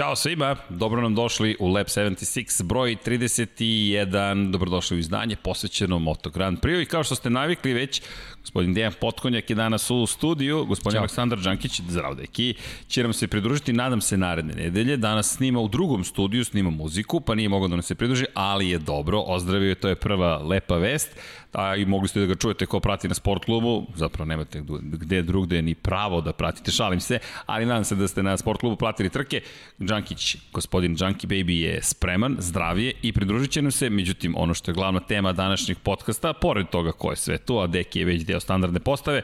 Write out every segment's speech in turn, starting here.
Ćao svima, dobro nam došli u Lab 76, broj 31, dobrodošli u izdanje posvećeno Moto Grand Prix i kao što ste navikli već, gospodin Dejan Potkonjak je danas u studiju, gospodin Ćao. Aleksandar Đankić, zdrav deki, će nam se pridružiti, nadam se, naredne nedelje, danas snima u drugom studiju, snima muziku, pa nije mogao da nam se pridruži, ali je dobro, ozdravio je, to je prva lepa vest, a i mogli ste da ga čujete ko prati na sport klubu, zapravo nemate gde drugde ni pravo da pratite, šalim se, ali nadam se da ste na sport klubu pratili trke. Džankić, gospodin Džanki Baby je spreman, zdravije i pridružit će nam se, međutim ono što je glavna tema današnjeg podcasta, pored toga ko je sve tu, a Deki je već deo standardne postave,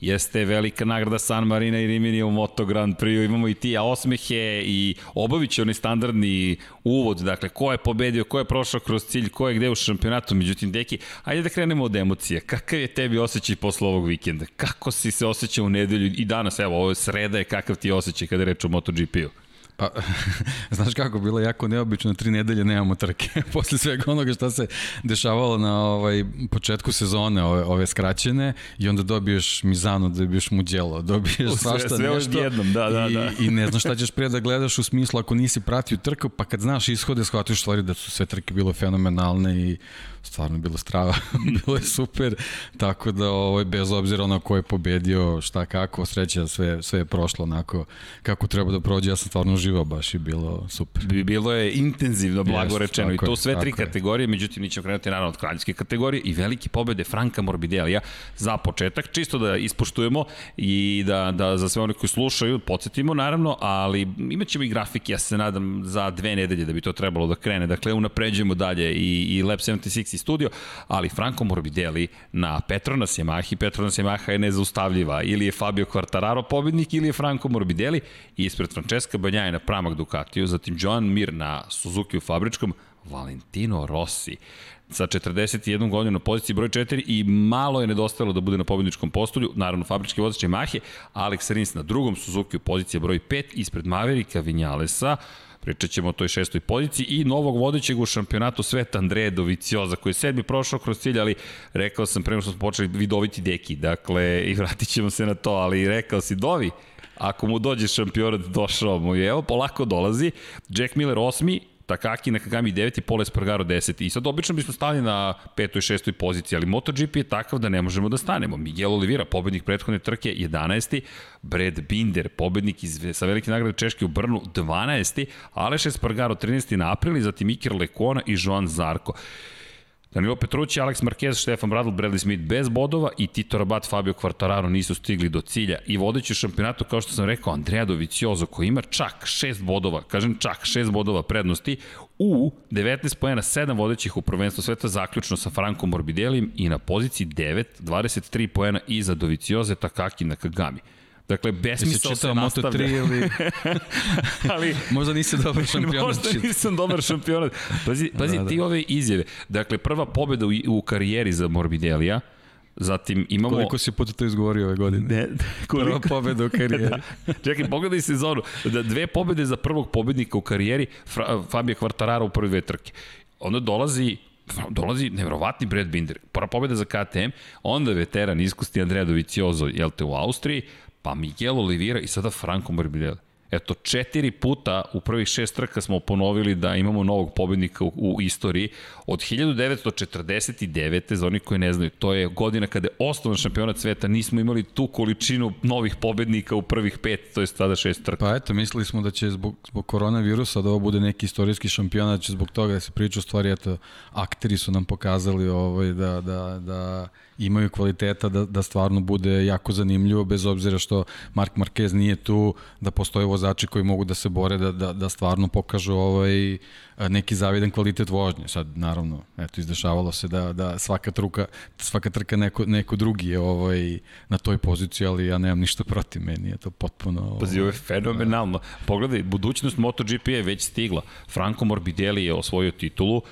jeste velika nagrada San Marina i Rimini u Moto Grand Prix. Imamo i ti osmehe i obavit će onaj standardni uvod, dakle, ko je pobedio, ko je prošao kroz cilj, ko je gde u šampionatu. Međutim, deki, ajde da krenemo od emocije. Kakav je tebi osjećaj posle ovog vikenda? Kako si se osjećao u nedelju i danas, evo, ovo je sreda je, kakav ti je osjećaj kada reč o MotoGP-u? Pa, znaš kako, bilo je jako neobično, tri nedelje nemamo trke. Posle svega onoga što se dešavalo na ovaj početku sezone, ove, ove skraćene, i onda dobiješ Mizano, dobiješ Muđelo, dobiješ svašta sve, sve nešto. jednom, da, da, da. I, I ne znaš šta ćeš prije da gledaš u smislu ako nisi pratio trku, pa kad znaš ishode, shvatiš stvari da su sve trke bilo fenomenalne i stvarno bilo strava, bilo je super, tako da ovaj, bez obzira na ko je pobedio, šta kako, sreća, sve, sve je prošlo onako kako treba da prođe, ja sam stvarno uživao baš i bilo super. Bilo je intenzivno, blago yes, rečeno, i to sve tri kategorije, međutim, mi ćemo krenuti naravno od kraljevske kategorije i velike pobede Franka Morbidelija za početak, čisto da ispoštujemo i da, da za sve one koji slušaju, podsjetimo naravno, ali imat ćemo i grafike, ja se nadam, za dve nedelje da bi to trebalo da krene, dakle, unapređujemo dalje i, i Lab 76 Galaxy studio, ali Franco Morbidelli na Petronas Yamaha, Petronas Yamaha je nezaustavljiva, ili je Fabio Quartararo pobednik, ili je Franco Morbidelli, i ispred Francesca Banjaje na Pramak Ducatiju, zatim Joan Mir na Suzuki u fabričkom, Valentino Rossi. Sa 41 godinu na poziciji broj 4 i malo je nedostajalo da bude na pobedničkom postolju, naravno fabrički vozač Yamahe, Alex Rins na drugom Suzuki u poziciji broj 5 ispred Maverika Vinjalesa, Pričat ćemo o toj šestoj poziciji. I novog vodećeg u šampionatu sveta Andreja Dovicioza koji je sedmi prošao kroz cilj, ali rekao sam prema što smo počeli vidoviti deki, dakle i vratit ćemo se na to, ali rekao si Dovi, ako mu dođe šampionat, došao mu je, evo polako dolazi, Jack Miller osmi, Takaki Nakagami 9 i Paul Espargaro 10. I sad obično bismo stali na petoj i šestoj poziciji, ali MotoGP je takav da ne možemo da stanemo. Miguel Oliveira, pobednik prethodne trke 11. Brad Binder, pobednik iz, sa velike nagrade Češke u Brnu 12. Aleš Espargaro 13. na april i zatim Iker Lekona i Joan Zarko. Danilo Petrući, Alex Marquez, Stefan Bradl, Bradley Smith bez bodova i Tito Rabat, Fabio Quartararo nisu stigli do cilja. I vodeći u šampionatu, kao što sam rekao, Andrea Doviciozo, koji ima čak 6 bodova, kažem čak 6 bodova prednosti, u 19 pojena 7 vodećih u prvenstvu sveta, zaključno sa Frankom Morbidelim i na poziciji 9, 23 pojena iza Dovicioze, Takaki na Kagami. Dakle, besmisao se nastavlja. Moto3 ili... ali, možda nisi dobar šampionat. možda nisam dobar šampionat. Pazi, pazi da, da. ti ove izjave. Dakle, prva pobeda u, u karijeri za Morbidelija, Zatim imamo... Koliko si puta to izgovorio ove godine? Ne, koliko... Prva pobeda u karijeri. da. Čekaj, pogledaj sezonu. Da, dve pobede za prvog pobednika u karijeri, Fra, Fabio Quartararo u prve dve trke. Onda dolazi dolazi nevrovatni Brad Binder, prva pobeda za KTM, onda veteran iskusti Andrea Doviciozo, jel te, u Austriji, pa Miguel Oliveira i sada Franco Morbidelli. Eto, četiri puta u prvih šest trka smo ponovili da imamo novog pobednika u, u istoriji. Od 1949. za oni koji ne znaju, to je godina kada je osnovan šampionat sveta, nismo imali tu količinu novih pobednika u prvih pet, to je tada šest trka. Pa eto, mislili smo da će zbog, zbog koronavirusa da ovo bude neki istorijski šampionat, da će zbog toga da se priča u stvari, eto, akteri su nam pokazali ovaj, da, da, da imaju kvaliteta da, da stvarno bude jako zanimljivo, bez obzira što Mark Marquez nije tu, da postoje vozači koji mogu da se bore, da, da, da stvarno pokažu ovaj, neki zavidan kvalitet vožnje. Sad, naravno, eto, izdešavalo se da, da svaka, truka, svaka trka neko, neko drugi je ovaj, na toj poziciji, ali ja nemam ništa protiv meni, je to potpuno... Ovaj, Pazi, ovo je fenomenalno. Pogledaj, budućnost MotoGP je već stigla. Franco Morbidelli je osvojio titulu,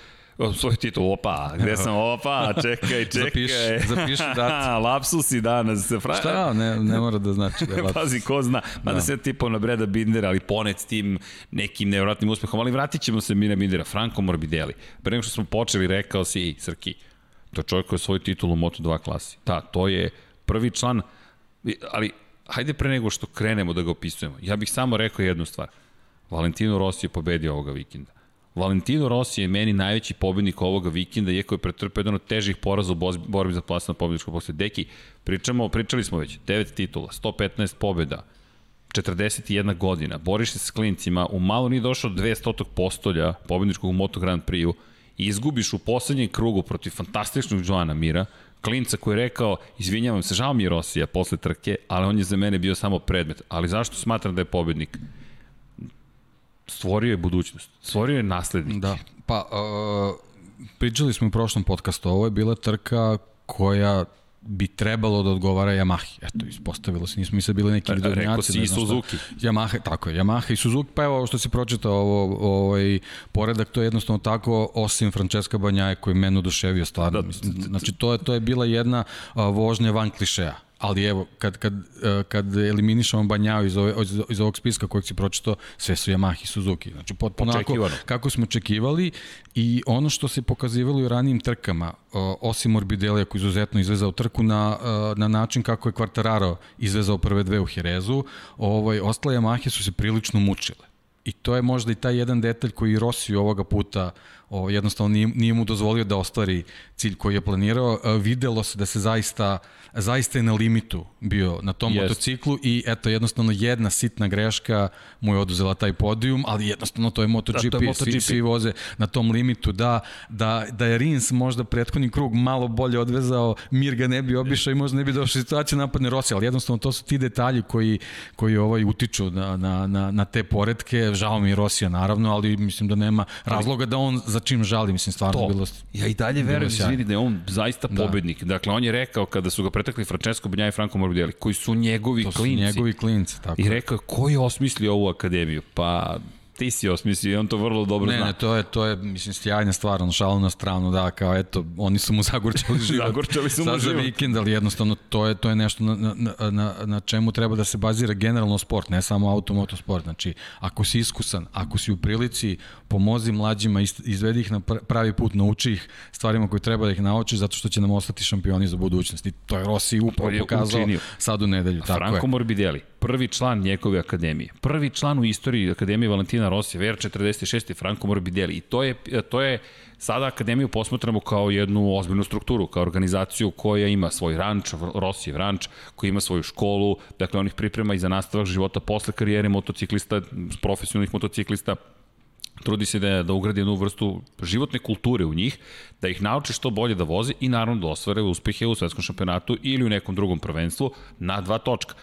svoj titul, opa, gde sam, opa, čekaj, čekaj. Zapiši, zapiši dat. lapsus i danas. Fra... Šta, ne, ne mora da znači da je lapsus. Pazi, ko zna, mada da. se tipo na Breda Bindera, ali ponet s tim nekim nevratnim uspehom, ali vratit ćemo se mi na Bindera, Franco Morbidelli. Pre nego što smo počeli, rekao si, Srki, to je čovjek koji je svoj titul u Moto2 klasi. Da, to je prvi član, ali hajde pre nego što krenemo da ga opisujemo, ja bih samo rekao jednu stvar. Valentino Rossi je pobedio ovoga vikenda. Valentino Rossi je meni najveći pobednik ovoga vikenda, iako je pretrpeo jedan od težih poraza u borbi za plasno pobjedičko posle. Deki, pričamo, pričali smo već, 9 titula, 115 pobjeda, 41 godina, boriš se s klincima, u malo nije došao 200. postolja pobedničkog Moto Grand Prix-u izgubiš u poslednjem krugu protiv fantastičnog Joana Mira, klinca koji je rekao, izvinjavam se, žao mi je Rosija posle trke, ali on je za mene bio samo predmet. Ali zašto smatram da je pobednik? Stvorio je budućnost, stvorio je naslednik. Da, pa uh, pričali smo u prošlom podcastu, ovo je bila trka koja bi trebalo da odgovara Yamahi. Eto, ispostavilo se, nismo mi sad bili neki vidovnjaci. Rekao si i Suzuki. Yamaha, tako je, Yamaha i Suzuki, pa evo što si pročitao, ovo, ovaj, poredak, to je jednostavno tako, osim Francesca Banjaje koji je mene oduševio stvarno. Da, mislim, znači, to je, to je bila jedna a, vožnja van klišeja ali evo, kad, kad, e, kad eliminišamo Banjao iz, ove, iz ovog spiska kojeg si pročito, sve su Yamaha i Suzuki. Znači, potpuno onako kako smo očekivali i ono što se pokazivalo u ranijim trkama, osim Morbidelija koji izuzetno izvezao trku na, e, na način kako je Quartararo izvezao prve dve u Herezu, ovaj, ostale Yamahe su se prilično mučile. I to je možda i taj jedan detalj koji Rossi ovoga puta o, jednostavno nije, nije mu dozvolio da ostvari cilj koji je planirao. E, videlo se da se zaista, zaista je na limitu bio na tom yes. motociklu i eto jednostavno jedna sitna greška mu je oduzela taj podijum, ali jednostavno to je MotoGP, da, to je MotoGP. Svi, svi voze na tom limitu, da, da, da je Rins možda prethodni krug malo bolje odvezao, Mir ga ne bi obišao i možda ne bi došao situacija napadne Rossi, ali jednostavno to su ti detalji koji, koji ovaj utiču na, na, na, na te poredke, žao mi je Rosija naravno, ali mislim da nema razloga da on za čim žali, mislim stvarno to. bilo Ja i dalje verujem, izvini, da je on zaista da. pobednik. Dakle, on je rekao kada su ga pretekli Francesco Banjaja i Franco Morbidelli, koji su njegovi to klinci. To su njegovi klinci, tako. I rekao, ko je osmislio ovu akademiju? Pa ti si osmislio i on to vrlo dobro ne, zna. Ne, to je, to je, mislim, sjajna stvar, on šalu na stranu, da, kao, eto, oni su mu zagorčali život. zagorčali su mu život. za vikend, ali jednostavno, to je, to je nešto na, na, na, na čemu treba da se bazira generalno sport, ne samo automotosport. Znači, ako si iskusan, ako si u prilici, pomozi mlađima, izvedi ih na pravi put, nauči ih stvarima koje treba da ih nauči, zato što će nam ostati šampioni za budućnost. I to je Rossi upravo pokazao učinio. sad u nedelju. Tako Franco je. Morbidelli, prvi član njegove akademije, prvi član u istoriji Akademije Valentina Rossi, VR46 Franco Morbidelli. I to je, to je sada Akademiju posmatramo kao jednu ozbiljnu strukturu, kao organizaciju koja ima svoj ranč, Rossijev ranč, koji ima svoju školu, dakle on ih priprema i za nastavak života posle karijere motociklista, profesionalnih motociklista, trudi se da, da ugradi jednu vrstu životne kulture u njih, da ih nauči što bolje da voze i naravno da ostvare uspehe u svetskom šampionatu ili u nekom drugom prvenstvu na dva točka.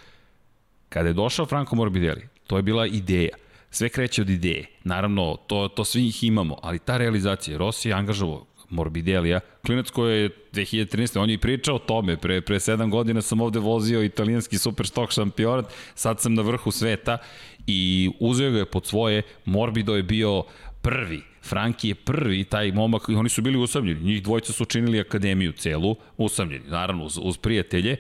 Kada je došao Franco Morbidelli, to je bila ideja. Sve kreće od ideje. Naravno, to, to svi ih imamo, ali ta realizacija, Rossi je angažovao Morbidelija, klinac koji je 2013. On je i pričao o tome, pre, pre 7 godina sam ovde vozio italijanski superstok šampionat, sad sam na vrhu sveta i uzeo ga je pod svoje, Morbido je bio prvi, Franki je prvi, taj momak, oni su bili usamljeni, njih dvojica su učinili akademiju celu, usamljeni, naravno uz, uz prijatelje,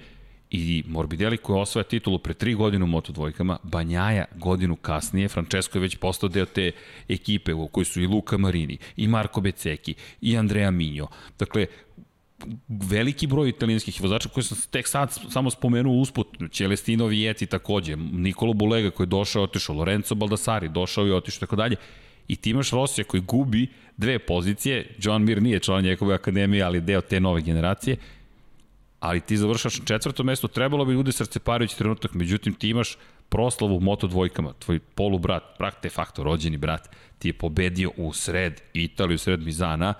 i Morbidelli koji osvaja titulu pre tri godine u Moto dvojkama, Banjaja godinu kasnije, Francesco je već postao deo te ekipe u kojoj su i Luka Marini, i Marko Beceki, i Andrea Minjo. Dakle, veliki broj italijanskih vozača koji sam tek sad samo spomenuo usput, Celestino Vieti takođe, Nikolo Bulega koji je došao i otišao, Lorenzo Baldassari došao i otišao tako dalje. I ti imaš Rosija koji gubi dve pozicije, John Mir nije član njegove akademije, ali deo te nove generacije, ali ti završaš na mestu, trebalo bi bude srceparajući trenutak, međutim ti imaš proslavu u moto dvojkama, tvoj polubrat, brat de facto, rođeni brat, ti je pobedio u sred Italiju, u sred Mizana,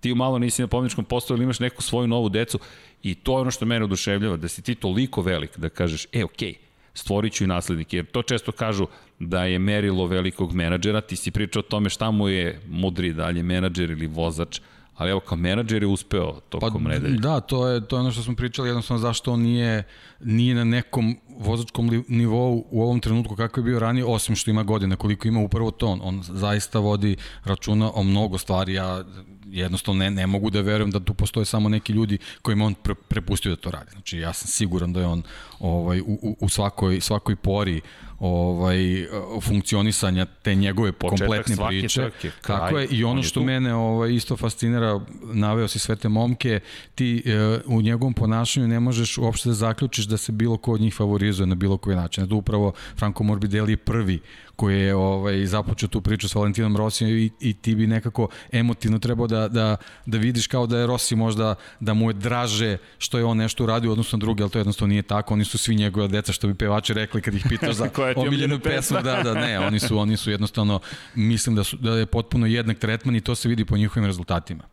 ti malo nisi na pomničkom postoju ili imaš neku svoju novu decu i to je ono što mene oduševljava, da si ti toliko velik da kažeš, e, okej, okay, stvorit ću i naslednike, jer to često kažu da je merilo velikog menadžera, ti si pričao o tome šta mu je mudri dalje menadžer ili vozač, ali evo kao menadžer je uspeo tokom pa, nedelje. Da, to je, to je ono što smo pričali, jednostavno zašto on nije, nije na nekom vozačkom nivou u ovom trenutku kako je bio ranije, osim što ima godine, koliko ima upravo to. On, on zaista vodi računa o mnogo stvari, ja jednostavno ne, ne mogu da verujem da tu postoje samo neki ljudi kojima on pre, prepustio da to radi. Znači ja sam siguran da je on ovaj, u, u, u svakoj, svakoj pori ovaj funkcionisanja te njegove Početak kompletne priče. Trke, kraj, Tako je i ono što tu. mene ovaj isto fascinira, naveo si sve te momke, ti e, u njegovom ponašanju ne možeš uopšte da zaključiš da se bilo ko od njih favorizuje na bilo koji način. Da upravo Franco Morbidelli je prvi koji je ovaj, započeo tu priču s Valentinom Rosijom i, i ti bi nekako emotivno trebao da, da, da vidiš kao da je Rossi možda, da mu je draže što je on nešto uradio odnosno drugi, ali to jednostavno nije tako. Oni su svi njegove deca, što bi pevači rekli kad ih pitaš za omiljenu pesmu. Da, da, ne, oni su, oni su jednostavno, mislim da, su, da je potpuno jednak tretman i to se vidi po njihovim rezultatima.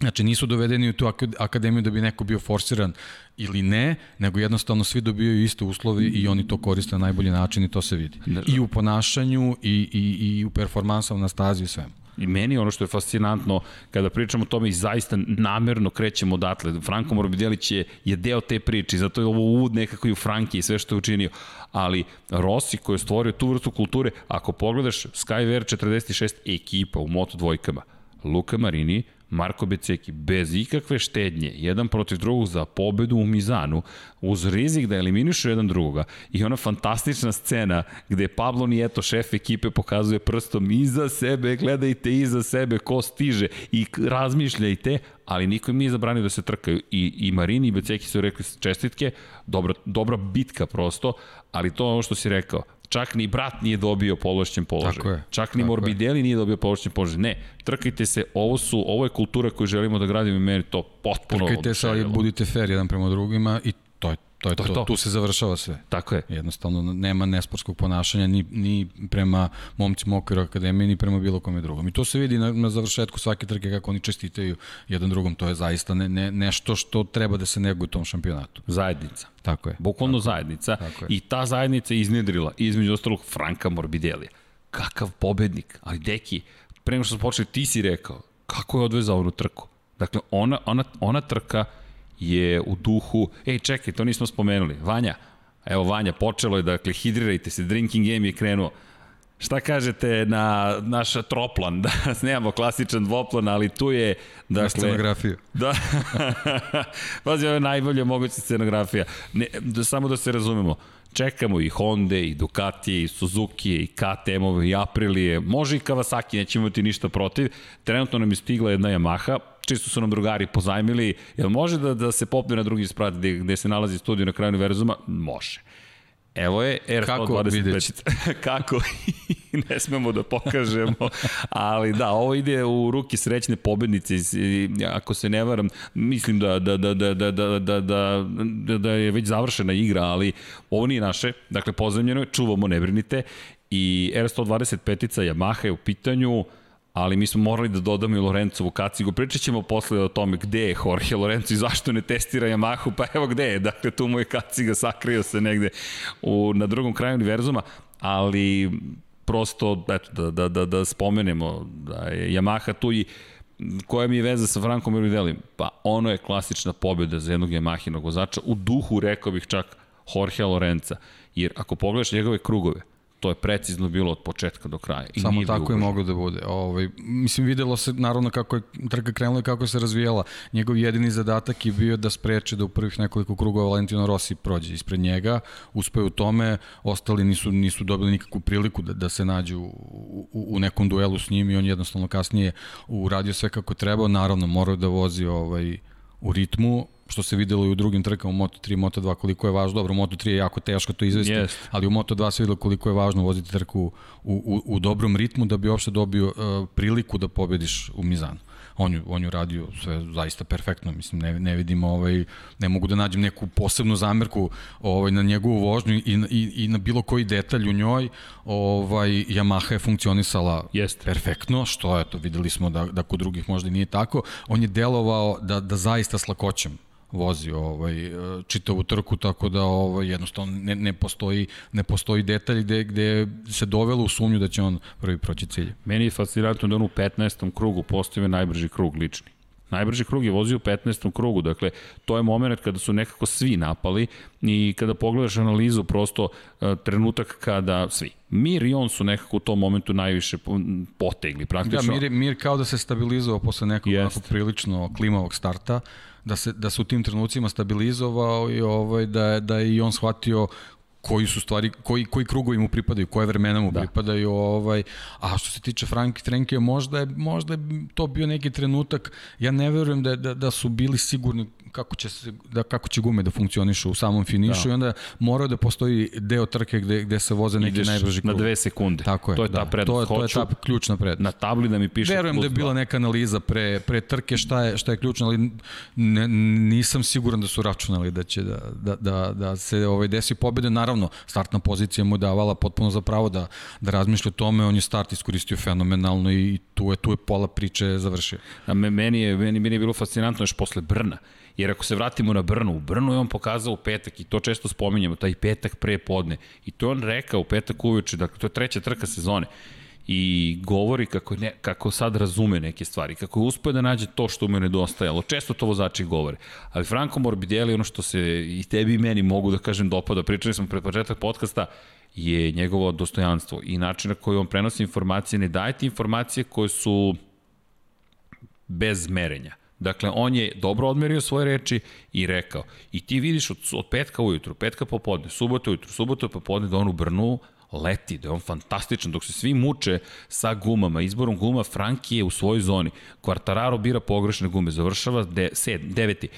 Znači nisu dovedeni u tu akademiju da bi neko bio forsiran ili ne, nego jednostavno svi dobijaju iste uslovi i oni to koriste na najbolji način i to se vidi. I u ponašanju i, i, i u performansama na stazi i svemu. I meni ono što je fascinantno, kada pričamo o tome i zaista namerno krećemo odatle, Franko Morbidellić je, je deo te priče, zato je ovo uvod nekako i u Franki i sve što je učinio. Ali Rossi koji je stvorio tu vrstu kulture, ako pogledaš Skyver 46 ekipa u Moto dvojkama, Luka Marini, Marko Beceki bez ikakve štednje, jedan protiv drugog za pobedu u Mizanu, uz rizik da eliminišu jedan drugoga i ona fantastična scena gde Pablo Nieto, šef ekipe, pokazuje prstom iza sebe, gledajte iza sebe ko stiže i razmišljajte, ali niko im nije zabranio da se trkaju. I, i Marini i Beceki su rekli čestitke, dobra, dobra bitka prosto, ali to je ono što si rekao, Čak ni brat nije dobio položćen položaj. Tako je. Čak ni Morbidelli je. nije dobio položćen položaj. Ne, trkajte se, ovo su, ovo je kultura koju želimo da gradimo i meni to potpuno Trkajte se, ali budite fair jedan prema drugima i to je To to, to, to. Tu se završava sve. Tako je. Jednostavno nema nesportskog ponašanja ni, ni prema momcima okviru akademije, ni prema bilo kome drugom. I to se vidi na, na završetku svake trke kako oni čestitaju jedan drugom. To je zaista ne, ne, nešto što treba da se neguje u tom šampionatu. Zajednica. Tako je. Bukvalno zajednica. Tako je. I ta zajednica je iznedrila između ostalog Franka Morbidelija. Kakav pobednik. Ali deki, pre nego što smo počeli, ti si rekao kako je odvezao onu trku. Dakle, ona, ona, ona trka je u duhu, ej čekaj, to nismo spomenuli, Vanja, evo Vanja, počelo je, dakle, hidrirajte se, drinking game je krenuo. Šta kažete na naš troplan? Da, nemamo klasičan dvoplan, ali tu je... Dakle, na scenografiju. Da. Pazi, ovo je najbolja moguća scenografija. Ne, da, samo da se razumemo. Čekamo i Honda, i Ducati, i Suzuki, i KTM-ove, i Aprilije, može i Kawasaki, nećemo imati ništa protiv. Trenutno nam je stigla jedna Yamaha, čisto su nam drugari pozajmili, jel može da, da se popne na drugi sprat gde, gde se nalazi studio na kraju univerzuma? Može. Evo je R125. Kako? Kako? ne smemo da pokažemo. Ali da, ovo ide u ruki srećne pobednice. Ako se ne varam, mislim da, da, da, da, da, da, da, da, da je već završena igra, ali ovo nije naše. Dakle, pozemljeno je, čuvamo, ne brinite. I R125-ica Yamaha je u pitanju ali mi smo morali da dodamo i Lorencovu kacigu. Pričat ćemo posle o tome gde je Jorge Lorenzo i zašto ne testira Yamahu, pa evo gde je. Dakle, tu mu je kaciga sakrio se negde u, na drugom kraju univerzuma, ali prosto, eto, da, da, da, da spomenemo da je Yamaha tu i koja mi je veza sa Frankom Morbidelli? Pa ono je klasična pobjeda za jednog Yamahinog vozača, u duhu rekao bih čak Jorge Lorenza, jer ako pogledaš njegove krugove, to je precizno bilo od početka do kraja. I Samo tako je moglo da bude. Ovaj, mislim, videlo se naravno kako je trka krenula i kako se razvijala. Njegov jedini zadatak je bio da spreče da u prvih nekoliko krugova Valentino Rossi prođe ispred njega, uspeo u tome, ostali nisu, nisu dobili nikakvu priliku da, da se nađu u, u, u nekom duelu s njim i on jednostavno kasnije uradio sve kako treba, naravno morao da vozi ovaj, u ritmu, što se videlo i u drugim trkama u Moto3 Moto2 koliko je važno, dobro Moto3 je jako teško to izvesti, yes. ali u Moto2 se videlo koliko je važno voziti trku u, u, u dobrom ritmu da bi uopšte dobio uh, priliku da pobediš u Mizanu on ju, on ju radio sve zaista perfektno, mislim, ne, ne vidim, ovaj, ne mogu da nađem neku posebnu zamerku ovaj, na njegovu vožnju i, i, i na bilo koji detalj u njoj, ovaj, Yamaha je funkcionisala Jest. perfektno, što je to, videli smo da, da kod drugih možda nije tako, on je delovao da, da zaista s lakoćem vozi ovaj čitavu trku tako da ovaj jednostavno ne, ne postoji ne postoji detalj gde gde se dovelo u sumnju da će on prvi proći cilj. Meni je fascinantno da on u 15. krugu postavio najbrži krug lični. Najbrži krug je vozio u 15. krugu, dakle, to je moment kada su nekako svi napali i kada pogledaš analizu, prosto uh, trenutak kada svi, Mir i on su nekako u tom momentu najviše potegli praktično. Da, Mir, Mir kao da se stabilizovao posle nekog prilično klimavog starta, da se, da se u tim trenucima stabilizovao i ovaj, da, da je i on shvatio koji su stvari, koji, koji krugovi mu pripadaju, koje vremena mu da. pripadaju, ovaj, a što se tiče Frank Trenkija, možda je, možda je to bio neki trenutak, ja ne verujem da, da, da su bili sigurni kako će, se, da, kako će gume da funkcionišu u samom finišu da. i onda moraju da postoji deo trke gde, gde se voze neki Ideš najbrži krug. na dve sekunde. Tako je, to je da. ta prednost. To je, to je ta ključna prednost. Na tabli da mi piše Verujem da je bila neka analiza pre, pre trke šta je, šta je ključno, ali ne, nisam siguran da su računali da će da, da, da, da se ovaj desi pobede. Naravno, startna pozicija mu je davala potpuno za pravo da, da razmišlja o tome, on je start iskoristio fenomenalno i tu je, tu je pola priče završio. A meni je, meni, meni je bilo fascinantno još posle Brna Jer ako se vratimo na Brnu, u Brnu je on pokazao u petak i to često spominjamo, taj petak pre podne. I to on rekao u petak uveče, dakle to je treća trka sezone i govori kako, ne, kako sad razume neke stvari, kako je uspio da nađe to što mu je nedostajalo. Često to vozači govore. Ali Franco Morbidelli, ono što se i tebi i meni mogu da kažem dopada, pričali smo pred početak podcasta, je njegovo dostojanstvo i način na koji on prenosi informacije, ne daje ti informacije koje su bez merenja Dakle, on je dobro odmerio svoje reči i rekao. I ti vidiš od, od petka ujutru, petka popodne, subota ujutru, subota popodne da on u Brnu leti, da je on fantastičan, dok se svi muče sa gumama, izborom guma, Franki je u svojoj zoni. Quartararo bira pogrešne gume, završava de, sed, deveti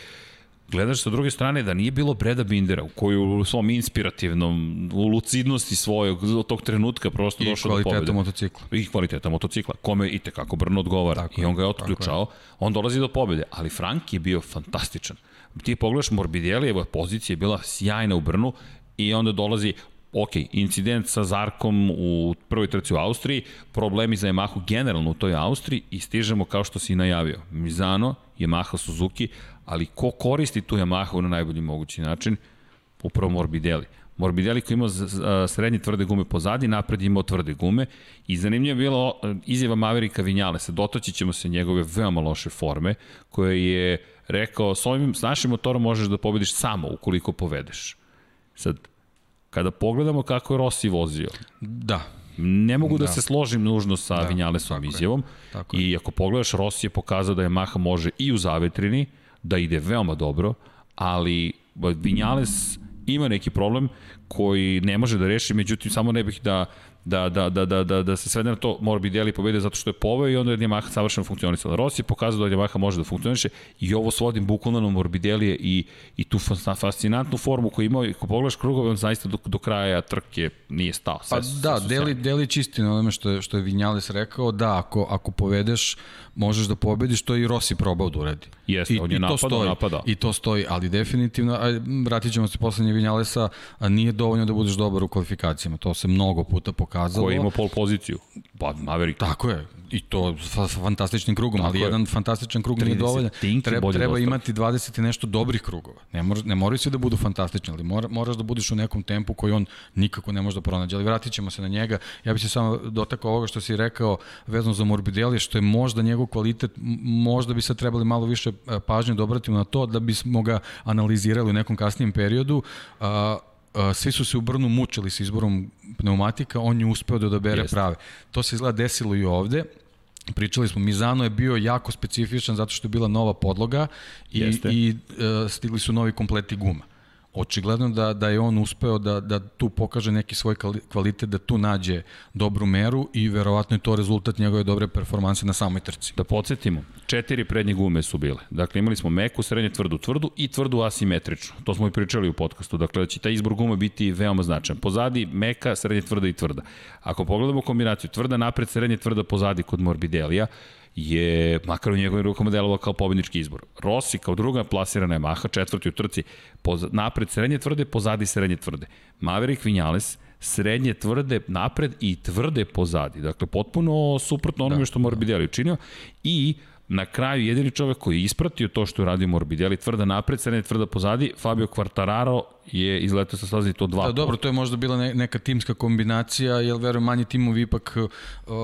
gledaš sa druge strane da nije bilo Breda Bindera u koju u svom inspirativnom, u lucidnosti svojeg, od tog trenutka prosto došao do pobjede. I kvaliteta motocikla. I kvaliteta motocikla, kome i tekako Brno odgovara. Tako I on ga je otključao, on dolazi do pobjede. Ali Frank je bio fantastičan. Ti pogledaš Morbidellijeva pozicija je bila sjajna u Brnu i onda dolazi ok, incident sa Zarkom u prvoj trci u Austriji, problemi za Yamahu generalno u toj Austriji i stižemo kao što si najavio. Mizano, Yamaha Suzuki, ali ko koristi tu Yamahu na najbolji mogući način? Upravo Morbidelli. Morbidelli koji ima srednje tvrde gume pozadi, napred imao tvrde gume i zanimljivo je bilo izjava Maverika Vinjalesa, dotoći ćemo se njegove veoma loše forme, koje je rekao, s, ovim, s našim motorom možeš da pobediš samo ukoliko povedeš. Sad, kada pogledamo kako je Rossi vozio, da. ne mogu da, da se složim nužno sa da, Vinjalesom izjavom. Je, tako I ako pogledaš, Rossi je pokazao da je Maha može i u zavetrini, da ide veoma dobro, ali Vinjales ima neki problem koji ne može da reši, međutim samo ne bih da da, da, da, da, da, da se svede na to Morbidelli pobede zato što je poveo i onda je Yamaha savršeno funkcionisala. Rossi je pokazao da Yamaha može da funkcioniše i ovo svodim bukvalno na Morbidelli i, i tu fascinantnu formu koju imao i ko pogledaš krugove, on zaista do, do kraja trke nije stao. Sve, pa da, deli, deli čisti na onome što je, što je Vinjales rekao, da, ako, ako povedeš, možeš da pobediš, to je i Rossi probao da uredi. Jeste, I, on je i napadao, stoji, napadao. I to stoji, ali definitivno, aj, vratit ćemo se poslednje Vinjalesa, nije dovoljno da budeš dobar u kvalifikacijama, to se mnogo puta pokazalo. Ko je imao pol poziciju? Pa, Maverick. Tako je, i to sa fantastičnim krugom, Tako ali je. jedan fantastičan krug nije dovoljan. Treba, treba imati 20 i nešto dobrih krugova. Ne, mora, ne moraju svi da budu fantastični, ali mora, moraš da budeš u nekom tempu koji on nikako ne može da pronađe. Ali vratit ćemo se na njega. Ja bih se samo dotakao ovoga što si rekao vezano za Morbidelli, što je možda njegov kvalitet, možda bi sad trebali malo više e, pažnje da obratimo na to, da bismo ga analizirali u nekom kasnijem periodu. A, svi su se u Brnu mučili sa izborom pneumatika, on je uspeo da odabere Jeste. prave. To se izgleda desilo i ovde. Pričali smo, Mizano je bio jako specifičan zato što je bila nova podloga i, Jeste. i uh, stigli su novi kompleti guma očigledno da, da je on uspeo da, da tu pokaže neki svoj kvalitet, da tu nađe dobru meru i verovatno je to rezultat njegove dobre performanse na samoj trci. Da podsjetimo, četiri prednje gume su bile. Dakle, imali smo meku, srednje tvrdu, tvrdu i tvrdu asimetričnu. To smo i pričali u podcastu. Dakle, da će taj izbor gume biti veoma značajan. Pozadi meka, srednje tvrda i tvrda. Ako pogledamo kombinaciju tvrda napred, srednje tvrda pozadi kod Morbidelija, je, makar u njegovim rukama delovao kao pobednički izbor. Rossi kao druga plasirana je Maha, četvrti u trci, poz, napred srednje tvrde, pozadi srednje tvrde. Maverick Vinales, srednje tvrde napred i tvrde pozadi. Dakle, potpuno suprotno onome da, što Morbidelli učinio i Na kraju jedini čovek koji je ispratio to što je radio Morbidelli, tvrda napred, srednje tvrda pozadi, Fabio Quartararo je izletao sa staze to dva. Da, dobro, to je možda bila ne, neka timska kombinacija, jer verujem manji timovi ipak uh,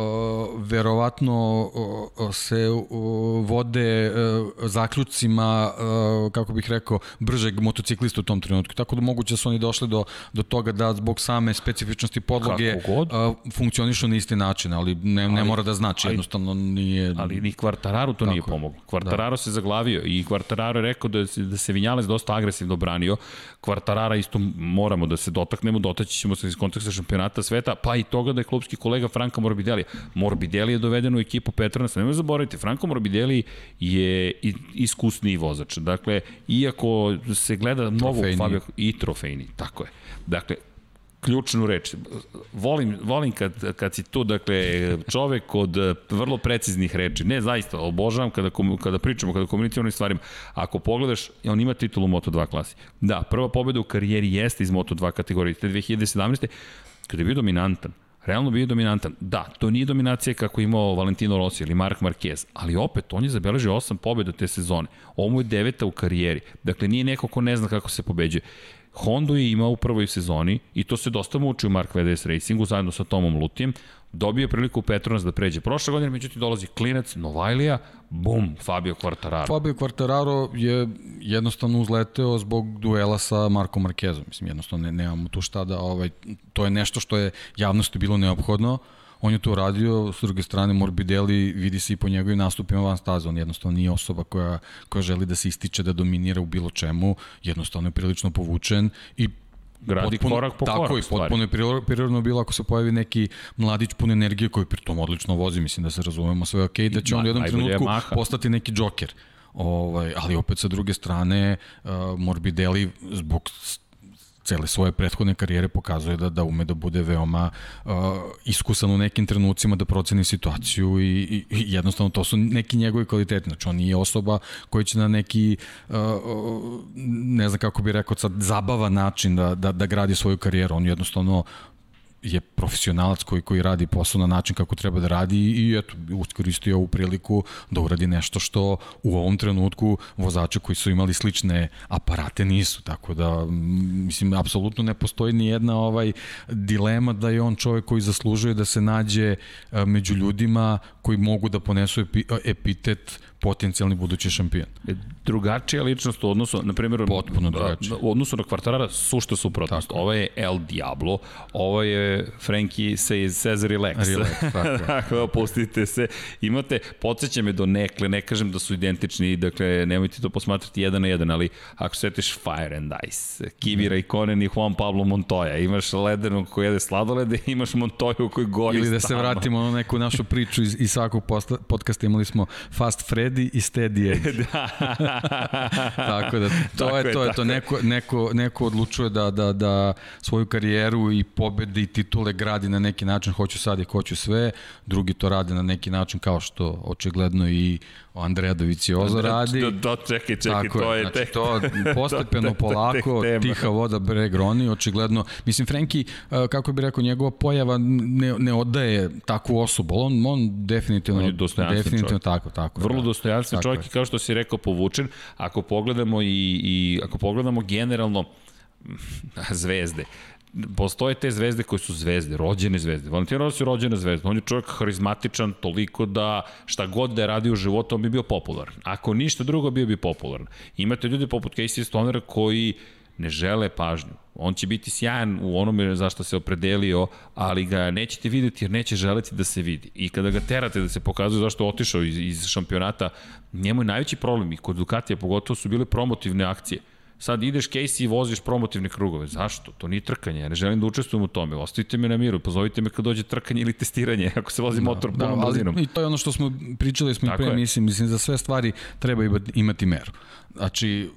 verovatno uh, se uh, vode uh, zaključcima, uh, kako bih rekao, bržeg motociklista u tom trenutku. Tako da moguće da su oni došli do, do toga da zbog same specifičnosti podloge uh, funkcionišu na isti način, ali ne, ne ali, mora da znači, ali, jednostavno nije... Ali ni Quartararo to Tako nije pomoglo. Quartararo da. se zaglavio i Quartararo je rekao da, da se Vinjales dosta agresivno branio. Quartararo Kvartarara isto moramo da se dotaknemo, dotaći ćemo se iz konteksta šampionata sveta, pa i toga da je klubski kolega Franka Morbidelli. Morbidelli je doveden u ekipu Petronas, nemoj zaboraviti, Franko Morbidelli je iskusniji vozač. Dakle, iako se gleda mnogo Fabio i trofejni, tako je. Dakle, ključnu reč. Volim, volim kad, kad si tu, dakle, čovek od vrlo preciznih reči. Ne, zaista, obožavam kada, kada pričamo, kada komuniciramo stvarima. Ako pogledaš, on ima titulu u Moto2 klasi. Da, prva pobeda u karijeri jeste iz Moto2 kategorije. Te 2017. kada je bio dominantan. Realno bio dominantan. Da, to nije dominacija kako je imao Valentino Rossi ili Mark Marquez, ali opet, on je zabeležio osam pobjeda te sezone. Ovo je deveta u karijeri. Dakle, nije neko ko ne zna kako se pobeđuje. Honda je imao u prvoj sezoni i to se dosta muči u Mark VDS Racingu zajedno sa Tomom Lutijem. Dobio priliku Petronas da pređe prošle godine, međutim dolazi klinac Novajlija, bum, Fabio Quartararo. Fabio Quartararo je jednostavno uzleteo zbog duela sa Markom Marquezom. Mislim, jednostavno ne, nemamo tu šta da, ovaj, to je nešto što je javnosti bilo neophodno. On je to uradio, s druge strane Morbidelli vidi se i po njegovim nastupima van staze, on jednostavno nije osoba koja, koja želi da se ističe, da dominira u bilo čemu, jednostavno je prilično povučen i gradi potpuno, korak po tako korak. Tako i potpuno je prirodno bilo ako se pojavi neki mladić pun energije koji pritom odlično vozi, mislim da se razumemo sve ok, da će on u jednom trenutku postati neki džoker. Ovaj, ali opet sa druge strane uh, Morbidelli zbog cele svoje prethodne karijere pokazuje da, da ume da bude veoma uh, iskusan u nekim trenucima da proceni situaciju i, i, i jednostavno to su neki njegovi kvaliteti. Znači on nije osoba koji će na neki uh, ne znam kako bi rekao sad zabavan način da, da, da gradi svoju karijeru. On jednostavno je profesionalac koji koji radi posao na način kako treba da radi i eto uskoristio ovu priliku da uradi nešto što u ovom trenutku vozači koji su imali slične aparate nisu. Tako da mislim apsolutno ne postoji ni jedna ovaj dilema da je on čovjek koji zaslužuje da se nađe među ljudima koji mogu da ponesu epitet potencijalni budući šampion. E, drugačija ličnost u odnosu, na primjer, potpuno drugačija. U odnosu na Kvartarara sušta suprotnost. Ovo je El Diablo, ovo je Frankie Cesar Relax. Relax, tako. tako, pustite se. Imate, podsjeća me do nekle, ne kažem da su identični, dakle, nemojte to posmatrati jedan na jedan, ali ako setiš Fire and Ice, Kibira i Konen i Juan Pablo Montoya, imaš ledenog koji jede sladolede, imaš Montoya koji gori Ili da se vratimo na neku našu priču iz, iz svakog podcasta, imali smo Fast Fred Steady i Steady Edge. da. tako da, to tako je, to je, to neko, neko, neko odlučuje da, da, da svoju karijeru i pobede i titule gradi na neki način, hoću sad i hoću sve, drugi to rade na neki način kao što očigledno i Andreja Doviciozo radi. Do, do, čekaj, čekaj, Tako to je, znači, tek... To postepeno, to, polako, tiha voda breg roni, očigledno. Mislim, Frenki, e, kako bi rekao, njegova pojava ne, ne odaje takvu osobu, on, on definitivno, on je definitivno čovjek. tako, tako. Vrlo da, dostojanstven čovjek i kao što si rekao, povučen. Ako pogledamo i, i ako pogledamo generalno zvezde, postoje te zvezde koje su zvezde, rođene zvezde. Valentin Rossi je rođena zvezda. On je čovjek harizmatičan toliko da šta god da je radio u životu, on bi bio popularan. Ako ništa drugo, bio bi popularan. Imate ljude poput Casey Stonera koji ne žele pažnju. On će biti sjajan u onome zašto se opredelio, ali ga nećete videti jer neće želeti da se vidi. I kada ga terate da se pokazuje zašto je otišao iz, iz šampionata, njemu je najveći problem i kod Ducatija pogotovo su bile promotivne akcije Sad ideš Casey i voziš promotivne krugove. Zašto? To nije trkanje. Ja ne želim da učestvujem u tome. Ostavite me na miru. Pozovite me kad dođe trkanje ili testiranje ako se vozi da, motor da, punom brzinom. I to je ono što smo pričali smo i pre mislim, mislim za sve stvari treba imati meru. Znači,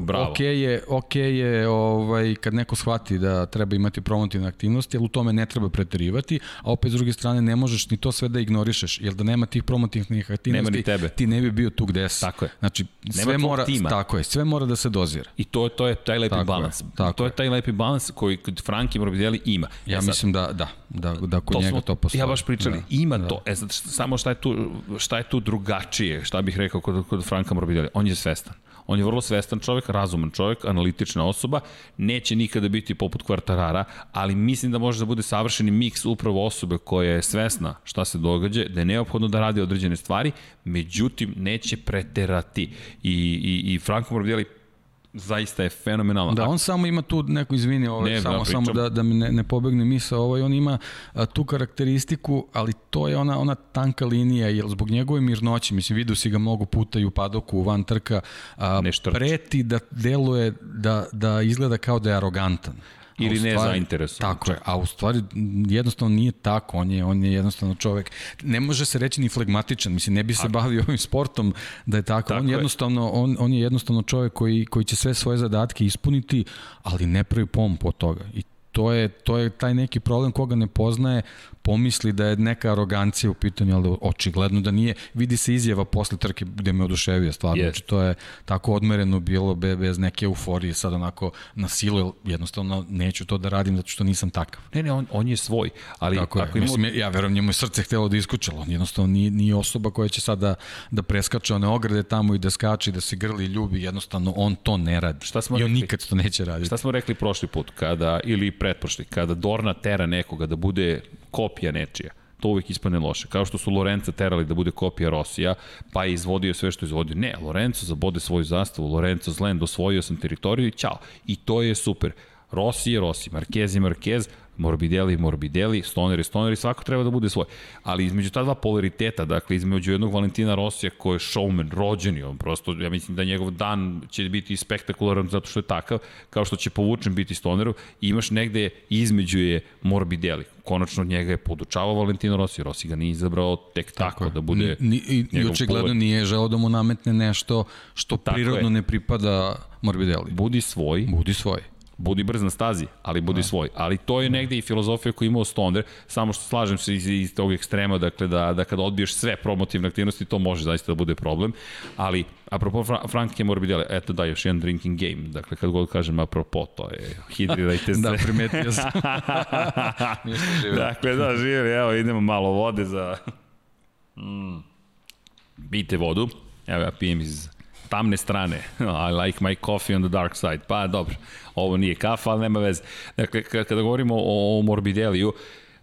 Bravo. ok je, ok je ovaj, kad neko shvati da treba imati promotivne aktivnosti, ali u tome ne treba preterivati, a opet s druge strane ne možeš ni to sve da ignorišeš, jer da nema tih promotivnih aktivnosti, ti ne bi bio tu gde si. Tako je. Znači, sve nema mora, tima. tako je, sve mora da se dozira. I to, to je taj lepi tako balans. Je, tako to je taj lepi balans koji kod Franki Morbidelli ima. Ja e sad, mislim da, da, da, da kod to njega smo, to postoji. Ja baš pričali, da, ima da. to. E sad, samo šta je tu, šta je tu drugačije, šta bih rekao kod, kod Franka Morbidelli? On je svestan. On je vrlo svestan čovjek, razuman čovjek, analitična osoba, neće nikada biti poput kvartarara, ali mislim da može da bude savršeni miks upravo osobe koja je svesna šta se događa, da je neophodno da radi određene stvari, međutim neće preterati. I, i, i Franko Morbidelli zaista je fenomenalno. Da, on samo ima tu neku, izvini, ovaj, ne, samo, da, samo da, da mi ne, ne pobegne misa, ovaj, on ima a, tu karakteristiku, ali to je ona, ona tanka linija, jer zbog njegove mirnoće, mislim, vidio si ga mnogo puta i u padoku, van trka, a, preti da deluje, da, da izgleda kao da je arogantan ili ne zainteresovan. Tako je, a u stvari jednostavno nije tako, on je, on je jednostavno čovek, ne može se reći ni flegmatičan, mislim, ne bi se a... bavio ovim sportom da je tako, tako on jednostavno, on, on je jednostavno čovek koji, koji će sve svoje zadatke ispuniti, ali ne pravi pomp od toga. I to je, to je taj neki problem koga ne poznaje, pomisli da je neka arogancija u pitanju, ali očigledno da nije. Vidi se izjava posle trke gde me oduševio stvarno. Yes. Znači, to je tako odmereno bilo be, bez neke euforije, sad onako na silu, jednostavno neću to da radim zato što nisam takav. Ne, ne, on, on je svoj. Ali tako ako je. Mislim, ja verujem njemu je srce htelo da iskučalo. On jednostavno nije, nije osoba koja će sad da, da preskače one ograde tamo i da skače i da se grli i ljubi. Jednostavno on to ne radi. Šta smo I on rekli? nikad to neće raditi. Šta smo rekli prošli put, kada, ili pretprošli, kada Dorna tera nekoga da bude kopija nečija to uvijek ispane loše. Kao što su Lorenza terali da bude kopija Rosija, pa je izvodio sve što je izvodio. Ne, Lorenzo zabode svoju zastavu, Lorenzo Zland, osvojio sam teritoriju i ćao. I to je super. Rossi je Rossi, Marquez je Marquez, Morbidelli, Morbidelli, Stoner i Stoner i svako treba da bude svoj. Ali između ta dva polariteta, dakle između jednog Valentina Rosija koji je showman, rođeni, on prosto, ja mislim da njegov dan će biti spektakularan zato što je takav, kao što će povučen biti Stoneru, i imaš negde između je Morbidelli. Konačno njega je podučavao Valentino Rossi, Rossi ga nije izabrao tek tako, tako da bude ni, ni, I očigledno nije želeo da mu nametne nešto što tako prirodno je. ne pripada Morbidelli. Budi svoj. Budi svoj budi brz na stazi, ali budi da. svoj. Ali to je negde i filozofija koju imao Stoner, samo što slažem se iz, iz tog ekstrema, dakle da, da kada odbiješ sve promotivne aktivnosti, to može zaista da bude problem. Ali, apropo Fra Franke Morbidelli, eto da, još jedan drinking game. Dakle, kad god kažem apropo, to je hidrirajte se. da, primetio sam. dakle, da, živjeli, evo, idemo malo vode za... Mm. Pijte vodu. Evo ja pijem iz tamne strane. I like my coffee on the dark side. Pa dobro, ovo nije kafa, ali nema veze. Dakle, kada govorimo o, o Morbideliju,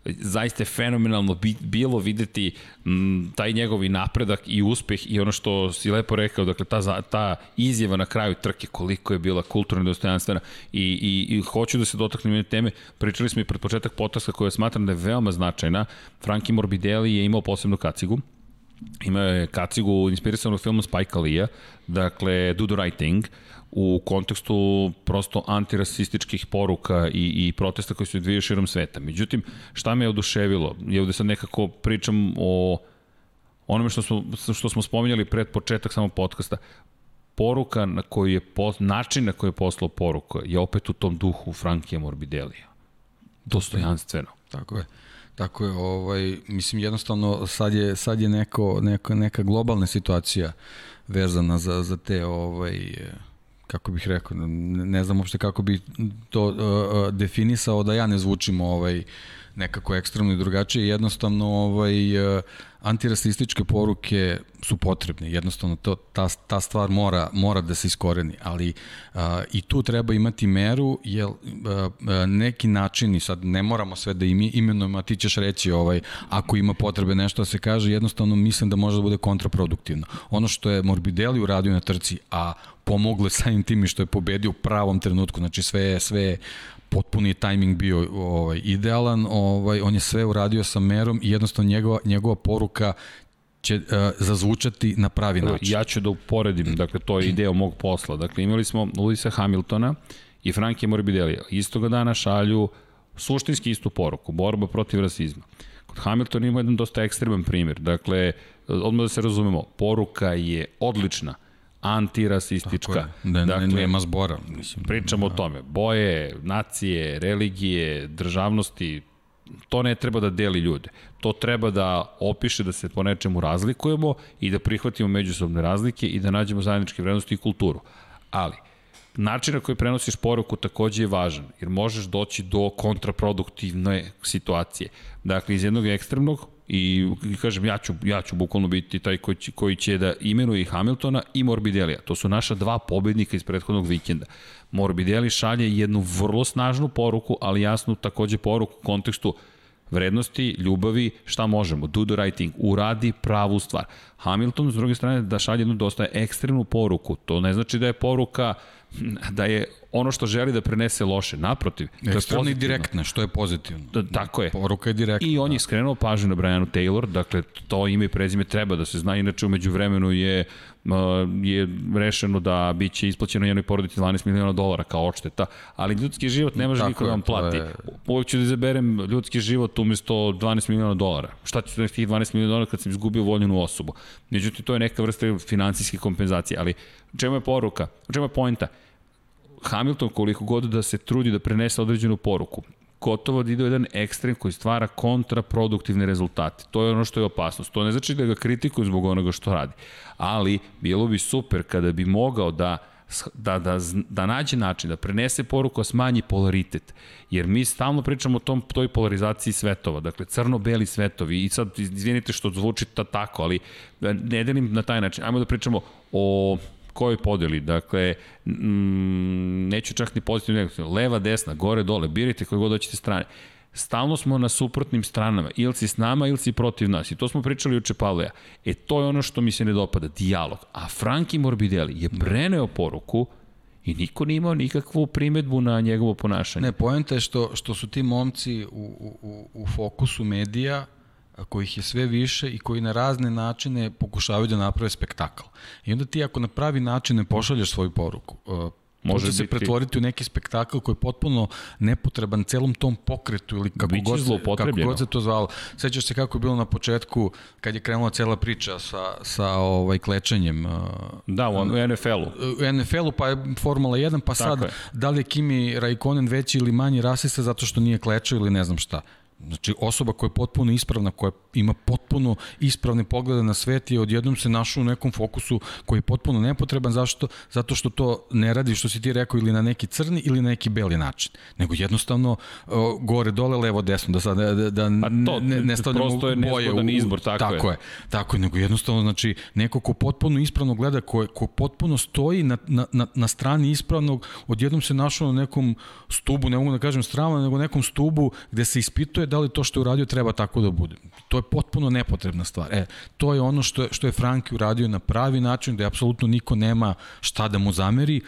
zaista je fenomenalno bilo videti m, taj njegovi napredak i uspeh i ono što si lepo rekao, dakle ta, ta izjava na kraju trke koliko je bila kulturno dostojanstvena i, i, i hoću da se dotaknem jedne teme, pričali smo i pred početak potaska koja smatram da je veoma značajna, Franki Morbidelli je imao posebnu kacigu, Imao je kacigu inspirisanog filmu Spike Lee-a, dakle Do the Right Thing, u kontekstu prosto antirasističkih poruka i, i protesta koji se odvijaju širom sveta. Međutim, šta me je oduševilo? Je ovde sad nekako pričam o onome što smo, što smo spominjali pred početak samog podcasta. Poruka na koju je, način na koji je poslao poruka je opet u tom duhu Frankija Morbidelija. Dostojanstveno. Tako je. Tako je, ovaj, mislim jednostavno sad je, sad je neko, neko, neka globalna situacija vezana za, za te ovaj, kako bih rekao, ne, ne znam uopšte kako bi to uh, definisao da ja ne zvučim ovaj, nekako ekstremno i drugačije, jednostavno ovaj, uh, antirasističke poruke su potrebne, jednostavno to, ta, ta stvar mora, mora da se iskoreni, ali a, i tu treba imati meru, jer a, a, neki načini, sad ne moramo sve da imi, imenujemo, a ti ćeš reći ovaj, ako ima potrebe nešto da se kaže, jednostavno mislim da može da bude kontraproduktivno. Ono što je Morbidelli uradio na trci, a pomogle samim tim što je pobedio u pravom trenutku, znači sve, sve potpuni tajming bio ovaj, idealan, ovaj, on je sve uradio sa merom i jednostavno njegova, njegova poruka će uh, zazvučati na pravi način. Ja ću da uporedim, dakle to je ideo mog posla. Dakle imali smo Luisa Hamiltona i Franke Morbidelli. Istoga dana šalju suštinski istu poruku, borba protiv rasizma. Kod Hamiltona ima jedan dosta ekstreman primjer. Dakle, odmah da se razumemo, poruka je odlična, antirasistička. Da, dakle, nema zbora. Mislim, pričamo da. o tome. Boje, nacije, religije, državnosti, to ne treba da deli ljude. To treba da opiše da se po nečemu razlikujemo i da prihvatimo međusobne razlike i da nađemo zajedničke vrednosti i kulturu. Ali, način na koji prenosiš poruku takođe je važan, jer možeš doći do kontraproduktivne situacije. Dakle, iz jednog ekstremnog i, kažem, ja ću, ja ću bukvalno biti taj koji će, koji će da imenuje i Hamiltona i Morbidelija. To su naša dva pobednika iz prethodnog vikenda. Morbidelli šalje jednu vrlo snažnu poruku, ali jasnu takođe poruku u kontekstu vrednosti, ljubavi, šta možemo, do the right thing, uradi pravu stvar. Hamilton, s druge strane, da šalje jednu dosta ekstremnu poruku. To ne znači da je poruka da je ono što želi da prenese loše, naprotiv. Ekstremno i direktno, što je pozitivno. Da, tako je. Poruka je direktna. I on da. je skrenuo pažnju na Brianu Taylor, dakle to ime i prezime treba da se zna, inače umeđu vremenu je je rešeno da biće isplaćeno jednoj porodici 12 miliona dolara kao odšteta, ali ljudski život ne može niko da vam plati. Je... Uvijek ću da izaberem ljudski život umesto 12 miliona dolara. Šta ću da tih 12 miliona dolara kad sam izgubio voljenu osobu? Međutim, to je neka vrsta finansijske kompenzacije, ali čemu je poruka? Čemu je pojenta? Hamilton koliko god da se trudi da prenese određenu poruku, gotovo da ide u jedan ekstrem koji stvara kontraproduktivne rezultate. To je ono što je opasnost. To ne znači da ga kritikuju zbog onoga što radi. Ali bilo bi super kada bi mogao da da, da, da nađe način, da prenese poruku, a smanji polaritet. Jer mi stalno pričamo o tom, toj polarizaciji svetova, dakle crno-beli svetovi i sad izvinite što zvuči ta tako, ali ne delim na taj način. Ajmo da pričamo o kojoj podeli, dakle, mm, neću čak ni pozitivno negativno, leva, desna, gore, dole, birajte koje god hoćete strane. Stalno smo na suprotnim stranama, ili si s nama ili si protiv nas i to smo pričali uče Pavleja. E to je ono što mi se ne dopada, dijalog. A Franki Morbidelli je preneo poruku i niko nije imao nikakvu primetbu na njegovo ponašanje. Ne, poenta je što, što su ti momci u, u, u fokusu medija kojih je sve više i koji na razne načine pokušavaju da naprave spektakl. I onda ti ako na pravi način ne pošalješ svoju poruku, uh, može biti... se pretvoriti u neki spektakl koji je potpuno nepotreban celom tom pokretu ili kako god, se, kako god se to zvalo. Sećaš se kako je bilo na početku kad je krenula cela priča sa, sa ovaj klečanjem. Uh, da, u, u NFL-u. U NFL-u pa je Formula 1, pa Tako sad je. da li je Kimi Raikkonen veći ili manji rasista zato što nije klečao ili ne znam šta. Znači, osoba koja je potpuno ispravna, koja ima potpuno ispravne poglede na svet i odjednom se našao u nekom fokusu koji je potpuno nepotreban. Zašto? Zato što to ne radi, što si ti rekao, ili na neki crni ili na neki beli način. Nego jednostavno gore, dole, levo, desno, da sad da, da, da to, ne, ne stavljamo boje u... izbor, tako, tako je. je. Tako je, nego jednostavno, znači, neko ko potpuno ispravno gleda, ko, ko potpuno stoji na, na, na, na strani ispravnog, odjednom se našao na nekom stubu, ne mogu da kažem strama, nego nekom stubu gde se ispituje da li to što je uradio treba tako da bude. To je potpuno nepotrebna stvar. E, to je ono što je, što je Franki uradio na pravi način, da je apsolutno niko nema šta da mu zameri,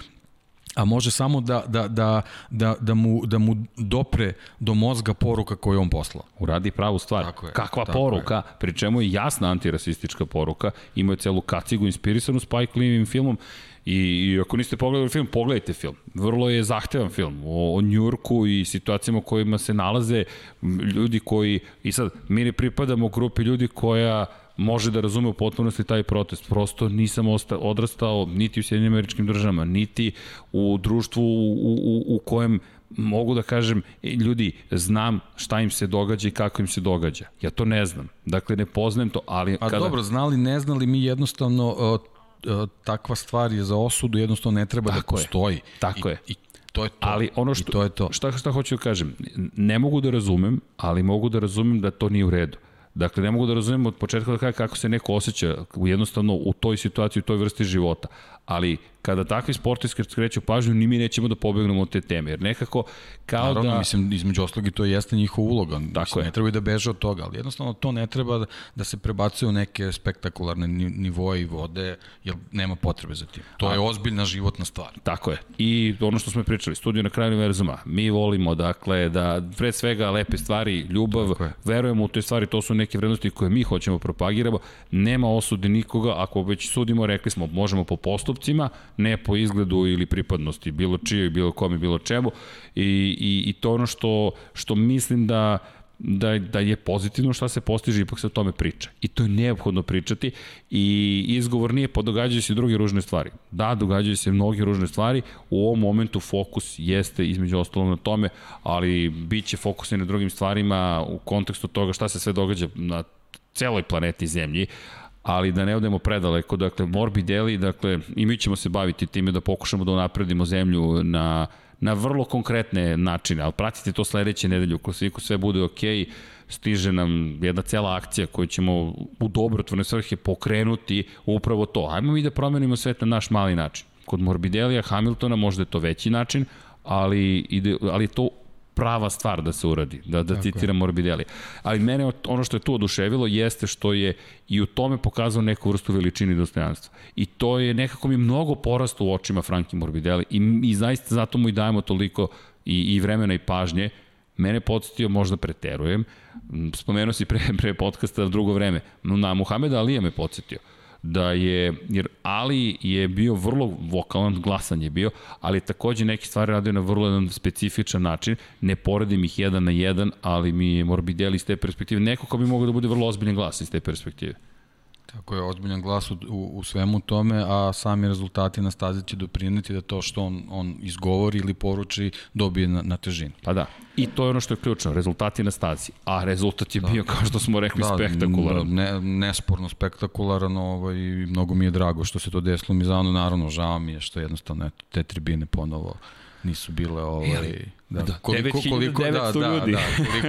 a može samo da, da, da, da, da, mu, da mu dopre do mozga poruka koju on poslao. Uradi pravu stvar. Tako je, Kakva tako poruka, je. pri čemu je jasna antirasistička poruka, imaju celu kacigu inspirisanu Spike Lee filmom I, I ako niste pogledali film, pogledajte film. Vrlo je zahtevan film o, o Njurku i situacijama u kojima se nalaze ljudi koji, i sad, mi ne pripadamo grupi ljudi koja može da razume u potpunosti taj protest. Prosto nisam osta, odrastao niti u Sjedinim američkim državama, niti u društvu u, u, u kojem mogu da kažem, ljudi, znam šta im se događa i kako im se događa. Ja to ne znam. Dakle, ne poznajem to, ali... A kada... dobro, znali, ne znali, mi jednostavno takva stvar je za osudu, jednostavno ne treba da Tako da postoji. Je. Tako I, je. I to je to. Ali ono što, to je to. Šta, šta hoću da kažem, ne mogu da razumem, ali mogu da razumem da to nije u redu. Dakle, ne mogu da razumem od početka da kako se neko osjeća jednostavno u toj situaciji, u toj vrsti života. Ali kada takvi sportisti skreću pažnju, ni mi nećemo da pobegnemo od te teme, jer nekako kao Naravno, da... mislim, između oslogi to jeste njihova uloga, Tako mislim, je. ne treba da beže od toga, ali jednostavno to ne treba da, da se prebacuje u neke spektakularne nivoje i vode, jer nema potrebe za tim. To A, je ozbiljna životna stvar. Tako je. I ono što smo pričali, studio na kraju univerzuma, mi volimo, dakle, da pre svega lepe stvari, ljubav, verujemo u te stvari, to su neke vrednosti koje mi hoćemo propagiramo, nema osude nikoga, ako već sudimo, rekli smo, možemo po postupcima, ne po izgledu ili pripadnosti, bilo čije, bilo kome, bilo čemu. I, i, i to ono što, što mislim da da, da je pozitivno šta se postiže, ipak se o tome priča. I to je neophodno pričati i izgovor nije pa događaju se druge ružne stvari. Da, događaju se mnoge ružne stvari, u ovom momentu fokus jeste između ostalog na tome, ali bit će fokus i na drugim stvarima u kontekstu toga šta se sve događa na celoj planeti Zemlji, ali da ne odemo predaleko, dakle Morbidelli, dakle i mi ćemo se baviti time da pokušamo da unapredimo zemlju na, na vrlo konkretne načine, ali pratite to sledeće nedelje, ukoliko sve bude okej, okay, stiže nam jedna cela akcija koju ćemo u dobrotvorne svrhe pokrenuti upravo to. Ajmo mi da promenimo svet na naš mali način. Kod Morbidelija, Hamiltona možda je to veći način, ali, ide, ali je to prava stvar da se uradi, da, da citiram Morbidelli. Ali mene ono što je tu oduševilo jeste što je i u tome pokazao neku vrstu veličine i dostojanstva. I to je nekako mi mnogo porasto u očima Franki Morbidelli i, i zaista zato mu i dajemo toliko i, i vremena i pažnje. Mene podsjetio, možda preterujem, spomenuo si pre, pre podcasta drugo vreme, na Muhameda Alija me podsjetio da je, jer Ali je bio vrlo vokalan, glasan je bio, ali takođe neke stvari radio na vrlo jedan specifičan način, ne poredim ih jedan na jedan, ali mi je Morbidelli iz te perspektive neko ko bi mogao da bude vrlo ozbiljan glas iz te perspektive. Tako je, ozbiljan glas u, u, svemu tome, a sami rezultati na stazi će doprineti da to što on, on izgovori ili poruči dobije na, na težini. Pa da, i to je ono što je ključno, rezultati na stazi. A rezultat je da. bio, kao što smo rekli, da, spektakularan. Ne, nesporno spektakularan ovaj, i mnogo mi je drago što se to desilo Mizanu, naravno žao mi je što jednostavno eto, te tribine ponovo nisu bile ovaj Da, da. Koliko, koliko, da, da. Da, da,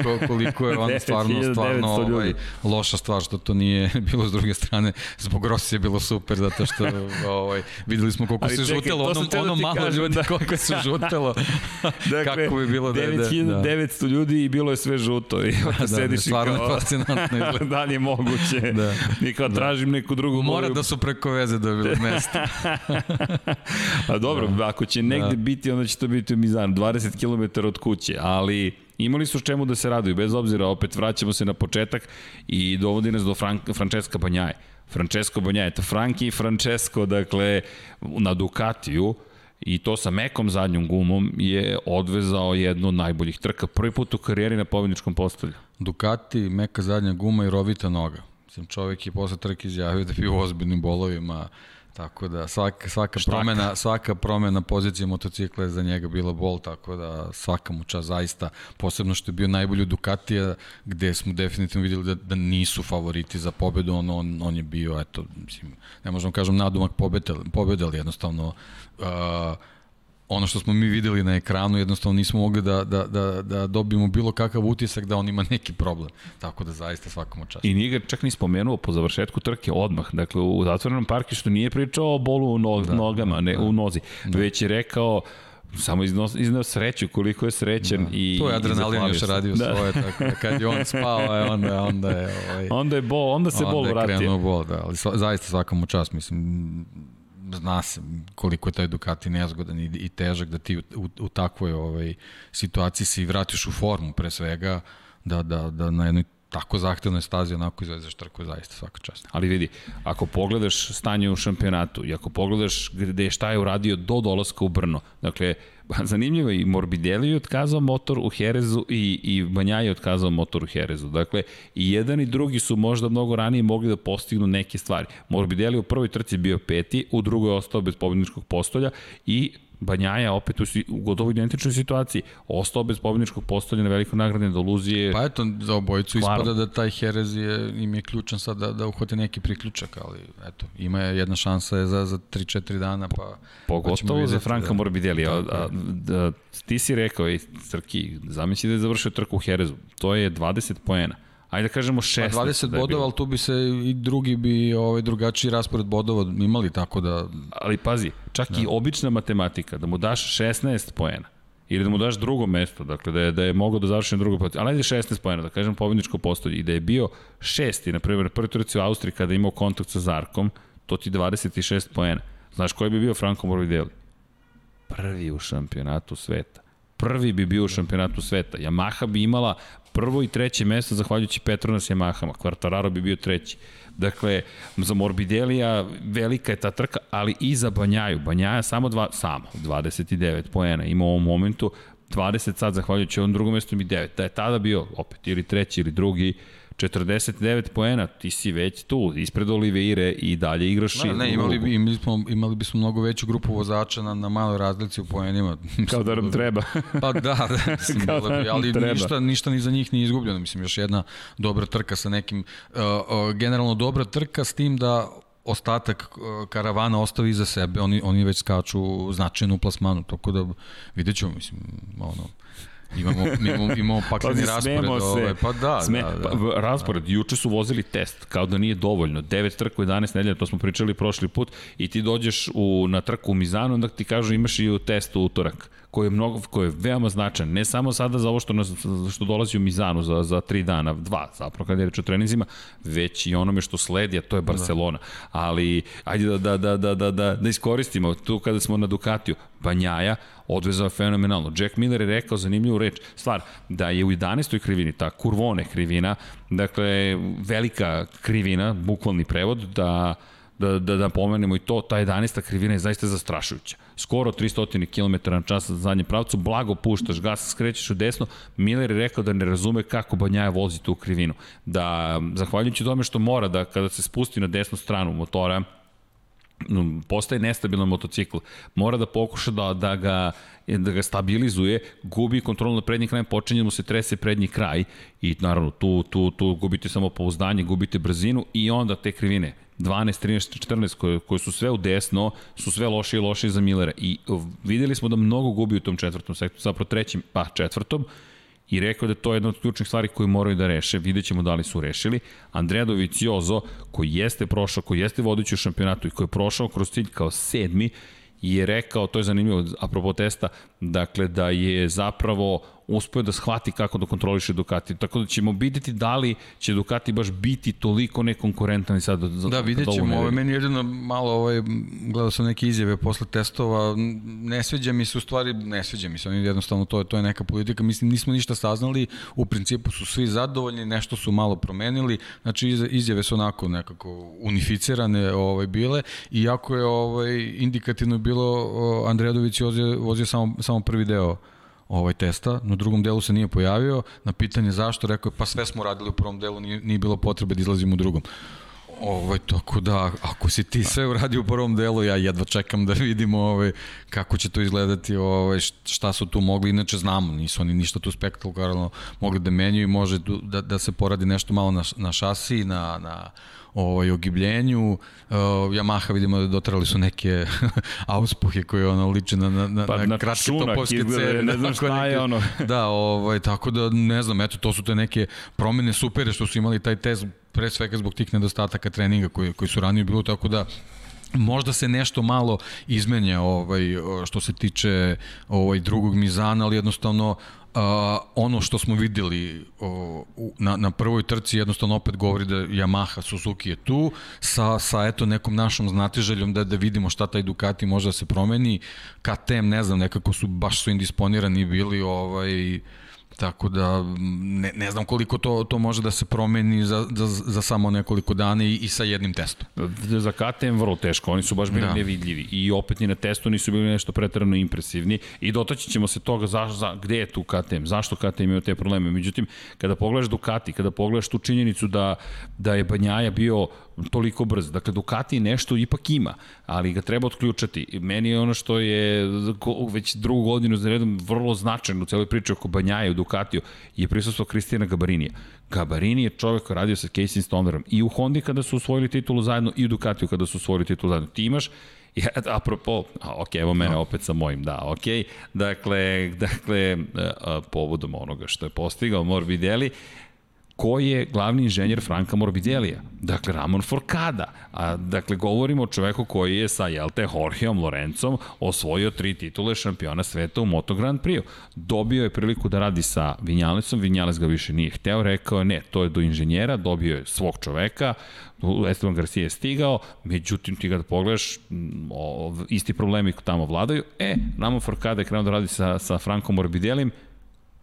koliko, koliko je on stvarno, stvarno ovaj, loša stvar što to nije bilo s druge strane. Zbog Rossi je bilo super zato što ovaj, videli smo koliko Ali se čekaj, žutelo, ono, da ono malo kažem, ljudi da. koliko se žutelo. dakle, Kako bi bilo da je... 9900 da. ljudi i bilo je sve žuto. I da, da, sediš stvarno kao, fascinantno izgleda. da li je moguće? da. I kao da. tražim neku drugu Mora boju. da su preko veze dobili mesto. A dobro, da. ako će negde da. biti, onda će to biti u Mizanu. 20 km km od kuće, ali imali su čemu da se raduju, bez obzira, opet vraćamo se na početak i dovodi nas do Fran Francesca Banjaje. Francesco Banjaje, to Franki i Francesco, dakle, na Ducatiju, i to sa mekom zadnjom gumom je odvezao jednu od najboljih trka. Prvi put u karijeri na pobjedničkom postolju. Ducati, meka zadnja guma i rovita noga. Mislim, čovjek je posle trke izjavio da bi u ozbiljnim bolovima Tako da svaka, svaka, promena, svaka promena pozicije motocikla je za njega bila bol, tako da svaka mu čast zaista, posebno što je bio najbolji u Ducatija, gde smo definitivno videli da, da nisu favoriti za pobedu, on, on, on je bio, eto, mislim, ne možemo kažem nadumak pobede, pobede ali jednostavno uh, ono što smo mi videli na ekranu, jednostavno nismo mogli da, da, da, da dobijemo bilo kakav utisak da on ima neki problem. Tako da zaista svakom čast. I nije ga čak ni spomenuo po završetku trke odmah. Dakle, u zatvorenom parkištu nije pričao o bolu u no, da, nogama, ne, da, u nozi, da. već je rekao samo iznao, iznao sreću, koliko je srećan da. i To je adrenalin još radio da. svoje, tako da kad je on spao, je onda, onda je... Ovaj, onda je bol, onda se onda bol vratio. Onda je krenuo bol, da, ali zaista svakom čast, mislim, zna se koliko je taj Ducati nezgodan i, i težak da ti u, u, u takvoj ovaj, situaciji se i vratiš u formu pre svega, da, da, da na jednoj tako zahtevnoj stazi onako izvezeš trku zaista svaka čast. Ali vidi, ako pogledaš stanje u šampionatu i ako pogledaš gde šta je uradio do dolaska u Brno, dakle, zanimljivo je i Morbidelli je otkazao motor u Herezu i, i Banja je otkazao motor u Herezu. Dakle, i jedan i drugi su možda mnogo ranije mogli da postignu neke stvari. Morbidelli u prvoj trci bio peti, u drugoj ostao bez pobjedničkog postolja i Banjaja opet u, u gotovo identičnoj situaciji. Ostao bez pobjedničkog postolja na velikoj nagradi Andaluzije. Pa eto, za obojicu Kvarom. ispada da taj Herez je, im je ključan sad da, da uhvate neki priključak, ali eto, ima je jedna šansa je za, za 3-4 dana, pa... pa Pogotovo pa za Franka da, Morbidelli. A, a, a, da, ti si rekao, ej, Crki, zamisli da je završio trku u Herezu. To je 20 poena ajde da kažemo 16. Pa 20 da bodova, ali tu bi se i drugi bi ovaj drugačiji raspored bodova imali, tako da... Ali pazi, čak da. i obična matematika, da mu daš 16 poena, ili da mu daš drugo mesto, dakle da je, da je mogao da završi na drugo pozicije, ali ajde 16 poena, da kažem pobjedničko postolje, i da je bio šesti, na primjer, prvi turci u Austriji kada je imao kontakt sa Zarkom, to ti 26 poena. Znaš koji bi bio Franco Morbidelli? Prvi u šampionatu sveta prvi bi bio u šampionatu sveta. Yamaha bi imala prvo i treće mesto zahvaljujući Petronas Yamahama. Quartararo bi bio treći. Dakle, za Morbidelija velika je ta trka, ali i za Banjaju. Banjaja samo, dva, samo 29 poena ima u ovom momentu, 20 sad zahvaljujući ovom drugom mestu mi 9. Da je tada bio opet ili treći ili drugi, 49 poena, ti si već tu, ispred Oliveire i dalje igraš ne, ne, imali, bi, imali, smo, imali bismo mnogo veću grupu vozača na, na maloj razlici u poenima. Kao da nam treba. pa da, da mislim, Kao da bi, ali treba. ništa, ništa ni za njih nije izgubljeno. Mislim, još jedna dobra trka sa nekim, uh, uh, generalno dobra trka s tim da ostatak uh, karavana ostavi iza sebe, oni, oni već skaču značajno u plasmanu, tako da vidjet ćemo, mislim, ono, Imamo, imamo, imamo pakleni pa, raspored. Se. Ovaj, pa da, Sme, da, da. Pa, raspored, da. juče su vozili test, kao da nije dovoljno. 9 trku 11 nedelja, to smo pričali prošli put, i ti dođeš u, na trku u Mizanu, onda ti kažu imaš i u testu utorak koji je, mnogo, koji je veoma značajan, ne samo sada za ovo što, nas, što dolazi u Mizanu za, za tri dana, dva, zapravo kada je reč o trenizima, već i onome što sledi, a to je da. Barcelona. Da. Ali, ajde da, da, da, da, da, da, da iskoristimo tu kada smo na Ducatiju, Banjaja odvezao fenomenalno. Jack Miller je rekao zanimljivu reč, stvar, da je u 11. krivini, ta kurvone krivina, dakle, velika krivina, bukvalni prevod, da da, da, da pomenemo i to, ta 11. krivina je zaista zastrašujuća. Skoro 300 km na čas za zadnjem pravcu, blago puštaš gas, skrećeš u desno. Miller je rekao da ne razume kako Banjaja vozi tu krivinu. Da, zahvaljujući tome što mora da kada se spusti na desnu stranu motora, postaje nestabilan motocikl, mora da pokuša da, da, ga, da ga stabilizuje, gubi kontrolu na prednji kraj, počinje mu se trese prednji kraj i naravno tu, tu, tu gubite samo pouzdanje, gubite brzinu i onda te krivine 12, 13, 14 koje, koje su sve u desno, su sve loše i loše za Millera. I videli smo da mnogo gubi u tom četvrtom sektoru, zapravo trećim, pa četvrtom, i rekao da to je jedna od ključnih stvari koje moraju da reše, vidjet ćemo da li su rešili. Andrea Doviciozo, koji jeste prošao, koji jeste vodeći u šampionatu i koji je prošao kroz cilj kao sedmi, je rekao, to je zanimljivo, apropo testa, dakle da je zapravo uspeo da shvati kako da kontroliše Ducati. Tako da ćemo videti da li će Ducati baš biti toliko nekonkurentan i sad za, Da, vidjet ćemo. Ovo, meni jedino malo, ovaj, gledao sam neke izjave posle testova, ne sviđa mi se u stvari, ne sviđa mi se, oni jednostavno to je, to je neka politika, mislim nismo ništa saznali, u principu su svi zadovoljni, nešto su malo promenili, znači izjave su onako nekako unificirane ovaj, bile, iako je ovaj, indikativno bilo Andrejadović vozio, vozio samo, samo prvi deo ovaj testa, na drugom delu se nije pojavio, na pitanje zašto, rekao je pa sve smo radili u prvom delu, nije, nije bilo potrebe da izlazimo u drugom. Ovaj, tako da, ako si ti sve uradio u prvom delu, ja jedva čekam da vidimo ovaj, kako će to izgledati, ovaj, šta su tu mogli, inače znamo, nisu oni ništa tu spektakularno mogli da menjaju može da, da se poradi nešto malo na, na šasi, na, na ovaj, ogibljenju. Uh, Yamaha vidimo da dotrali su neke auspuhe koje ono liče na, na, na, pa, na kratke topovske. Ne znam šta je ono. da, ovaj, tako da ne znam, eto, to su te neke promene supere što su imali taj test pre svega zbog tih nedostataka treninga koji, koji su ranije bilo, tako da možda se nešto malo izmenja ovaj što se tiče ovaj drugog mizana, ali jednostavno Uh, ono što smo videli uh, na, na prvoj trci jednostavno opet govori da Yamaha Suzuki je tu sa, sa eto nekom našom znatiželjom da, da vidimo šta taj Ducati može da se promeni. KTM ne znam nekako su baš su indisponirani bili ovaj Tako da ne, ne znam koliko to, to može da se promeni za, za, za samo nekoliko dana i, i sa jednim testom. Za KTM vrlo teško, oni su baš bili da. nevidljivi i opet ni na testu nisu bili nešto pretarano impresivni i dotaći ćemo se toga za, za, gde je tu KTM, zašto KTM imao te probleme. Međutim, kada pogledaš Ducati, kada pogledaš tu činjenicu da, da je Banjaja bio toliko brz. Dakle, Ducati nešto ipak ima, ali ga treba otključati. Meni je ono što je već drugu godinu za redom vrlo značajno u celoj priči oko Banjaja u Ducatiju je prisustvo Kristijana Gabarinija. Gabarini je čovek koji radio sa Casey Stonerom i u Hondi kada su osvojili titulu zajedno i u Ducatiju kada su osvojili titulu zajedno. Ti imaš Ja, apropo, a, ok, evo mene opet sa mojim, da, ok. Dakle, dakle, a, povodom onoga što je postigao Morbidelli, ko je glavni inženjer Franka Morbidelija? Dakle, Ramon Forcada. A, dakle, govorimo o čoveku koji je sa, jel te, Jorgeom Lorencom osvojio tri titule šampiona sveta u Moto Grand Prix. Dobio je priliku da radi sa Vinjalesom, Vinjales ga više nije hteo, rekao je ne, to je do inženjera, dobio je svog čoveka, Esteban Garcia je stigao, međutim ti ga da pogledaš, o, isti problemi tamo vladaju. E, Ramon Forcada je krenuo da radi sa, sa Frankom Morbidelim,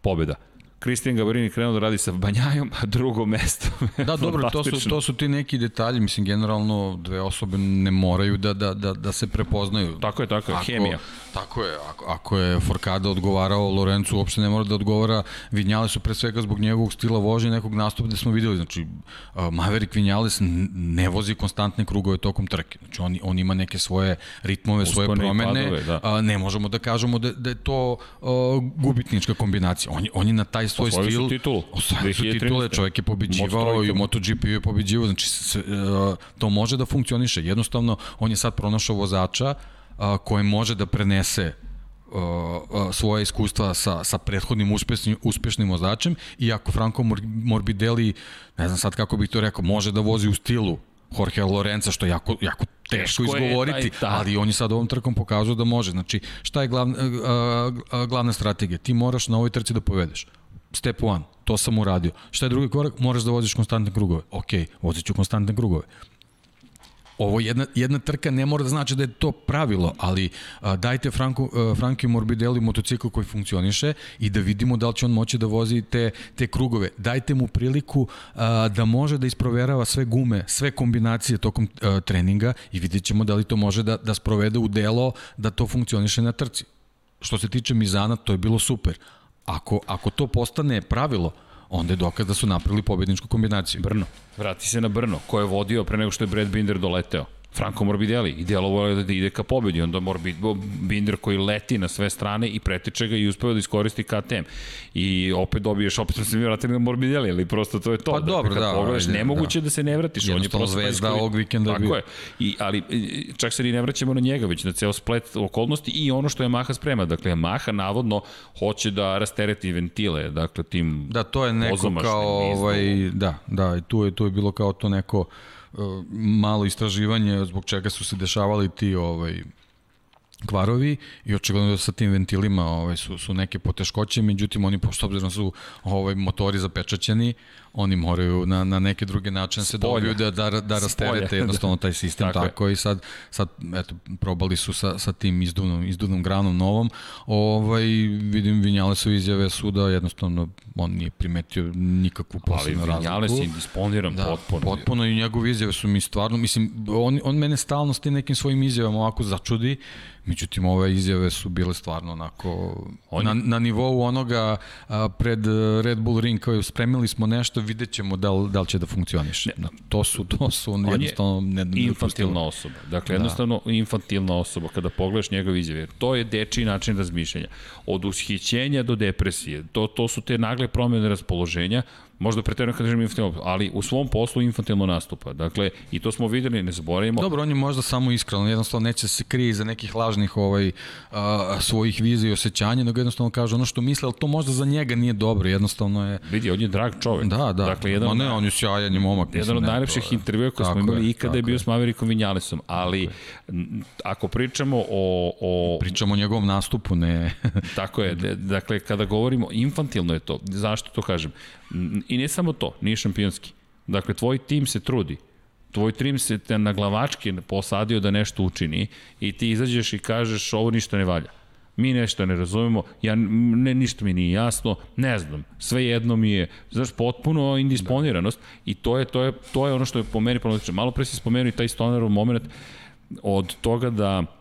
pobjeda Kristijan Gabarini krenuo da radi sa Banjajom, a drugo mesto. da, dobro, to su, to su ti neki detalji, mislim, generalno dve osobe ne moraju da, da, da, da se prepoznaju. Tako je, tako je, ako, hemija. Tako je, ako, ako je Forkada odgovarao, Lorencu uopšte ne mora da odgovara, Vinjale su pre svega zbog njegovog stila vožnje nekog nastupa da smo videli, znači Maverick Vinjales ne vozi konstantne krugove tokom trke, znači on, on ima neke svoje ritmove, Uspone svoje promene, padove, da. ne možemo da kažemo da, da je to gubitnička kombinacija, on, on je na taj svoj Osvojili stil. su titul. Osvojili su titule, čovjek je pobeđivao i u MotoGP je pobeđivao, znači sve, to može da funkcioniše. Jednostavno, on je sad pronašao vozača uh, koji može da prenese uh, uh, svoje iskustva sa, sa prethodnim uspešnim, uspešnim vozačem i ako Franco Morbidelli, ne znam sad kako bih to rekao, može da vozi u stilu Jorge Lorenza, što je jako, jako teško izgovoriti, taj, taj. ali on je sad ovom trkom pokazao da može. Znači, šta je glavna, glavna strategija? Ti moraš na ovoj trci da povedeš. Step one, to sam uradio. Šta je drugi korak? Moraš da voziš konstantne krugove. Ok, vozit ću konstantne krugove ovo jedna, jedna trka ne mora da znači da je to pravilo, ali a, dajte Franku, a, Franki Morbidelli motocikl koji funkcioniše i da vidimo da li će on moći da vozi te, te krugove. Dajte mu priliku a, da može da isproverava sve gume, sve kombinacije tokom a, treninga i vidjet ćemo da li to može da, da sprovede u delo da to funkcioniše na trci. Što se tiče Mizana, to je bilo super. Ako, ako to postane pravilo, onda je dokaz da su napravili pobedničku kombinaciju. Brno. Vrati se na Brno, ko je vodio pre nego što je Brad Binder doleteo. Franco Morbidelli i djelovo je da ide ka pobedi, onda Morbid, Binder koji leti na sve strane i pretiče ga i uspeva da iskoristi KTM. I opet dobiješ, opet smo se mi vratili na Morbidelli, ali prosto to je to. Pa dakle, dobro, da. Pogledaš, ajde, nemoguće da. da se ne vratiš. On je prosto zvezda ovog vikenda Tako bio. je. I, ali čak se ni ne vraćamo na njega, već na ceo splet okolnosti i ono što je Maha sprema. Dakle, Maha navodno hoće da rastereti ventile, dakle, tim Da, to je neko kao, ovaj, da, da, tu je, tu je bilo kao to neko malo istraživanje zbog čega su se dešavali ti ovaj kvarovi i očigledno da sa tim ventilima ovaj, su, su neke poteškoće, međutim oni pošto obzirom da su ovaj, motori zapečaćeni, oni moraju na, na neke druge načine se dobiju da, da, da rasterete jednostavno taj sistem. Tako, tako i sad, sad eto, probali su sa, sa tim izduvnom, izduvnom granom novom, ovaj, vidim Vinjale su izjave su da jednostavno on nije primetio nikakvu posebnu razliku. Ali Vinjale si indisponiran da, potpuno. Potpuno i njegove izjave su mi stvarno, mislim, on, on mene stalno s tim nekim svojim izjavama ovako začudi, međutim ove izjave su bile stvarno onako on... na, na nivou onoga a, pred Red Bull Ring kao spremili smo nešto vidjet ćemo da li, da li će da funkcioniše. Ne, to su, to su on jednostavno ne, ne infantilna osoba. Dakle, da. jednostavno infantilna osoba kada pogledaš njegov izjave. To je dečiji način razmišljanja. Od ushićenja do depresije. To, to su te nagle promjene raspoloženja možda preterujem kad kažem infantilno, ali u svom poslu infantilno nastupa. Dakle, i to smo videli, ne zaboravimo. Dobro, on je možda samo iskren, jednostavno neće se krije za nekih lažnih ovaj, a, svojih vizija i osjećanja, nego jednostavno kaže ono što misle, ali to možda za njega nije dobro, jednostavno je... Vidi, on je drag čovek. Da, da. Dakle, jedan, Ma ne, on je sjajan i momak. Jedan mislim, od najlepših intervjua koje smo imali i kada je bio s Maverikom Vinjalesom, ali ako pričamo o... o... Pričamo o njegovom nastupu, ne... tako je, dakle, kada govorimo, infantilno je to. Zašto to kažem? I ne samo to, nije šampionski. Dakle, tvoj tim se trudi, tvoj tim se te na glavački posadio da nešto učini i ti izađeš i kažeš ovo ništa ne valja. Mi nešto ne razumemo, ja, ne, ništa mi nije jasno, ne znam, sve jedno mi je, znaš, potpuno indisponiranost da. i to je, to, je, to je ono što je po meni problematično. Malo pre si spomenuo i taj Stonerov moment od toga da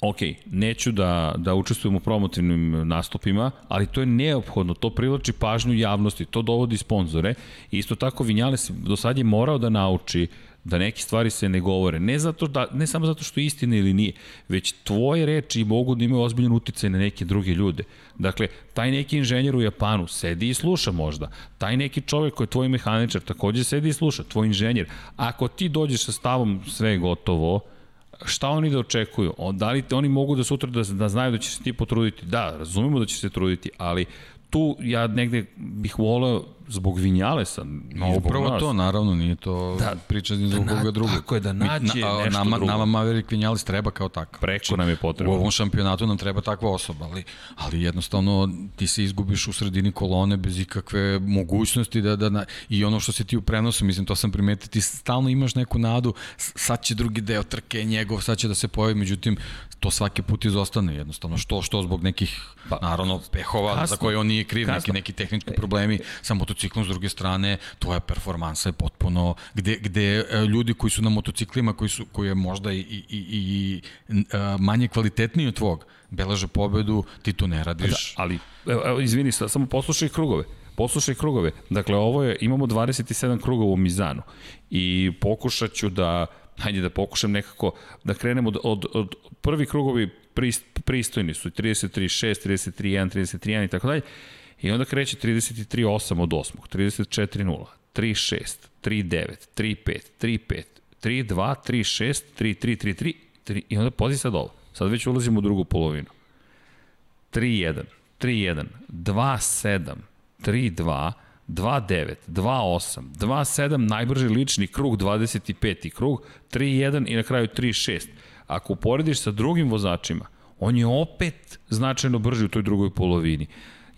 ok, neću da, da učestvujem u promotivnim nastupima, ali to je neophodno, to privlači pažnju javnosti, to dovodi sponzore. Isto tako Vinjales do sad je morao da nauči da neke stvari se ne govore. Ne, zato da, ne samo zato što je istina ili nije, već tvoje reči mogu da imaju ozbiljan uticaj na neke druge ljude. Dakle, taj neki inženjer u Japanu sedi i sluša možda. Taj neki čovek koji je tvoj mehaničar takođe sedi i sluša, tvoj inženjer. Ako ti dođeš sa stavom sve gotovo, šta oni da očekuju? O, da li oni mogu da sutra da, da znaju da će se ti potruditi? Da, razumemo da će se truditi, ali tu ja negde bih voleo zbog Vinjalesa. Ma upravo nas. to, naravno, nije to da, priča ni zbog da koga drugog. Tako je, da nađe na, nešto nama, drugo. Nama Maverick Vinjales treba kao takav. Preko znači, nam je potrebno. U ovom šampionatu nam treba takva osoba, ali, ali jednostavno ti se izgubiš u sredini kolone bez ikakve mogućnosti da, da na, i ono što se ti u prenosu, mislim, to sam primetio, ti stalno imaš neku nadu, sad će drugi deo trke njegov, sad će da se pojavi, međutim, to svaki put izostane jednostavno, što, što zbog nekih, pa, naravno, pehova kasno, za koje on nije kriv, kasno. neki, neki tehnički problemi sa motociklom, s druge strane, tvoja performansa je potpuno, gde, gde e, ljudi koji su na motociklima, koji, su, koji je možda i, i, i, i e, manje kvalitetniji od tvog, beleže pobedu, ti to ne radiš. Da, ali, evo, izvini, samo poslušaj krugove poslušaj krugove. Dakle, ovo je, imamo 27 krugova u Mizanu i pokušat ću da hajde da pokušam nekako da krenemo od, od, od prvi krugovi prist, pristojni su 33 6, 33 1, 33 1 i tako dalje. I onda kreće 33 8 od 8, 34 0, 3 6, 3 9, 3 5, 3 5, 3 2, 3 6, 3 3 3 3, 3 i onda pozi sad ovo. Sad već ulazimo u drugu polovinu. 3 1, 3 1, 2 7, 3 2, 2.9, 2.8, 2.7 najbrži lični krug, 25. krug, 3.1 i na kraju 3.6. Ako uporediš sa drugim vozačima, on je opet značajno brži u toj drugoj polovini.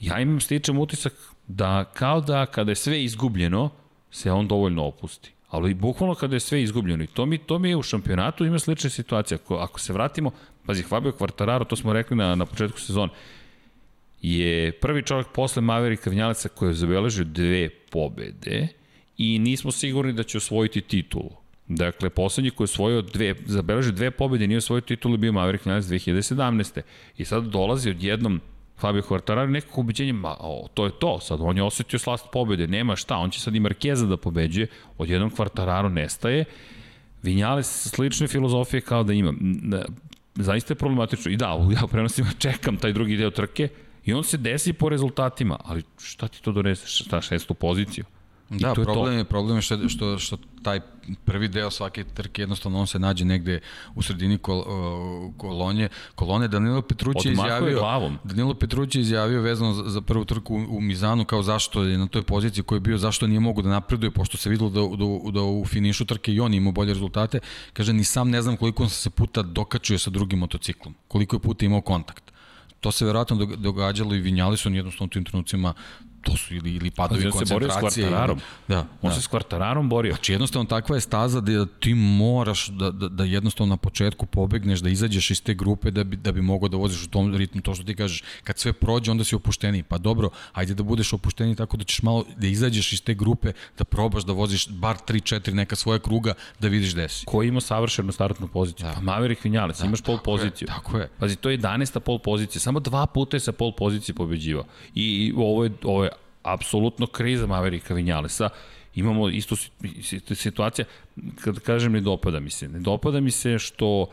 Ja imam stičem utisak da kao da kada je sve izgubljeno, se on dovoljno opusti. Ali bukvalno kada je sve izgubljeno. I to mi, to mi je u šampionatu ima slična situacija. Ako, ako se vratimo, pazi, Fabio Quartararo, to smo rekli na, na početku sezona, je prvi čovjek posle Maverika Vinjaleca koji je zabeležio dve pobede i nismo sigurni da će osvojiti titulu. Dakle, poslednji koji je osvojio dve, zabeležio dve pobede i nije osvojio titulu bio Maverick Vinales 2017. I sad dolazi odjednom Fabio Quartararo nekako ubeđenje, ma o, to je to, sad on je osetio slast pobede, nema šta, on će sad i Markeza da pobeđuje, odjednom Quartararo nestaje, Vinjales slične filozofije kao da ima. Zaista je problematično. I da, ja u prenosima čekam taj drugi deo trke i on se desi po rezultatima, ali šta ti to donese? Šta šestu poziciju? Da, problem je, problem je što, što, što taj prvi deo svake trke jednostavno on se nađe negde u sredini kol, kolonje. Kolone Danilo Petrući je izjavio glavom. Danilo Petrući je izjavio vezano za, za prvu trku u, u Mizanu kao zašto je na toj poziciji koji je bio zašto nije mogu da napreduje pošto se videlo da, da, da u finišu trke i on imao bolje rezultate. Kaže ni sam ne znam koliko on se puta dokačuje sa drugim motociklom. Koliko je puta imao kontakt. To se verovatno događalo i Vinjali su jednostavno u tim trenucima to su ili, ili padovi koncentracije. On se borio s Da, on da. se s Kvartararom borio. Znači jednostavno takva je staza da ti moraš da, da, da jednostavno na početku pobegneš, da izađeš iz te grupe da bi, da bi mogao da voziš u tom ritmu, to što ti kažeš, kad sve prođe onda si opušteni. Pa dobro, ajde da budeš opušteni tako da ćeš malo da izađeš iz te grupe, da probaš da voziš bar 3-4 neka svoja kruga da vidiš gde si. Ko ima savršenu startnu poziciju? Da. Pa Maverick Vinales, da, imaš pol poziciju. Je, tako je. Pazi, to je 11. pol pozicija, samo dva puta je sa pol pozicije pobeđivao. I, i ovo je, ovo je apsolutno kriza Maverika Vinjalesa. Imamo istu situacija, kad kažem ne dopada mi se, ne dopada mi se što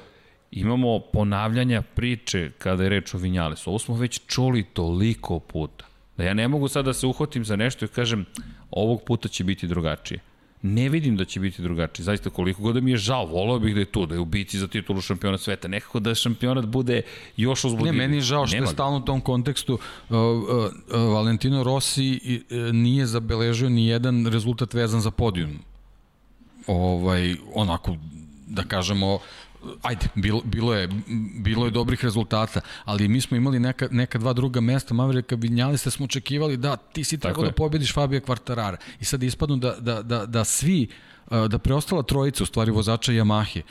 imamo ponavljanja priče kada je reč o Vinjalesu. Ovo smo već čuli toliko puta. Da ja ne mogu sad da se uhvatim za nešto i kažem ovog puta će biti drugačije ne vidim da će biti drugačiji. Zaista koliko god da mi je žao, volao bih da je tu, da je u bici za titulu šampiona sveta. Nekako da šampionat bude još uzbudljiviji. Ne, meni je žao što Nema je stalno u tom kontekstu uh, uh, uh, Valentino Rossi uh, nije zabeležio ni jedan rezultat vezan za podijum. Ovaj, onako, da kažemo, ajde, bilo, bilo, je, bilo je dobrih rezultata, ali mi smo imali neka, neka dva druga mesta, Maverika Vinjalista smo očekivali da ti si trebao da pobediš Fabio Quartarara i sad ispadnu da, da, da, da svi da preostala trojica, u stvari vozača Yamahe,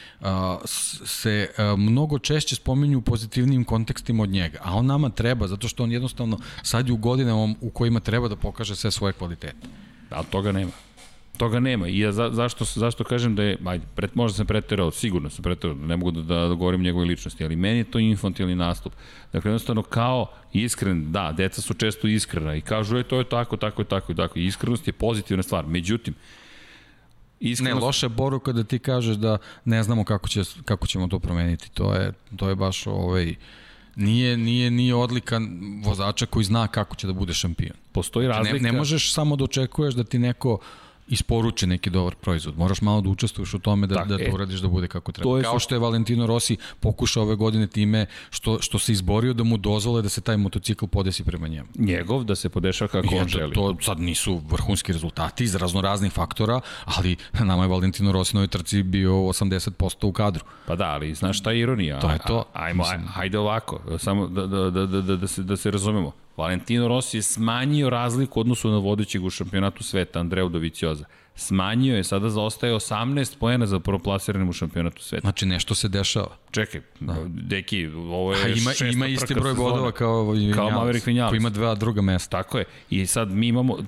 se mnogo češće spominju u pozitivnim kontekstima od njega, a on nama treba, zato što on jednostavno sad je u godinama u kojima treba da pokaže sve svoje kvalitete. Ali toga nema. Toga nema. I ja za, zašto, zašto kažem da je, ajde, pret, možda sam preterao, sigurno sam preterao, ne mogu da, da, da govorim njegove ličnosti, ali meni je to infantilni nastup. Dakle, jednostavno kao iskren, da, deca su često iskrena i kažu, je, to je tako, tako, tako i tako. I iskrenost je pozitivna stvar. Međutim, Iskrenost... Ne, loša poruka da ti kažeš da ne znamo kako, će, kako ćemo to promeniti. To je, to je baš ovaj, nije, nije, nije odlika vozača koji zna kako će da bude šampion. Postoji razlika. Znači, ne, ne možeš samo da očekuješ da ti neko uh, isporuči neki dobar proizvod. Moraš malo da učestvuješ u tome da, tak, da to e, uradiš da bude kako treba. Kao što je Valentino Rossi pokušao ove godine time što, što se izborio da mu dozvole da se taj motocikl podesi prema njemu. Njegov da se podešava kako I on želi. To sad nisu vrhunski rezultati iz raznoraznih faktora, ali nama je Valentino Rossi na ovoj trci bio 80% u kadru. Pa da, ali znaš šta je ironija? To je to. Ajmo, ajmo, ajde ovako, samo da, da, da, da, da, se, da se razumemo. Valentino Rossi je smanjio razliku odnosu na vodećeg u šampionatu sveta, Andreu Dovicioza. Smanjio je, sada zaostaje 18 poena za proplasiranim u šampionatu sveta. Znači nešto se dešava. Čekaj, da. deki, ovo je A ima, šesta ima isti broj bodova kao, kao Maverick Vinales. Koji ima dva druga mesta. Tako je. I sad mi imamo,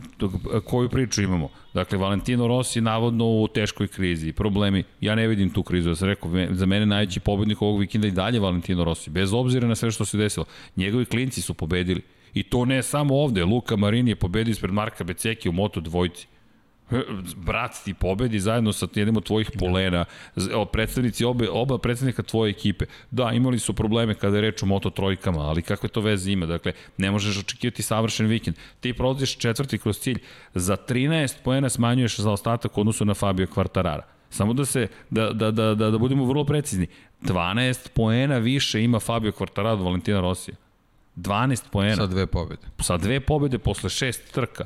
koju priču imamo? Dakle, Valentino Rossi navodno u teškoj krizi, problemi. Ja ne vidim tu krizu, ja sam rekao, za mene najveći pobednik ovog vikenda i dalje Valentino Rossi, bez obzira na sve što se desilo. Njegovi klinci su pobedili. I to ne samo ovde, Luka Marini je pobedio ispred Marka Beceki u Moto dvojci. Brat ti pobedi zajedno sa jednim od tvojih polena, predstavnici obe, oba predstavnika tvoje ekipe. Da, imali su probleme kada je reč o Moto trojkama, ali kakve to veze ima? Dakle, ne možeš očekivati savršen vikend. Ti prolaziš četvrti kroz cilj, za 13 poena smanjuješ za ostatak odnosu na Fabio Quartarara. Samo da se da, da, da, da, da budemo vrlo precizni. 12 poena više ima Fabio Quartararo od Valentina Rosija. 12 poena. Sa dve pobede. Sa dve pobede posle šest trka.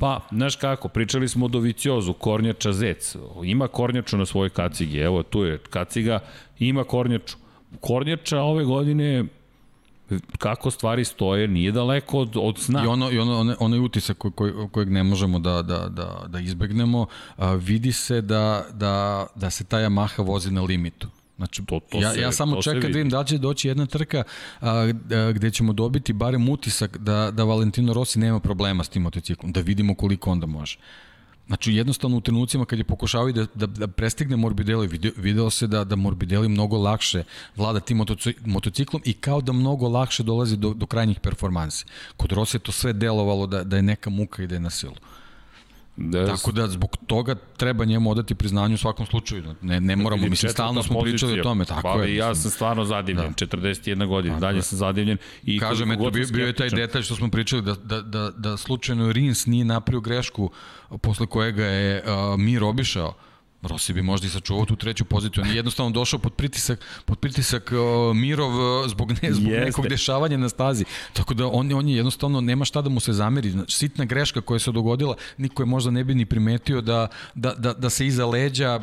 Pa, znaš kako, pričali smo o Doviciozu, Kornjača Zec. Ima Kornjaču na svojoj kacigi, evo tu je kaciga, ima Kornjaču. Kornjača ove godine kako stvari stoje nije daleko od, od sna. I ono, i ono, onaj, onaj utisak koj, koj, kojeg ne možemo da, da, da, da izbegnemo, a, vidi se da, da, da se ta Yamaha vozi na limitu. Znači, to, to ja, se, ja samo čekam da vidim da će doći jedna trka a, a, gde ćemo dobiti barem utisak da, da Valentino Rossi nema problema s tim motociklom, da vidimo koliko onda može. Znači, jednostavno u trenucima kad je pokušavao da, da, da prestigne Morbidelli, video, video se da, da Morbidelli mnogo lakše vlada tim motociklom i kao da mnogo lakše dolazi do, do krajnjih performansi. Kod Rossi je to sve delovalo da, da je neka muka i da je na silu. Da, Tako da zbog toga treba njemu odati priznanju u svakom slučaju. Ne, ne moramo, mislim, stalno smo pričali o tome. Tako pa, je. Ja sam stvarno zadivljen, da. 41 godina, dalje je. sam zadivljen. I Kažem, eto, bio, bio je taj detalj što smo pričali, da, da, da, da slučajno Rins nije napravio grešku posle kojega je uh, Mir obišao Rossi bi možda i sačuvao tu treću poziciju. On je jednostavno došao pod pritisak, pod pritisak uh, Mirov zbog, ne, zbog Jeste. nekog dešavanja na stazi. Tako da on, on je jednostavno, nema šta da mu se zameri. Sitna greška koja se dogodila, niko je možda ne bi ni primetio da, da, da, da se iza leđa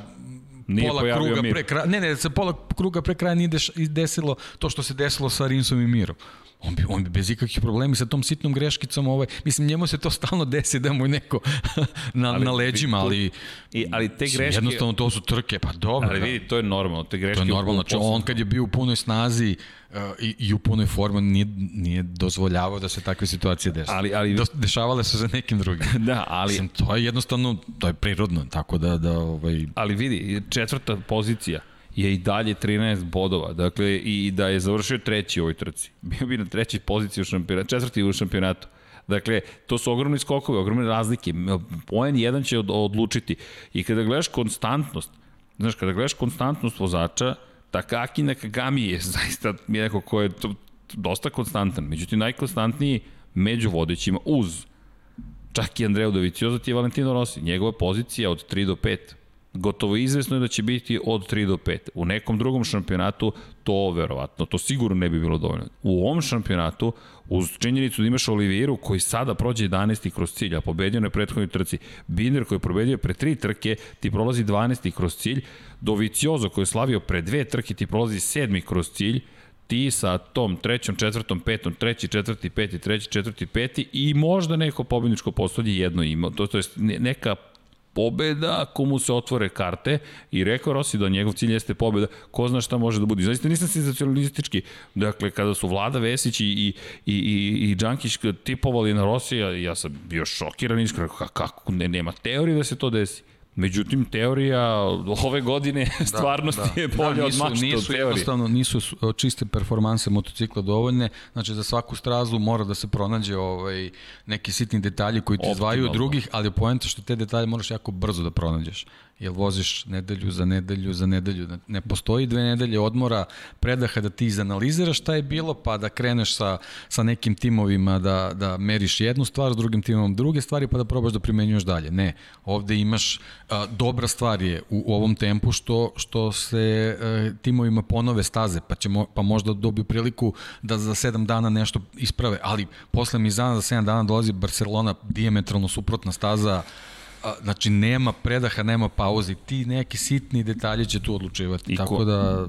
Nije pola kruga mir. pre kraja, ne, ne, se pola kruga pre kraja nije deš, desilo to što se desilo sa Rinsom i Mirom on bi, on bi bez ikakvih problema sa tom sitnom greškicom, ovaj, mislim, njemu se to stalno desi da mu neko na, ali, na leđima, ali, i, ali te greške... Jednostavno to su trke, pa dobro. Ali da. vidi, to je normalno, te greške... To je normalno, znači on kad je bio u punoj snazi uh, i, i u punoj formi nije, nije dozvoljavao da se takve situacije desi. Ali, ali... Do, dešavale su za nekim drugim. da, ali... Mislim, to je jednostavno, to je prirodno, tako da... da ovaj... Ali vidi, četvrta pozicija, je i dalje 13 bodova. Dakle, i da je završio treći u ovoj trci. Bio bi na trećoj poziciji u šampionatu, četvrti u šampionatu. Dakle, to su ogromni skokovi, ogromne razlike. Poen jedan će odlučiti. I kada gledaš konstantnost, znaš, kada gledaš konstantnost vozača, Takaki Nakagami je zaista neko ko je to, dosta konstantan. Međutim, najkonstantniji među vodećima uz čak i Andrea Dovicioza ti je Valentino Rossi. Njegova pozicija od 3 do 5 gotovo izvesno je da će biti od 3 do 5. U nekom drugom šampionatu to verovatno, to sigurno ne bi bilo dovoljno. U ovom šampionatu, uz činjenicu da imaš Oliviru koji sada prođe 11. kroz cilj, a pobedio na prethodnoj trci, Binder koji je probedio pre tri trke, ti prolazi 12. kroz cilj, Doviciozo koji je slavio pre dve trke, ti prolazi 7. kroz cilj, ti sa tom trećom, četvrtom, petom, treći, četvrti, peti, treći, četvrti, peti i možda neko pobedničko postolje jedno ima, to, to je neka pobeda ako mu se otvore karte i rekao Rossi da njegov cilj jeste pobeda, ko zna šta može da bude. Zaista nisam senzacionalistički. Dakle, kada su Vlada Vesić i, i, i, i, Đankić tipovali na Rosija, ja sam bio šokiran iskreno, kako ne, nema teorije da se to desi. Međutim, teorija ove godine da, stvarnosti da, da. je bolja da, nisu, od mačta nisu, Jednostavno nisu čiste performanse motocikla dovoljne, znači za svaku strazu mora da se pronađe ovaj, neki sitni detalji koji ti zvaju od drugih, ali poenta što te detalje moraš jako brzo da pronađeš jer voziš nedelju za nedelju za nedelju. Ne postoji dve nedelje odmora, predaha da ti izanaliziraš šta je bilo, pa da kreneš sa, sa nekim timovima da, da meriš jednu stvar, s drugim timom druge stvari, pa da probaš da primenjuješ dalje. Ne, ovde imaš, a, dobra stvar je u, u ovom tempu što, što se a, timovima ponove staze, pa, će mo, pa možda dobiju priliku da za sedam dana nešto isprave, ali posle Mizana za sedam dana dolazi Barcelona, diametralno suprotna staza, znači nema predaha, nema pauze, ti neki sitni detalji će tu odlučivati. I Tako ko, da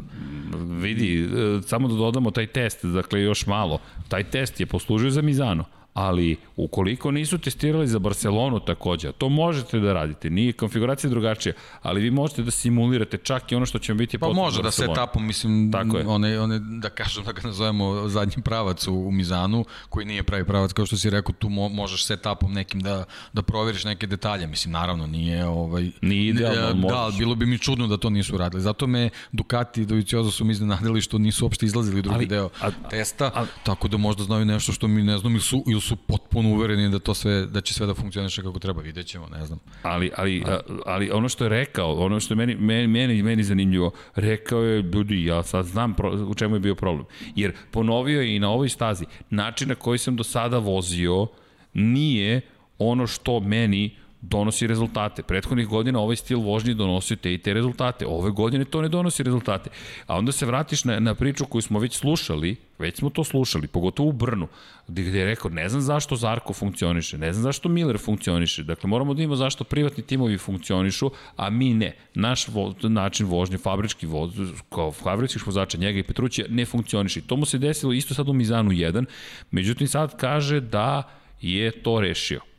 vidi, e, samo da dodamo taj test, dakle još malo. Taj test je poslužio za Mizano ali ukoliko nisu testirali za Barcelonu takođe, to možete da radite, nije konfiguracija drugačija, ali vi možete da simulirate čak i ono što će biti Pa može da se etapom, mislim, Tako je. One, one, da kažem da ga nazovemo zadnji pravac u, u Mizanu, koji nije pravi pravac, kao što si rekao, tu mo, možeš etapom nekim da, da proveriš neke detalje, mislim, naravno, nije ovaj... Nije idealno, Da, ali bilo bi mi čudno da to nisu radili, zato me Ducati i Doviciozo su mi iznenadili što nisu uopšte izlazili drugi ali, deo a, testa, a, tako da možda znaju nešto što mi ne znam, ili su, ili su potpuno uvereni da to sve da će sve da funkcioniše kako treba, videćemo, ne znam. Ali ali ali ono što je rekao, ono što je meni meni meni, meni zanimljivo, rekao je ljudi, ja sad znam pro, u čemu je bio problem. Jer ponovio je i na ovoj stazi, način na koji sam do sada vozio nije ono što meni donosi rezultate. Prethodnih godina ovaj stil vožnje donosio te i te rezultate. Ove godine to ne donosi rezultate. A onda se vratiš na, na priču koju smo već slušali, već smo to slušali, pogotovo u Brnu, gde, je rekao, ne znam zašto Zarko funkcioniše, ne znam zašto Miller funkcioniše. Dakle, moramo da imamo zašto privatni timovi funkcionišu, a mi ne. Naš vo, način vožnje, fabrički voz, kao fabričkih vozača, njega i Petruća, ne funkcioniše. To mu se desilo isto sad u Mizanu 1, međutim sad kaže da je to rešio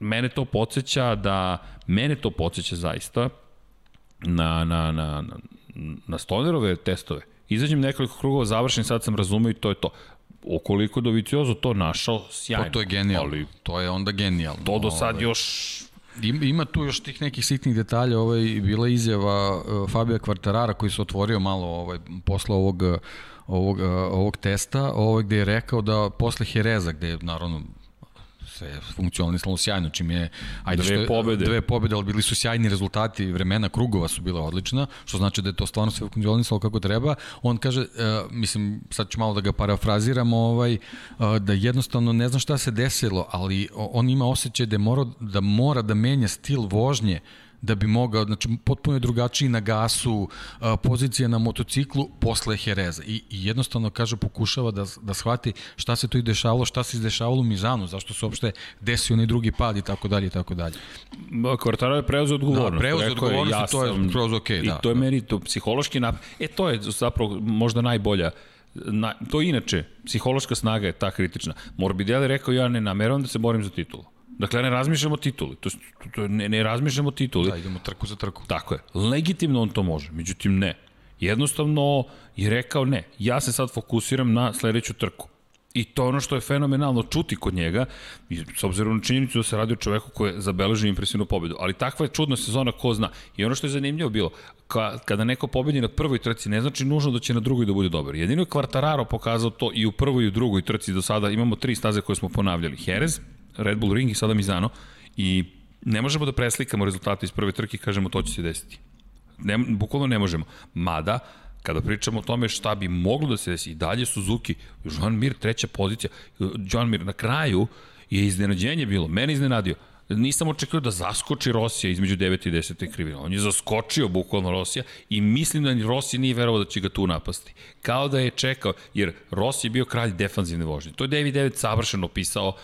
mene to podsjeća da, mene to podsjeća zaista na, na, na, na, na Stonerove testove. Izađem nekoliko krugova, završen, sad sam razumio i to je to. Okoliko Doviciozo to našao, sjajno. To, to je genijalno, ali, to je onda genijalno. To do sad ovaj. još Ima, tu još tih nekih sitnih detalja, ovaj, bila izjava uh, Fabija Kvartarara koji se otvorio malo ovaj, posle ovog, ovog, uh, ovog testa, ovaj, gde je rekao da posle Hereza, gde je naravno sve funkcionalisalo sjajno, čim je ajde dve što, pobede. Dve pobede, ali bili su sjajni rezultati, vremena krugova su bila odlična, što znači da je to stvarno sve funkcionalisalo kako treba. On kaže, uh, mislim, sad ću malo da ga parafraziram, ovaj, uh, da jednostavno ne znam šta se desilo, ali on ima osjećaj da mora da, mora da menja stil vožnje uh, da bi mogao, znači potpuno je drugačiji na gasu, pozicija na motociklu posle Hereza i, i jednostavno kaže pokušava da, da shvati šta se tu i dešavalo, šta se izdešavalo u Mizanu, zašto se uopšte desio onaj drugi pad i tako dalje i tako dalje. Kvartaro je preuzeo odgovornost. Da, preuzeo odgovornost ja to je skroz ok. I da, to je da. meni to psihološki nap... E, to je zapravo možda najbolja na, to inače, psihološka snaga je ta kritična. Morbidelli rekao, ja ne nameravam da se borim za titulu. Dakle, ne razmišljamo tituli. To, to, ne, ne razmišljamo tituli. Da, idemo trku za trku. Tako je. Legitimno on to može, međutim ne. Jednostavno je rekao ne. Ja se sad fokusiram na sledeću trku. I to je ono što je fenomenalno čuti kod njega, i s obzirom na činjenicu da se radi o čoveku koji je zabeležio impresivnu pobedu. Ali takva je čudna sezona, ko zna. I ono što je zanimljivo bilo, ka, kada neko pobedi na prvoj trci, ne znači nužno da će na drugoj da bude dobar. Jedino je Kvartararo pokazao to i u prvoj i u drugoj trci do sada. Imamo tri staze koje smo ponavljali. Jerez, Red Bull Ring i sada Mizano i ne možemo da preslikamo rezultate iz prve trke i kažemo to će se desiti. Ne, bukvalno ne možemo. Mada, kada pričamo o tome šta bi moglo da se desi, i dalje Suzuki, Joan Mir treća pozicija, Joan Mir na kraju je iznenađenje bilo, mene iznenadio. Nisam očekio da zaskoči Rosija između 9. i 10. krivine. On je zaskočio bukvalno Rosija i mislim da Rosija nije verovao da će ga tu napasti. Kao da je čekao, jer Rosija je bio kralj defanzivne vožnje. To je David David savršeno pisao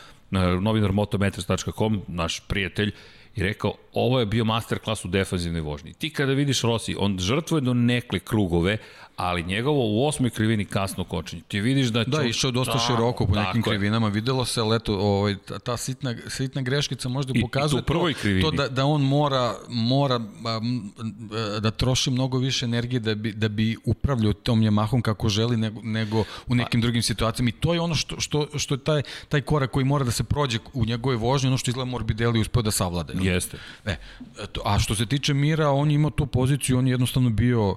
novinar motometers.com, naš prijatelj, i rekao, ovo je bio masterclass u defanzivnoj vožnji. Ti kada vidiš Rossi, on žrtvuje do nekle krugove, ali njegovo u osmoj krivini kasno kočenje. Ti vidiš da će... Da, išao dosta da, široko po nekim krivinama, je. videlo se, ali eto, ovaj, ta, sitna, sitna greškica možda I, pokazuje i to, prvoj krivini. to da, da on mora, mora da troši mnogo više energije da bi, da bi upravljao tom Yamahom kako želi nego, nego u nekim pa, drugim situacijama. I to je ono što, što, što je taj, taj korak koji mora da se prođe u njegove vožnje, ono što izgleda Morbidelli uspeo da savlada. Jeste. E, a što se tiče Mira, on je imao tu poziciju, on je jednostavno bio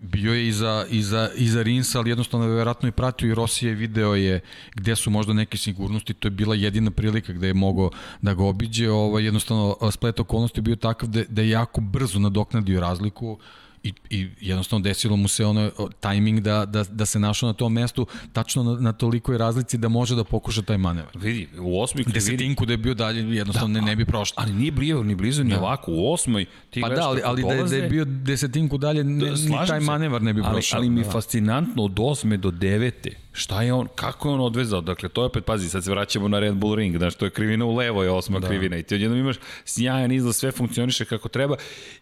bio je iza, iza, iza Rinsa, ali jednostavno je verovatno i pratio i Rosije video je gde su možda neke sigurnosti, to je bila jedina prilika gde je mogao da ga obiđe, ovaj, jednostavno splet okolnosti bio takav da, da je jako brzo nadoknadio razliku, i, i jednostavno desilo mu se ono tajming da, da, da se našao na tom mestu tačno na, na tolikoj razlici da može da pokuša taj manevar. Vidi, u osmoj desetinku da je bio dalje jednostavno da, ne, ne bi prošlo. Ali nije blizu, ni blizu, ni da. ovako. U osmoj ti pa da, ali, ali da, je, da je bio desetinku dalje, ne, da, ni taj manevar ne bi prošao. Ali, ali mi je da. fascinantno od osme do devete Šta je on, kako je on odvezao? Dakle, to je opet, pazi, sad se vraćamo na Red Bull Ring, znaš, to je krivina u levo, je osma da. krivina i ti odjednom imaš sjajan izlaz, sve funkcioniše kako treba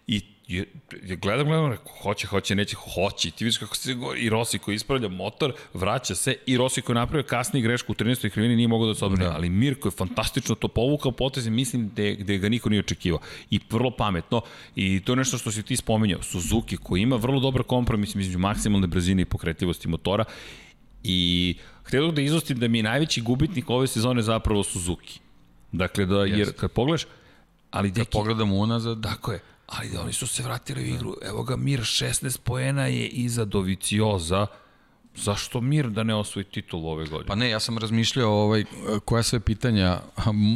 i je, je gledam, gledam, rekao, hoće, hoće, neće, hoće. Ti vidiš kako se govori, i Rossi koji ispravlja motor, vraća se, i Rossi koji napravio kasniji grešku u 13. krivini nije mogao da se odbrane, da. ali Mirko je fantastično to povukao poteze, mislim da, da ga niko nije očekivao. I vrlo pametno, i to je nešto što si ti spominjao, Suzuki koji ima vrlo dobar kompromis između maksimalne brzine i pokretljivosti motora, I htio da izostim da mi je najveći gubitnik ove sezone zapravo Suzuki. Dakle, da, jer kad pogledaš, ali deki, kad pogledamo unazad, tako je, ali da oni su se vratili u igru. Evo ga, Mir 16 poena je iza Dovicioza, Zašto Mir da ne osvoji titul ove godine? Pa ne, ja sam razmišljao ovaj, koja sve pitanja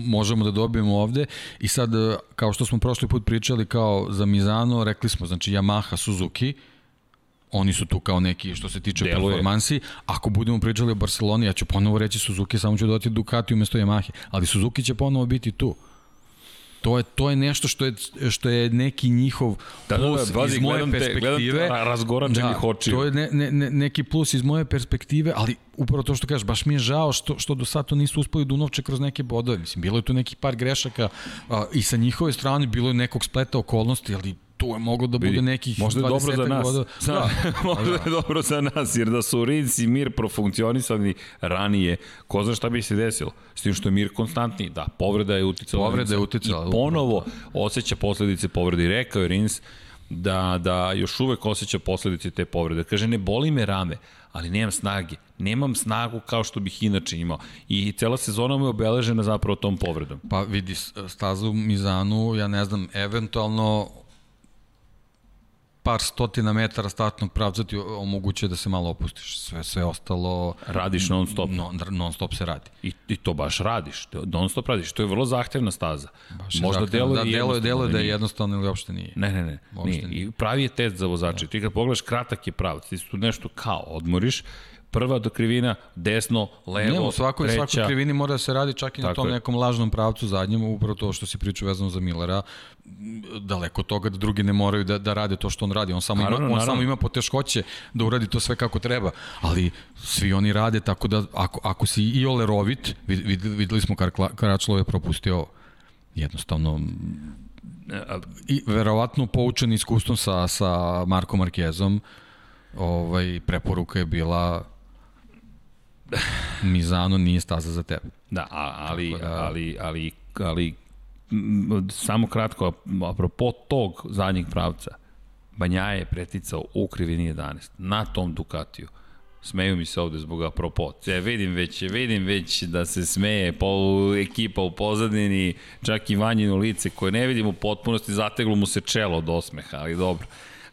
možemo da dobijemo ovde i sad, kao što smo prošli put pričali kao za Mizano, rekli smo, znači Yamaha, Suzuki, oni su tu kao neki što se tiče Deluje. performansi. Ako budemo pričali o Barceloni, ja ću ponovo reći Suzuki, samo ću dodati Ducati umesto Yamahe, ali Suzuki će ponovo biti tu. To je, to je nešto što je, što je neki njihov da, plus da, da, vazi, iz moje gledam perspektive. Te, gledam te razgoračenih da, očiju. To je ne, ne, ne, neki plus iz moje perspektive, ali upravo to što kažeš, baš mi je žao što, što do sada to nisu uspeli da unovče kroz neke bodove. Mislim, bilo je tu neki par grešaka a, i sa njihove strane, bilo je nekog spleta okolnosti, ali tu je moglo da bude Vidi, nekih možda je dobro za nas. Goda. Da, možda je dobro za nas, jer da su Rinc i Mir profunkcionisali ranije, ko zna šta bi se desilo. S tim što je Mir konstantni, da, povreda je uticala. Povreda je uticala. I ponovo osjeća posledice povrede. I rekao je Rins da, da još uvek osjeća posledice te povrede. Kaže, ne boli me rame, ali nemam snage. Nemam snagu kao što bih inače imao. I cela sezona mu je obeležena zapravo tom povredom. Pa vidi, stazu u Mizanu, ja ne znam, eventualno par stotina metara startnog pravca ti omogućuje da se malo opustiš. Sve sve ostalo... Radiš non stop. Non, non stop se radi. I, I to baš radiš. Non stop radiš. To je vrlo zahtevna staza. Baš Možda delo da, delo je, delo je da je jednostavno ili uopšte nije. Ne, ne, ne. Nije. Nije. I pravi je test za vozače. Da. Ti kad pogledaš kratak je pravac. Ti tu nešto kao odmoriš prva do krivina, desno, levo, Nemo, svako, treća. Svako krivini mora da se radi čak i na tom je. nekom lažnom pravcu zadnjem, upravo to što si pričao vezano za Millera, daleko toga da drugi ne moraju da, da rade to što on radi. On samo naravno, ima, on naravno. samo ima poteškoće da uradi to sve kako treba, ali svi oni rade tako da ako, ako si i olerovit, vid, videli smo Karačlov je propustio. Jednostavno, i verovatno poučen iskustvom sa, sa Marko Markezom, ovaj, preporuka je bila Mizano nije staza za tebe. Da, ali, da... ali, ali, ali samo kratko, apropo tog zadnjeg pravca, Banja je preticao u krivini 11 na tom Ducatiju. Smeju mi se ovde zbog apropo. Ja vidim već, vidim već da se smeje pol ekipa u pozadini, čak i vanjino lice koje ne vidim u potpunosti, zateglo mu se čelo od osmeha, ali dobro.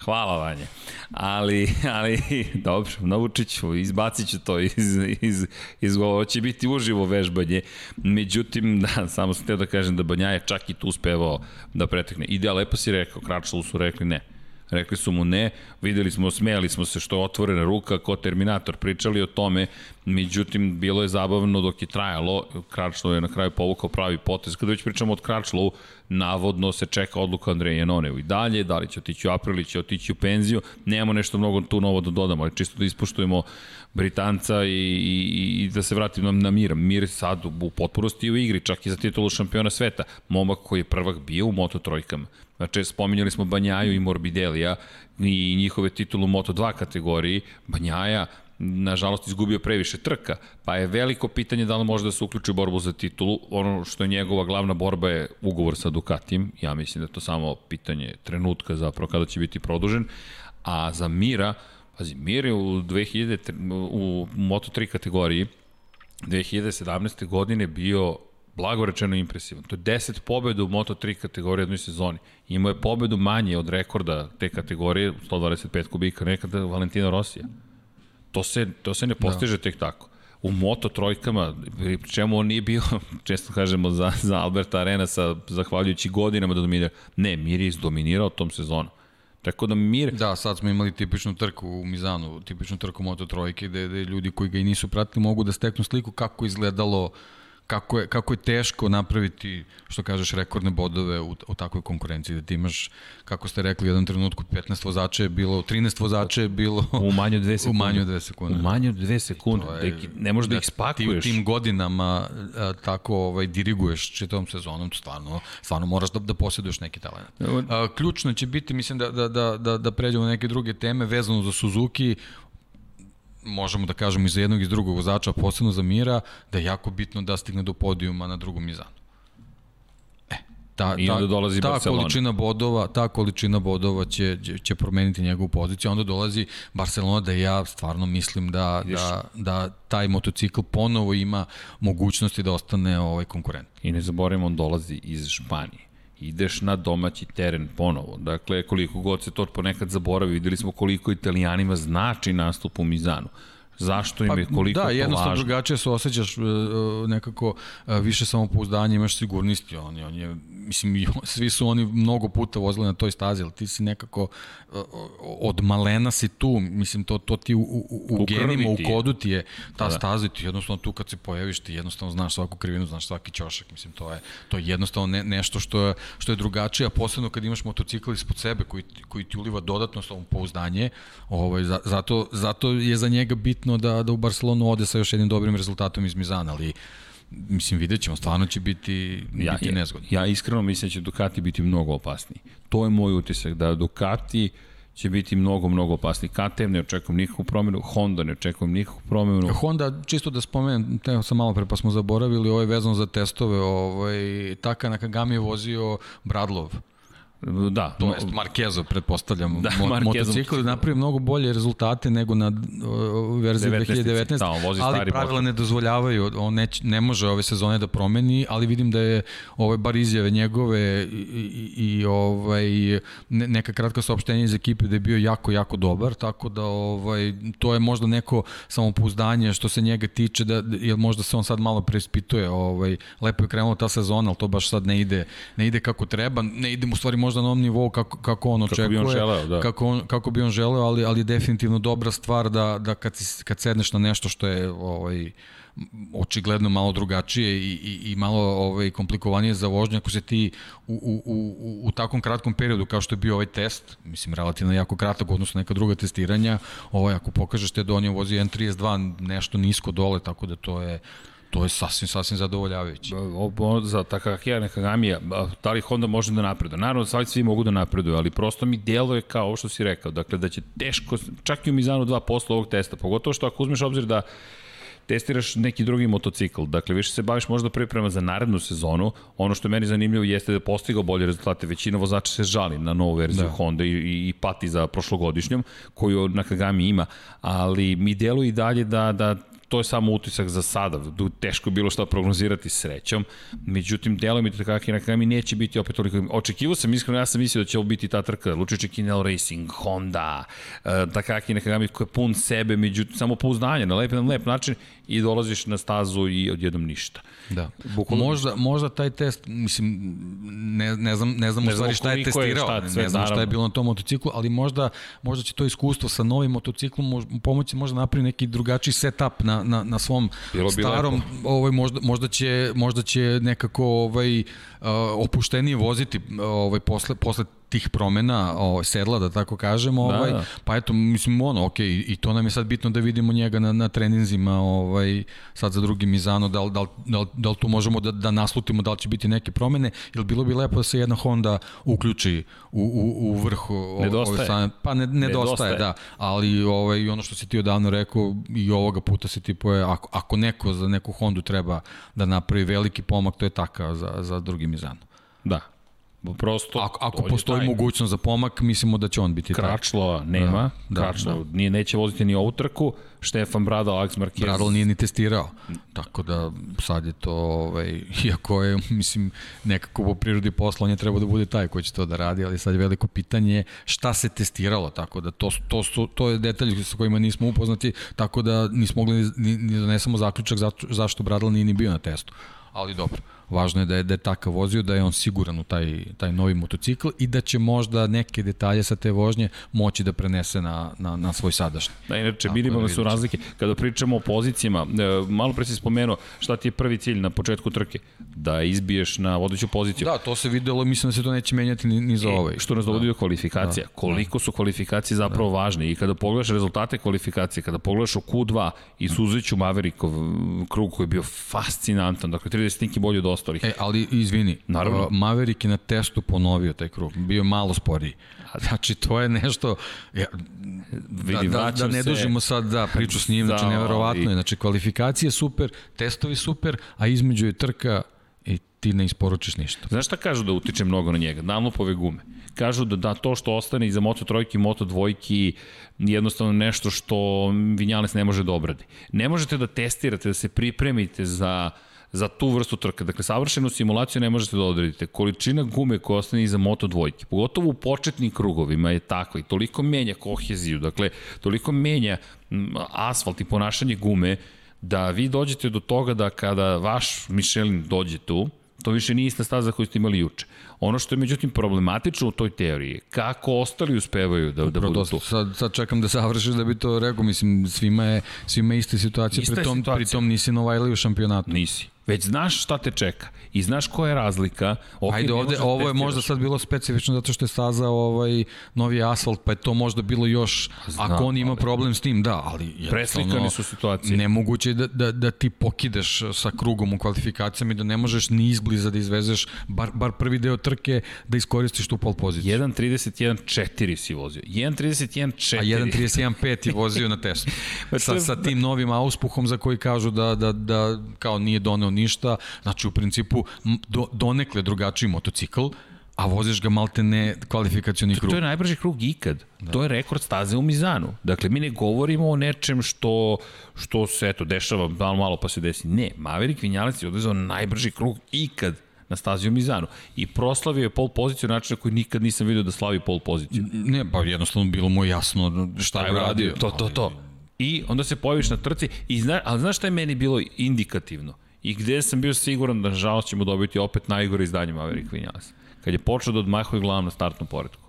Hvala Vanja. Ali, ali dobro, naučit ću, izbacit ću to iz, iz, iz ovo će biti uživo vežbanje. Međutim, da, samo sam teo da kažem da Banja je čak i tu uspevao da pretekne. Ide, lepo si rekao, Kračlu su rekli ne. Rekli su mu ne, videli smo, smejali smo se što je otvorena ruka, ko Terminator, pričali o tome, međutim, bilo je zabavno dok je trajalo, Kračlo je na kraju povukao pravi potez. Kada već pričamo od Kračlovu, navodno se čeka odluka Andreja Janoneu i dalje, da li će otići u april ili će otići u penziju, nemamo nešto mnogo tu novo da dodamo, ali čisto da ispoštujemo Britanca i, i, i da se vratim na, na Mir. Mir sad u potpunosti u igri, čak i za titulu šampiona sveta. Momak koji je prvak bio u Moto trojkama. Znači, spominjali smo Banjaju i Morbidelija i njihove titulu Moto2 kategoriji. Banjaja nažalost izgubio previše trka, pa je veliko pitanje da li može da se uključi u borbu za titulu. Ono što je njegova glavna borba je ugovor sa Ducatijem, ja mislim da je to samo pitanje trenutka zapravo kada će biti produžen, a za Mira, pazi, Mir je u, 2000, u Moto3 kategoriji 2017. godine bio blago rečeno impresivan. To je 10 pobjeda u Moto3 kategoriji jednoj sezoni. Imao je pobedu manje od rekorda te kategorije, 125 kubika, nekada Valentina Rosija. To se, to se ne da. postiže da. tek tako. U moto trojkama, čemu on nije bio, često kažemo za, za Alberta Arena sa, zahvaljujući godinama da dominira. Ne, Mir je izdominirao tom sezonu. Tako da Mir... Da, sad smo imali tipičnu trku u Mizanu, tipičnu trku Moto Trojke, gde, gde ljudi koji ga i nisu pratili mogu da steknu sliku kako izgledalo uh, kako je, kako je teško napraviti, što kažeš, rekordne bodove u, u takvoj konkurenciji, da ti imaš, kako ste rekli, u jednom trenutku 15 vozača je bilo, 13 vozača je bilo... U manje od 2 sekunde. U manje od 2 sekunde. U manje od 2 sekunde. Je, ne možeš da, da ih spakuješ. Ti u tim godinama a, tako ovaj, diriguješ čitavom sezonom, stvarno, stvarno moraš da, da posjeduješ neki talent. A, ključno će biti, mislim, da, da, da, da, da pređemo na neke druge teme vezano za Suzuki, možemo da kažemo i za jednog i za drugog vozača, posebno za Mira, da je jako bitno da stigne do podijuma na drugom mizanu. E, ta, I onda dolazi ta Barcelona. količina bodova, ta količina bodova će, će promeniti njegovu poziciju, onda dolazi Barcelona da ja stvarno mislim da, da, da taj motocikl ponovo ima mogućnosti da ostane ovaj konkurent. I ne zaboravimo, on dolazi iz Španije ideš na domaći teren ponovo. Dakle, koliko god se to ponekad zaboravi, videli smo koliko italijanima znači nastup u Mizanu. Zašto im je, pa, koliko da, jednostavno drugačije se osjećaš e, nekako više samopouzdanje, imaš sigurnosti, on je, on je mislim, svi su oni mnogo puta vozili na toj stazi, ali ti si nekako, od malena si tu, mislim, to, to ti u, u, u, u genima, u kodu ti je ta da. staza ti jednostavno tu kad se pojaviš, ti jednostavno znaš svaku krivinu, znaš svaki ćošak, mislim, to je, to je jednostavno ne, nešto što je, što je drugačije, a posebno kad imaš motocikl ispod sebe koji, koji ti uliva dodatno pouzdanje, ovaj, zato, zato je za njega bitno da, da u Barcelonu ode sa još jednim dobrim rezultatom iz Mizana, ali mislim, vidjet ćemo, stvarno će biti, ja, biti nezgodno. Ja iskreno mislim da će Ducati biti mnogo opasniji. To je moj utisak, da Ducati će biti mnogo, mnogo opasniji. KTM ne očekujem nikakvu promenu, Honda ne očekujem nikakvu promenu. Honda, čisto da spomenem, teo sam malo pre pa smo zaboravili, ovo je vezano za testove, ovaj, Taka Nakagami je vozio Bradlov Da. To jest Markezo, pretpostavljam. Da, Mo, motocikl napravio mnogo bolje rezultate nego na uh, verziji 2019, da, on vozi ali pravila ne dozvoljavaju, on ne, ne može ove sezone da promeni, ali vidim da je ove bar izjave njegove i, i, i ovaj, ne, neka kratka saopštenja iz ekipe da je bio jako, jako dobar, tako da ovaj, to je možda neko samopouzdanje što se njega tiče, da, jer možda se on sad malo preispituje, ovaj, lepo je krenula ta sezona, ali to baš sad ne ide, ne ide kako treba, ne ide mu stvari možda na onom nivou kako, kako on očekuje. Kako bi on želeo, da. Kako, on, kako bi on želeo, ali, ali definitivno dobra stvar da, da kad, kad sedneš na nešto što je ovaj, očigledno malo drugačije i, i, i malo ovaj, komplikovanije za vožnje ako se ti u, u, u, u takvom kratkom periodu kao što je bio ovaj test, mislim relativno jako kratak odnosno neka druga testiranja, ovaj, ako pokažeš te da on je vozio N32 nešto nisko dole, tako da to je to je sasvim, sasvim zadovoljavajuće. Za Takahira Nakagamija, da li Honda može da napreduje? Naravno, svi, svi mogu da napreduju, ali prosto mi deluje kao ovo što si rekao, dakle da će teško, čak i u Mizanu 2 posle ovog testa, pogotovo što ako uzmeš obzir da testiraš neki drugi motocikl. Dakle, više se baviš možda priprema za narednu sezonu. Ono što je meni zanimljivo jeste da je postigao bolje rezultate. Većina vozača se žali na novu verziju da. Honda i, i, i pati za prošlogodišnjom, koju Nakagami ima. Ali mi deluje i dalje da, da to je samo utisak za sada, teško bilo šta prognozirati srećom, međutim, delo mi tako na kraju neće biti opet toliko, očekivo sam, iskreno, ja sam mislio da će ovo biti ta trka, Lučiće Kinel Racing, Honda, uh, Takaki Nakagami koji je pun sebe, međutim, samo pouzdanje, na lep, na lep način i dolaziš na stazu i odjednom ništa. Da. Bukvalno... Možda, možda taj test, mislim, ne, ne znam, ne znam ne u stvari šta je testirao, je, šta, sve, ne znam šta je bilo na tom motociklu, ali možda, možda će to iskustvo sa novim motociklom mož, pomoći možda napravi neki drugačiji setup na, na, na svom bilo starom, ovaj, možda, možda, će, možda će nekako ovaj, opuštenije voziti ovaj, posle, posle tih promena o, sedla, da tako kažem, da, ovaj, da. pa eto, mislim, ono, ok, i to nam je sad bitno da vidimo njega na, na treninzima, ovaj, sad za drugi Mizano, da li, da, li, da, li, da li tu možemo da, da naslutimo da li će biti neke promene, ili bilo bi lepo da se jedna Honda uključi u, u, u vrhu nedostaje. Ove pa ne, nedostaje, nedostaje, da, ali ovaj, ono što si ti odavno rekao, i ovoga puta se tipuje, ako, ako neko za neku Hondu treba da napravi veliki pomak, to je takav za, za drugi Mizano. Da, Prosto, ako, ako postoji taj... mogućnost za pomak, mislimo da će on biti Kračlova nema, da, Kračlova da, da. Nije, neće voziti ni ovu trku, Štefan Bradal, Alex Marquez. Bradal nije ni testirao, tako da sad je to, ovaj, iako je, mislim, nekako po prirodi posla, on je trebao da bude taj koji će to da radi, ali sad je veliko pitanje šta se testiralo, tako da to, to, su, to je detalj sa kojima nismo upoznati, tako da nismo mogli ni, ni donesemo zaključak zašto Bradal nije ni bio na testu, ali dobro. Važno je da je, da je takav vozio, da je on siguran u taj, taj novi motocikl i da će možda neke detalje sa te vožnje moći da prenese na, na, na svoj sadašnji. Da, inače, minimalne da su razlike. Kada pričamo o pozicijama, e, malo pre si spomenuo šta ti je prvi cilj na početku trke? Da izbiješ na vodeću poziciju. Da, to se videlo, mislim da se to neće menjati ni, ni za e, ovaj. Što nas dovodi da. do kvalifikacija. Da. Koliko su kvalifikacije zapravo da. važne i kada pogledaš rezultate kvalifikacije, kada pogledaš u Q2 i Suziću Maverikov krug koji je bio fascinantan, dakle 30 bolje od ostalih. E, ali izvini, Naravno. Maverick je na testu ponovio taj krug, bio malo sporiji. Znači, to je nešto, ja, da, da, da ne dužimo sad da priču s njim, znači, da, neverovatno je. Znači, kvalifikacije super, testovi super, a između je trka i ti ne isporučiš ništa. Znaš šta kažu da utiče mnogo na njega? Damlopove gume. Kažu da, da to što ostane iza Moto trojki i Moto dvojki jednostavno nešto što Vinjales ne može da obradi. Ne možete da testirate, da se pripremite za za tu vrstu trka. Dakle, savršenu simulaciju ne možete da odredite. Količina gume koja ostane iza Moto dvojke, pogotovo u početnim krugovima je takva i toliko menja koheziju, dakle, toliko menja asfalt i ponašanje gume, da vi dođete do toga da kada vaš Michelin dođe tu, to više nije ista staza koju ste imali juče. Ono što je međutim problematično u toj teoriji, kako ostali uspevaju da, da budu tu. Sad, sad čekam da savršiš da bi to rekao, mislim, svima je, svima je ista situacija, ista pri, tom, situacija. pri tom nisi Novajli u šampionatu. Nisi već znaš šta te čeka i znaš koja je razlika. Okay, Ajde, ovde, ovo je možda sad bilo specifično zato što je staza ovaj novi asfalt, pa je to možda bilo još, Znam, ako on ima ali, problem s tim, da, ali preslikani su situacije. Nemoguće je da, da, da ti pokideš sa krugom u kvalifikacijama i da ne možeš ni izbliza da izvezeš bar, bar prvi deo trke da iskoristiš tu pol poziciju. 1.31.4 si vozio. 1.31.4. A 1.31.5 je vozio na testu. Pa sa, sa tim novim auspuhom za koji kažu da, da, da kao nije doneo ništa, znači u principu do, donekle drugačiji motocikl, a voziš ga malte ne kvalifikacioni krug. To, to je najbrži krug ikad. Da. To je rekord staze u Mizanu. Dakle, mi ne govorimo o nečem što, što se, eto, dešava malo, malo pa se desi. Ne, Maverick Vinjalac je odvezao najbrži krug ikad na stazi u Mizanu. I proslavio je pol poziciju načina koji nikad nisam vidio da slavi pol poziciju. Ne, pa jednostavno bilo mu jasno šta je radio. To, to, to. I onda se pojaviš na trci, i zna, ali znaš šta je meni bilo indikativno? I gde sam bio siguran da žalost ćemo dobiti opet najgore izdanje Maverick Vinales. Kad je počeo da odmahuje glavom na startnom poredku.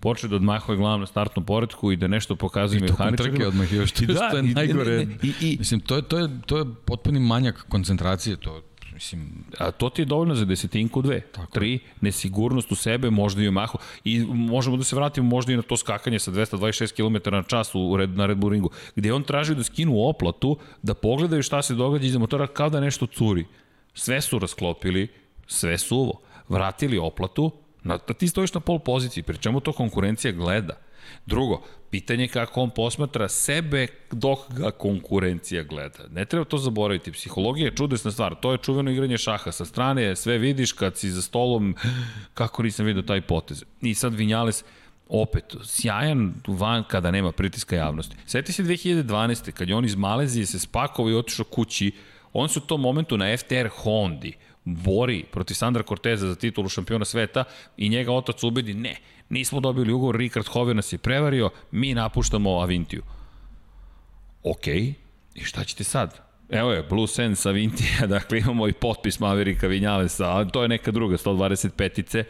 Počeo da odmahuje glavom na startnom poredku i da nešto pokazuje mehaničarima. I tokom trke odmah još, što da, je najgore. I, i, Mislim, to je, to, je, to je potpuni manjak koncentracije, to, Mislim, a to ti je dovoljno za desetinku dve. Tako. Tri, nesigurnost u sebe, možda i u mahu. I možemo da se vratimo možda i na to skakanje sa 226 km na čas u red, na Red Bull ringu, gde on traži da skinu oplatu, da pogledaju šta se događa iza motora kao da nešto curi. Sve su rasklopili, sve suvo. Vratili oplatu, na, da ti stojiš na pol poziciji, pri čemu to konkurencija gleda. Drugo, pitanje je kako on posmatra sebe dok ga konkurencija gleda. Ne treba to zaboraviti. Psihologija je čudesna stvar. To je čuveno igranje šaha. Sa strane sve vidiš kad si za stolom, kako nisam vidio taj potez. I sad Vinjales, opet, sjajan van kada nema pritiska javnosti. Sjeti se 2012. kad je on iz Malezije se spakovao i otišao kući, on se u tom momentu na FTR Hondi bori protiv Sandra Corteza za titulu šampiona sveta i njega otac ubedi, ne, nismo dobili ugovor, Rikard Hover nas je prevario, mi napuštamo Avintiju. Ok, i šta ćete sad? Evo je, Blue Sense Avintija, dakle imamo i potpis Maverika Vinjalesa, ali to je neka druga, 125-ice,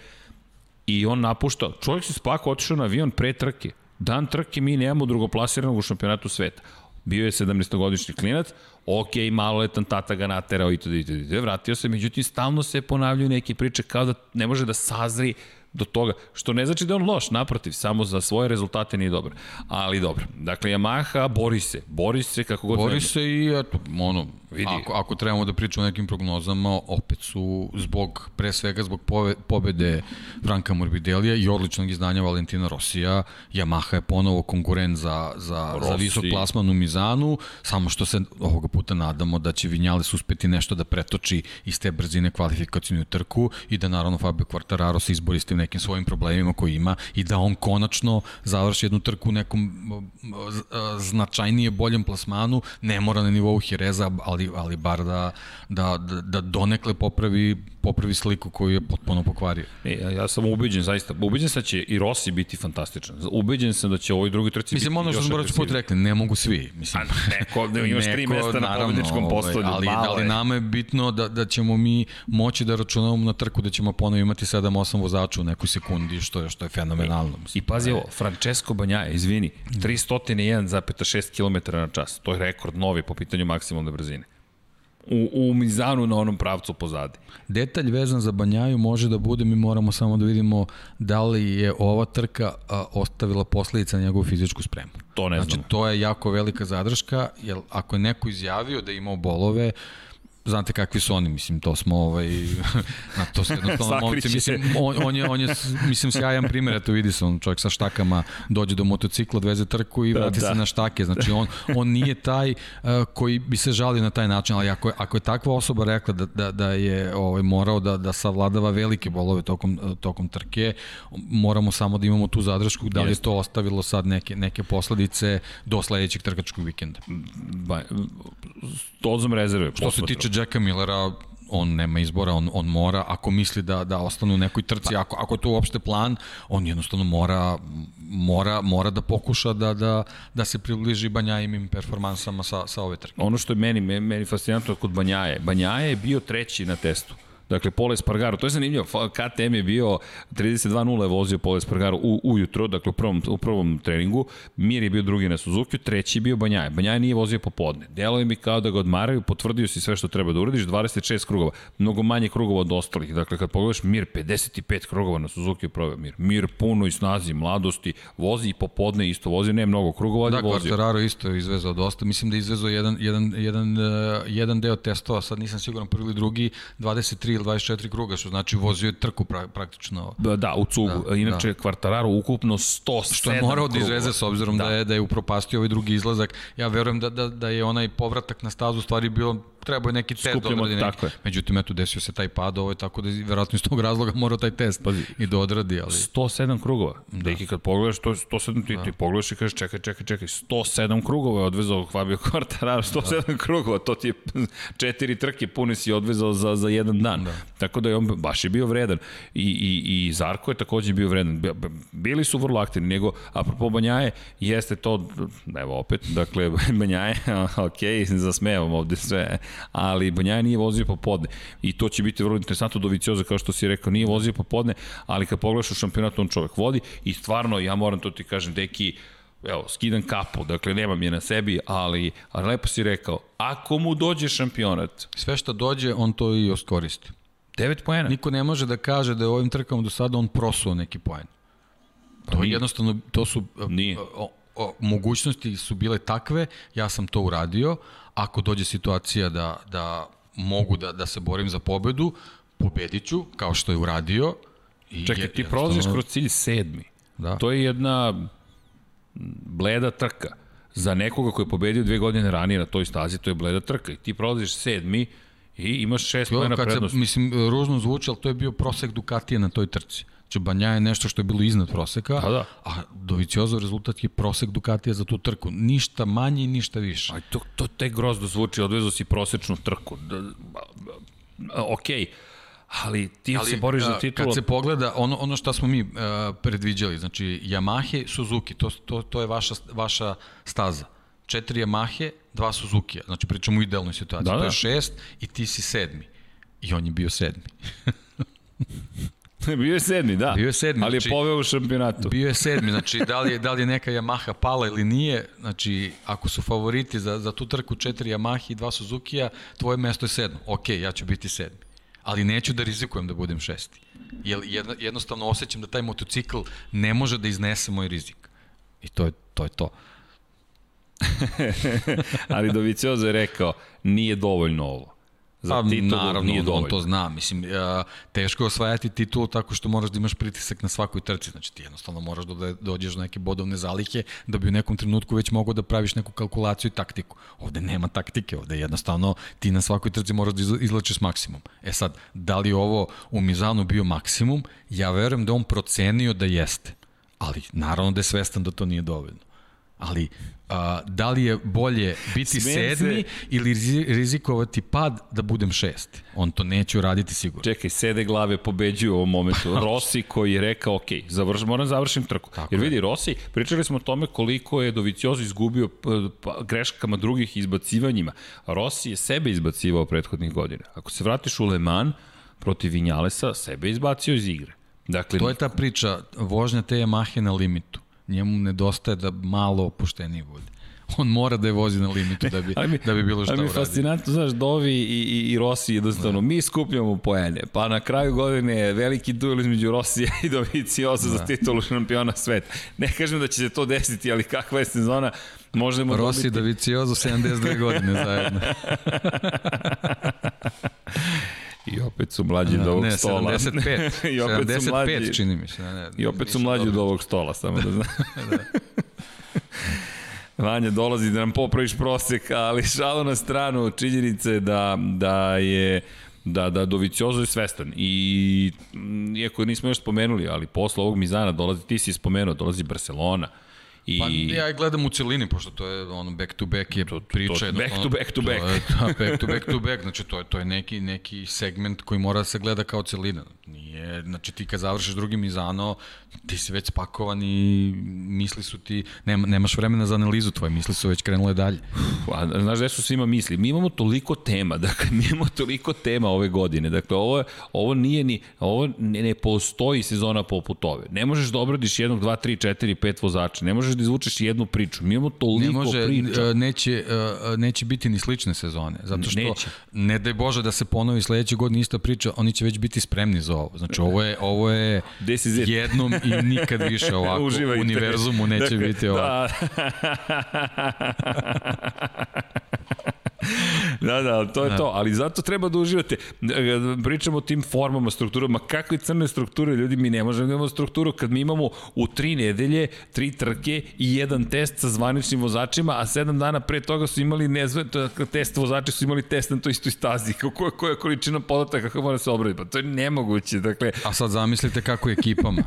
i on napušta, čovjek se spako otišao na avion pre trke, dan trke mi nemamo drugoplasiranog u šampionatu sveta. Bio je 17-godišnji klinac, ok, maloletan tata ga naterao i to, i to, i to, vratio se, međutim, stalno se ponavljaju neke priče kao da ne može da sazri do toga, što ne znači da je on loš, naprotiv, samo za svoje rezultate nije dobar. Ali dobro, dakle, Yamaha bori se, bori se kako god Bori se i, eto, ono, Vidi. Ako, ako trebamo da pričamo o nekim prognozama, opet su zbog, pre svega zbog pove, pobede Franka Morbidelija i odličnog izdanja Valentina Rosija, Yamaha je ponovo konkurent za, za, za visok plasman u Mizanu, samo što se ovoga puta nadamo da će Vinjales uspeti nešto da pretoči iz te brzine kvalifikacijnu trku i da naravno Fabio Quartararo se izbori s tim nekim svojim problemima koji ima i da on konačno završi jednu trku u nekom značajnije boljem plasmanu, ne mora na nivou Jereza, ali ali, bar da, da, da donekle popravi, popravi sliku koju je potpuno pokvario. E, ja, ja sam ubeđen, zaista. Ubeđen sam da će i Rossi biti fantastičan. Ubeđen sam da će ovoj drugi trci Mislim, biti ono što smo put rekli, ne mogu svi. Mislim, A neko, ne, imaš tri mesta na pobedničkom ovaj, postolju. Ali, ali nama je bitno da, da ćemo mi moći da računamo na trku da ćemo ponovo imati 7-8 vozača u nekoj sekundi, što je, što je fenomenalno. Mislim. I pazi ovo, Francesco Banjaja, izvini, 301,6 km na čas. To je rekord novi po pitanju maksimalne brzine u, u Mizanu na onom pravcu pozadi. Detalj vezan za Banjaju može da bude, mi moramo samo da vidimo da li je ova trka a, ostavila posledica na njegovu fizičku spremu. To ne znači, znam. Znači, to je jako velika zadrška, jer ako je neko izjavio da je imao bolove, znate kakvi su oni, mislim, to smo, ovaj, na to se jednostavno momci, mislim, on, on, je, on je, mislim, sjajan primjer, eto vidi se, on čovjek sa štakama dođe do motocikla, odveze trku i da, vrati da, se na štake, znači on, on nije taj uh, koji bi se žalio na taj način, ali ako je, ako je takva osoba rekla da, da, da je ovaj, morao da, da savladava velike bolove tokom, tokom trke, moramo samo da imamo tu zadršku, da li je to ostavilo sad neke, neke posledice do sledećeg trkačkog vikenda. Ba, to znam rezerve. Što se tiče Jacka Millera on nema izbora, on, on mora, ako misli da, da ostane u nekoj trci, pa. ako, ako je to uopšte plan, on jednostavno mora, mora, mora da pokuša da, da, da se približi Banjajimim performansama sa, sa ove trke. Ono što je meni, meni fascinantno kod Banjaje, Banjaje je bio treći na testu. Dakle, Pole Espargaro, to je zanimljivo, KTM je bio 32.0 je vozio Pole Espargaro u, ujutro, dakle u prvom, u prvom treningu, Mir je bio drugi na Suzuki, treći je bio Banjaje. Banjaje nije vozio popodne. Delo je mi kao da ga odmaraju, potvrdio si sve što treba da uradiš, 26 krugova, mnogo manje krugova od ostalih. Dakle, kad pogledaš Mir, 55 krugova na Suzuki je proveo Mir. Mir puno i snazi, mladosti, vozi i popodne isto vozi, ne mnogo krugova, da, vozi. Da, Quartararo isto je izvezao dosta, mislim da je izvezao jedan, jedan, jedan, uh, jedan deo testova, sad nisam siguran prvi ili drugi, 23 ili 24 kruga, što znači vozio je trku pra, praktično. Da, da, u cugu. Da, Inače, da. Quartararo ukupno 107 Što je morao da izveze s obzirom da. da je, da je upropastio ovaj drugi izlazak. Ja verujem da, da, da je onaj povratak na stazu stvari bio trebao je neki test da odradi neki. Tako je. Međutim, eto, desio se taj pad, ovo je tako da verovatno iz tog razloga mora taj test Pazi, i da odradi. Ali... 107 krugova. Da. Deki, kad pogledaš, to, 107, ti, da. ti pogledaš i kažeš, čekaj, čekaj, čekaj, 107 krugova je odvezao Fabio Quartararo, 107 da. krugova, to ti je četiri trke pune si odvezao za, za jedan dan. Da. Tako da je on baš je bio vredan. I, i, i Zarko je takođe bio vredan. Bili su vrlo aktivni, nego, apropo Banjaje, jeste to, evo opet, dakle, Banjaje, ok, zasmejavam ovde sve, ali Banjaja nije vozio popodne. I to će biti vrlo interesantno do Vicioza, kao što si rekao, nije vozio popodne, ali kad pogledaš u šampionatu, on čovek vodi i stvarno, ja moram to ti kažem, deki, evo, skidam kapu, dakle nemam je na sebi, ali, ali lepo si rekao, ako mu dođe šampionat... Sve što dođe, on to i oskoristi. 9 poena. Niko ne može da kaže da je ovim trkama do sada on prosuo neki poen. To je jednostavno, to su... Nije. O, o, mogućnosti su bile takve, ja sam to uradio, ako dođe situacija da, da mogu da, da se borim za pobedu, pobedit ću, kao što je uradio. I Čekaj, ti prolaziš kroz cilj sedmi. Da. To je jedna bleda trka. Za nekoga koji je pobedio dve godine ranije na toj stazi, to je bleda trka. I ti prolaziš sedmi i imaš šest pojena prednosti. Se, mislim, ružno zvuči, ali to je bio prosek Ducatija na toj trci. Znači, Banja je nešto što je bilo iznad proseka, pa da. a Doviciozo rezultat je prosek Ducatija za tu trku. Ništa manje i ništa više. Aj, to, to te grozno zvuči, odvezo si prosečnu trku. Da, okej, okay ali ti ali, se boriš za titulu. Kad se pogleda ono, ono što smo mi uh, predviđali, znači Yamahe, Suzuki, to, to, to je vaša, vaša staza. Četiri Yamahe, dva Suzuki, znači pričamo u idealnoj situaciji. Da, to da. je šest i ti si sedmi. I on je bio sedmi. bio je sedmi, da. Bio je sedmi. Ali znači, je poveo u šampionatu. Bio je sedmi, znači da li je, da li je neka Yamaha pala ili nije, znači ako su favoriti za, za tu trku četiri Yamaha i dva Suzuki-a, tvoje mesto je sedmo. Ok, ja ću biti sedmi. Ali neću da rizikujem da budem šesti. Jer jednostavno osjećam da taj motocikl ne može da iznese moj rizik. I to je to. Je to. ali Doviciozo je rekao, nije dovoljno ovo za pa, titulu naravno, nije dovoljno. on to zna. Mislim, a, teško je osvajati titulu tako što moraš da imaš pritisak na svakoj trci. Znači, ti jednostavno moraš da dođeš do neke bodovne zalihe da bi u nekom trenutku već mogao da praviš neku kalkulaciju i taktiku. Ovde nema taktike, ovde jednostavno ti na svakoj trci moraš da izlačiš maksimum. E sad, da li ovo u Mizanu bio maksimum? Ja verujem da on procenio da jeste. Ali naravno da je svestan da to nije dovoljno. Ali a, da li je bolje biti Smem sedmi se... ili rizikovati pad da budem šest? On to neće uraditi sigurno. Čekaj, sede glave pobeđuju u ovom momentu. Rossi koji je rekao, ok, završ, moram završim trku. Tako Jer vidi, Rossi, pričali smo o tome koliko je Doviciozo izgubio pa, greškama drugih izbacivanjima. Rossi je sebe izbacivao prethodnih godina. Ako se vratiš u Le Mans protiv Vinjalesa, sebe izbacio iz igre. Dakle, to je ta priča, vožnja te Yamahe na limitu njemu nedostaje da malo opušteniji bude. On mora da je vozi na limitu da bi, mi, da bi bilo što uradio. Ali mi je fascinantno, znaš, Dovi i, i, i Rossi jednostavno, da. mi skupljamo poene, pa na kraju godine je veliki duel između Rosija i Dovicioza da. za titulu šampiona sveta. Ne kažem da će se to desiti, ali kakva je sezona, možemo Rossi dobiti... i Doviciozo 72 godine zajedno. I opet su mlađi od ovog ne, stola. 75. I opet 75 su mlađi, čini mi se. Ne, ne, I opet su mlađi od ovog stola, samo da znam. da. Vanja dolazi da nam popraviš prosek, ali šalo na stranu činjenice da, da je da, da Doviciozo je svestan i iako nismo još spomenuli, ali posle ovog Mizana dolazi, ti si spomenuo, dolazi Barcelona I... Pa ja gledam u celini, pošto to je ono back to back je to, priča. To, back to back to back. To je, da, back to back to back, znači to je, to je neki, neki segment koji mora da se gleda kao celina. Nije, znači ti kad završiš drugi mizano, ti si već spakovan i misli su ti, nema, nemaš vremena za analizu, tvoje misli su već krenule dalje. A, znaš gde su svima misli? Mi imamo toliko tema, dakle, mi imamo toliko tema ove godine, dakle, ovo, ovo nije ni, ovo ne, ne postoji sezona poput ove. Ne možeš da obradiš jednog, dva, tri, četiri, pet vozača, ne možeš da izvučeš jednu priču. Mi imamo toliko ne može, priča. E, neće, e, neće biti ni slične sezone, zato što neće. ne daj Bože da se ponovi sledeće godine ista priča, oni će već biti spremni za ovo. Znači, ovo je, ovo je jednom i nikad više ovako. Uživajte. Univerzumu neće dakle, biti ovako. Da. da, da, to je da. to, ali zato treba da uživate. Pričamo o tim formama, strukturama, kakve crne strukture, ljudi, mi ne možemo da imamo strukturu. Kad mi imamo u tri nedelje, tri trke i jedan test sa zvaničnim vozačima, a sedam dana pre toga su imali nezve, test vozači su imali test na toj istoj stazi, koja, koja količina podataka kako mora se obraditi, pa to je nemoguće, dakle... A sad zamislite kako je ekipama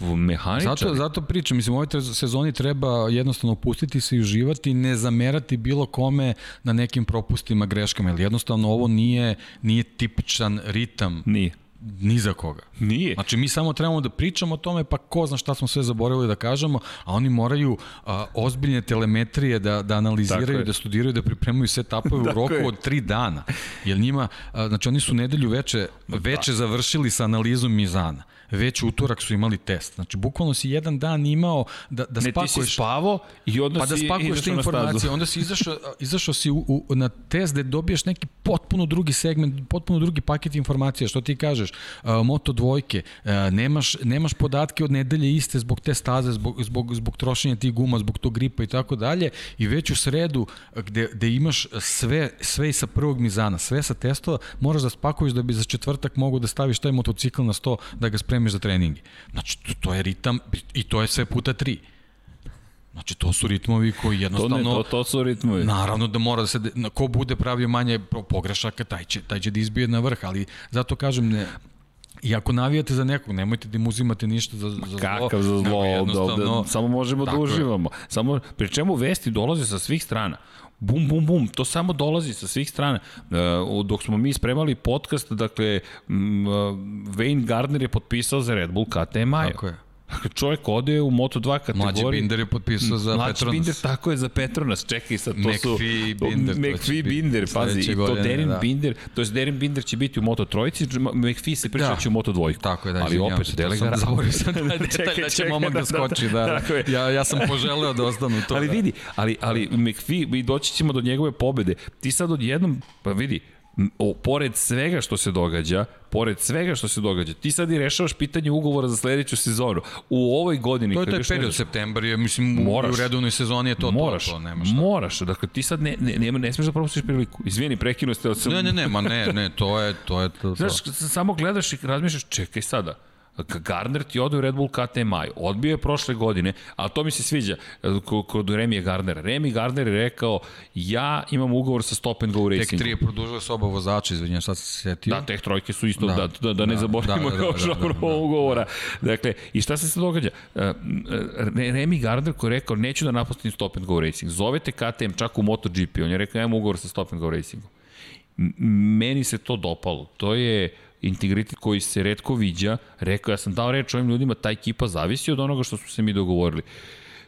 mehaničar. Zato, zato pričam, mislim, u ovoj sezoni treba jednostavno pustiti se i uživati, ne zamerati bilo kome na nekim propustima, greškama, jer jednostavno ovo nije, nije tipičan ritam. Nije ni za koga. Nije. Znači mi samo trebamo da pričamo o tome, pa ko zna šta smo sve zaboravili da kažemo, a oni moraju a, ozbiljne telemetrije da, da analiziraju, da studiraju, da pripremaju sve tapove u roku je. od tri dana. Jer njima, a, znači oni su nedelju veče, veče završili sa analizom Mizana već utorak su imali test. Znači, bukvalno si jedan dan imao da, da spakuješ... Ne, ti si spavo i onda pa da si da spakuješ te informacije. Onda si izašao, izašao si u, u, na test gde dobiješ neki potpuno drugi segment, potpuno drugi paket informacija. Što ti kažeš? Uh, moto dvojke, uh, nemaš, nemaš podatke od nedelje iste zbog te staze, zbog, zbog, zbog trošenja tih guma, zbog tog gripa i tako dalje. I već u sredu gde, gde imaš sve, sve i sa prvog mizana, sve sa testova, moraš da spakuješ da bi za četvrtak mogu da staviš taj motocikl na sto, da ga spremiš spremiš za treninge. Znači, to je ritam i to je sve puta tri. Znači, to su ritmovi koji jednostavno... To, ne, to, to su ritmovi. Naravno da mora da se... Ko bude pravio manje pogrešaka, taj će, taj će da izbije na vrh, ali zato kažem, ne, I ako navijate za nekog, nemojte da im uzimate ništa za, za zlo. Kakav za zlo, da, da, samo možemo da uživamo. Samo, pri čemu vesti dolaze sa svih strana bum, bum, bum, to samo dolazi sa svih strana. Uh, dok smo mi spremali podcast, dakle, uh, Wayne Gardner je potpisao za Red Bull KTM Tako je. Dakle, čovjek ode u Moto2 kategoriju. Mlađi Binder je potpisao za Mlađi Petronas. Binder, tako je, za Petronas. Čekaj sad, to su... McPhee Binder. McPhee Binder, pazi. I to Derin da. Binder, to je Derin Binder će biti u Moto trojici, McPhee se priča da. će u Moto dvojku. Tako je, da, Ali opet, Delegara... Zaboravio sam da, da, čekaj, da će momak da, da skoči, da. da. Ja, ja sam poželeo da ostanu to. Ali vidi, ali, ali McPhee, i doći ćemo do njegove pobede. Ti sad odjednom, pa vidi, o, pored svega što se događa, pored svega što se događa, ti sad i rešavaš pitanje ugovora za sledeću sezonu. U ovoj godini... To je taj period, septembar je, mislim, moraš, u redovnoj sezoni je to moraš, to, to nemaš šta. Moraš, dakle ti sad ne, ne, ne, ne smeš da propustiš priliku. Izvini, prekinu ste... Sam... Ne, ne, ne, ma ne, ne, to je to. Je to, to. Znaš, samo gledaš i razmišljaš, čekaj sada, Gardner ti ode u Red Bull KTM, odbio je prošle godine, a to mi se sviđa kod Remija Gardnera. Remi Gardner je rekao, ja imam ugovor sa Stop and Go Racing. Tek tri je produžio s oba vozača, izvinjam, sad se setio. Da, tek trojke su isto, da, da, da, da ne da, zaboravimo da, da, još da, da, da, da, ugovora. Dakle, i šta se se događa? Uh, Remi Gardner koji je rekao, neću da napustim Stop and Go Racing. Zovete KTM čak u MotoGP, on je rekao, ja imam ugovor sa Stop and Go Racingom. Meni se to dopalo. To je integritet koji se redko viđa, rekao ja sam dao reč ovim ljudima, ta ekipa zavisi od onoga što smo se mi dogovorili.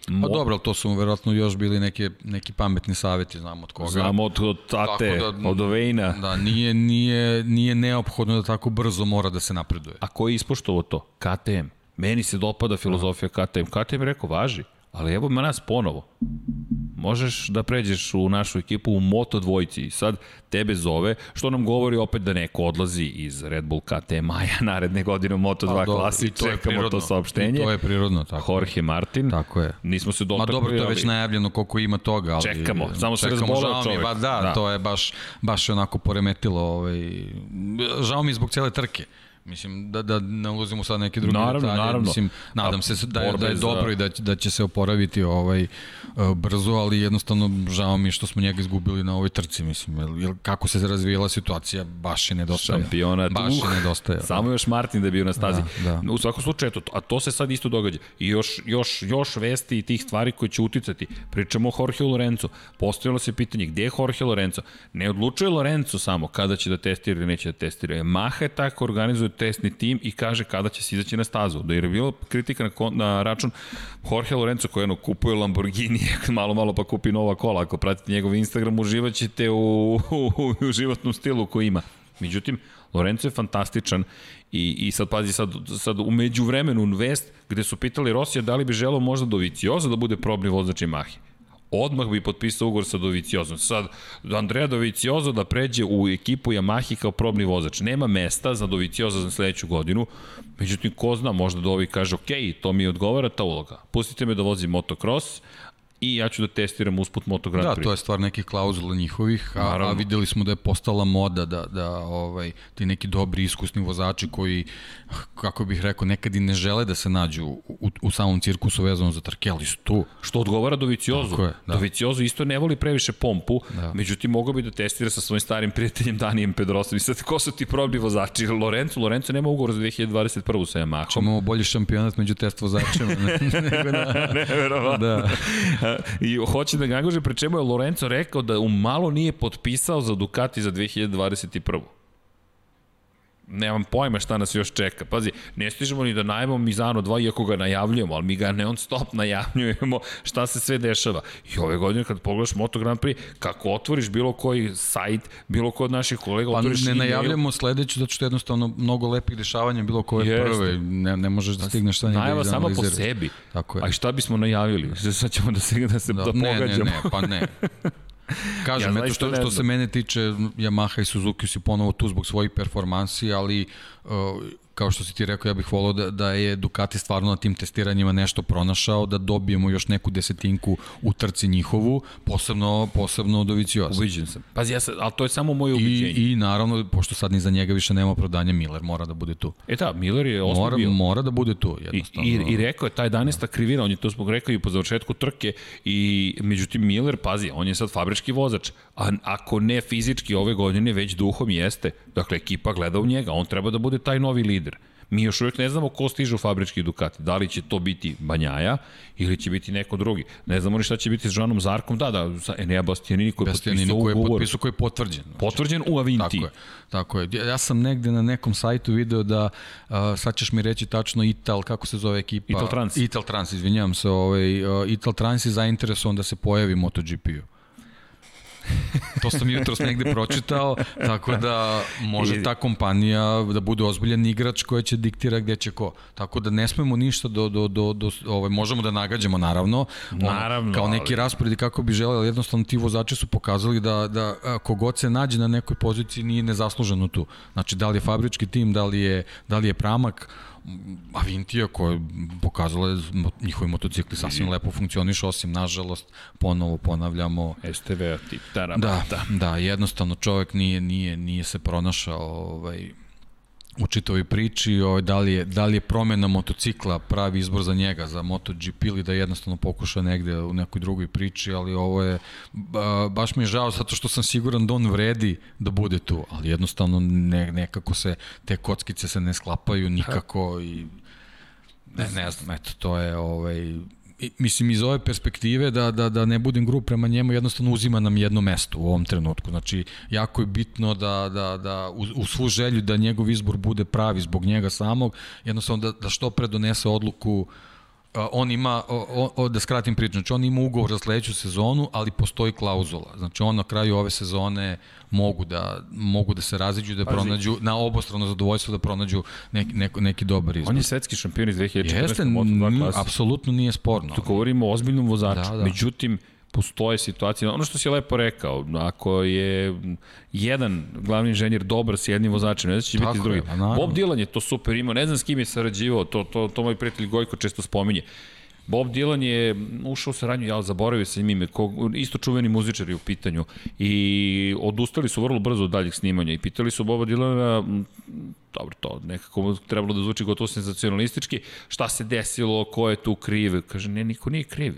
Mo... Pa dobro, to su verovatno još bili neke, neki pametni saveti, znamo od koga. Znamo od, od tate, da, od Ovejna. Da, nije, nije, nije neophodno da tako brzo mora da se napreduje. A ko je ispoštovo to? KTM. Meni se dopada filozofija KTM. KTM rekao, važi. Ali evo me nas ponovo. Možeš da pređeš u našu ekipu u Moto dvojci i sad tebe zove, što nam govori opet da neko odlazi iz Red Bull KT Maja naredne godine u Moto 2 klasi, to čekamo prirodno. to saopštenje. To je prirodno, tako Jorge Martin. Tako je. Nismo se dotakli. Ma dobro, to je već najavljeno koliko ima toga, ali čekamo, samo se razbolao čovjek. Ba, da, da, to je baš baš onako poremetilo, ovaj žao mi zbog cele trke Mislim, da, da ne ulazimo sad neke druge naravno, detalje. Naravno, Mislim, nadam se da je, da je dobro i da, da će se oporaviti ovaj, uh, brzo, ali jednostavno žao mi što smo njega izgubili na ovoj trci. Mislim, jer, jer kako se razvijela situacija, baš je nedostaje. Šampionat. Baš uh, je nedostaje. Samo još Martin da je bio na stazi. Da, da. U svakom slučaju, to, a to se sad isto događa. I još, još, još vesti i tih stvari koje će uticati. Pričamo o Jorge Lorenzo. Postojalo se pitanje gde je Jorge Lorenzo. Ne odlučuje Lorenzo samo kada će da testira ili neće da testira. Maha je tako organizuje testni tim i kaže kada će se izaći na stazu. Da je bilo kritika na, na račun Jorge Lorenzo koji jedno kupuje Lamborghini, malo malo pa kupi nova kola. Ako pratite njegov Instagram, uživaćete u, u, u životnom stilu koji ima. Međutim, Lorenzo je fantastičan i, i sad pazi, sad, sad umeđu vremenu vest gde su pitali Rosija da li bi želeo možda do Vicioza da bude probni vozač Yamahe odmah bi potpisao ugovor sa Doviciozom. Sad, Andrea Doviciozo da pređe u ekipu Yamahi kao probni vozač. Nema mesta za Dovicioza za sledeću godinu, međutim, ko zna, možda Dovi kaže, ok, to mi odgovara ta uloga. Pustite me da vozim motocross, i ja ću da testiram usput Moto Grand da, Prix. Da, to je stvar nekih klauzula njihovih, a, a videli smo da je postala moda da, da ovaj, ti neki dobri iskusni vozači koji, kako bih rekao, nekad i ne žele da se nađu u, u samom cirkusu vezano za trke, ali su tu. Što odgovara Doviciozu. Je, da. Doviciozu isto ne voli previše pompu, da. međutim mogao bi da testira sa svojim starim prijateljem Danijem Pedrosom. I sad, ko su ti probni vozači? Lorenzo, Lorenzo nema ugovor za 2021. sa Yamahom. Imamo bolji šampionat među test vozačima. nego na... Neverovatno. Da. I hoće da ga angaže, pre čemu je Lorenzo rekao da u malo nije potpisao za Ducati za 2021 nemam pojma šta nas još čeka. Pazi, ne stižemo ni da najmemo Mizano 2, iako ga najavljujemo, ali mi ga non stop najavljujemo šta se sve dešava. I ove godine kad pogledaš Moto Grand Prix, kako otvoriš bilo koji sajt, bilo ko od naših kolega, pa otvoriš ne najavljamo sledeću, zato što je jednostavno mnogo lepih dešavanja bilo koje Jeste. prve. Ne, ne možeš da stigneš šta Najava da sama po sebi. Tako je. A šta bismo najavili? Sad ćemo da se, da se da, da pogađamo. Ne, ne, ne, pa ne. Kažem, ja, eto što, što se mene tiče, Yamaha i Suzuki su ponovo tu zbog svojih performansi, ali uh, kao što si ti rekao, ja bih volao da, da je Ducati stvarno na tim testiranjima nešto pronašao, da dobijemo još neku desetinku u trci njihovu, posebno, posebno od Ovicioza. Uviđen sam. Pazi, ja sam, ali to je samo moje ubiđenje. I, I naravno, pošto sad ni za njega više nema prodanja, Miller mora da bude tu. E da, Miller je osmo mora, bio. Mora da bude tu, jednostavno. I, i, i rekao je, taj 11. krivina, on je to zbog rekao i po završetku trke, i međutim Miller, pazi, on je sad fabrički vozač, a ako ne fizički ove godine, već duhom jeste. Dakle, ekipa gleda u njega, on treba da bude taj novi lider. Mi još uvijek ne znamo ko stiže u fabrički Ducati. Da li će to biti Banjaja ili će biti neko drugi. Ne znamo ni šta će biti s Žanom Zarkom. Da, da, sa Enea Bastianini koji je potpisao koji je potpisao, koji je potvrđen. Znači, potvrđen u Avinti. Tako je. Tako je. Ja sam negde na nekom sajtu video da, uh, sad ćeš mi reći tačno Ital, kako se zove ekipa? Ital Trans. Ital Trans, izvinjavam se. Ovaj, uh, Ital Trans je zainteresovan da se pojavi MotoGP-u to sam jutros negde pročitao, tako da može ta kompanija da bude ozbiljan igrač koja će diktira gde će ko. Tako da ne smemo ništa do, do, do, do ovaj, možemo da nagađamo naravno, naravno kao neki ali... raspored kako bi želeli, ali jednostavno ti vozači su pokazali da, da kogod se nađe na nekoj poziciji nije nezasluženo tu. Znači, da li je fabrički tim, da li je, da li je pramak, Avintija koja je pokazala da njihovi motocikli sasvim lepo funkcioniš, osim nažalost ponovo ponavljamo STV Titara da, da, jednostavno čovek nije, nije, nije se pronašao ovaj, u čitovi priči, ovaj, da, li je, da li je promena motocikla pravi izbor za njega, za MotoGP ili da jednostavno pokuša negde u nekoj drugoj priči, ali ovo je, ba, baš mi je žao zato što sam siguran da on vredi da bude tu, ali jednostavno ne, nekako se, te kockice se ne sklapaju nikako i ne, ne znam, eto, to je ovaj, mislim iz ove perspektive da, da, da ne budem grup prema njemu jednostavno uzima nam jedno mesto u ovom trenutku. Znači jako je bitno da, da, da u, u svu želju da njegov izbor bude pravi zbog njega samog jednostavno da, da što pre donese odluku uh, on ima, o, o, da skratim priču, znači on ima ugovor za sledeću sezonu, ali postoji klauzula. Znači on na kraju ove sezone mogu da, mogu da se raziđu, da pronađu, na obostrano zadovoljstvo da pronađu neki, neki, neki dobar izbor. On je svetski šampion iz 2014. Jeste, apsolutno nije sporno. Tu govorimo o ozbiljnom vozaču. Da, da. Međutim, postoje situacije, ono što si lepo rekao, ako je jedan glavni inženjer dobar sa jednim vozačem, ne znam će biti s drugim. Bob Dylan je to super imao, ne znam s kim je sarađivao, to, to, to moj prijatelj Gojko često spominje. Bob Dylan je ušao u saradnju, ja zaboravio sam ime, ko, isto čuveni muzičari u pitanju i odustali su vrlo brzo od daljih snimanja i pitali su Boba Dylana, dobro to, nekako trebalo da zvuči gotovo senzacionalistički, šta se desilo, ko je tu kriv, kaže, ne, niko nije kriv.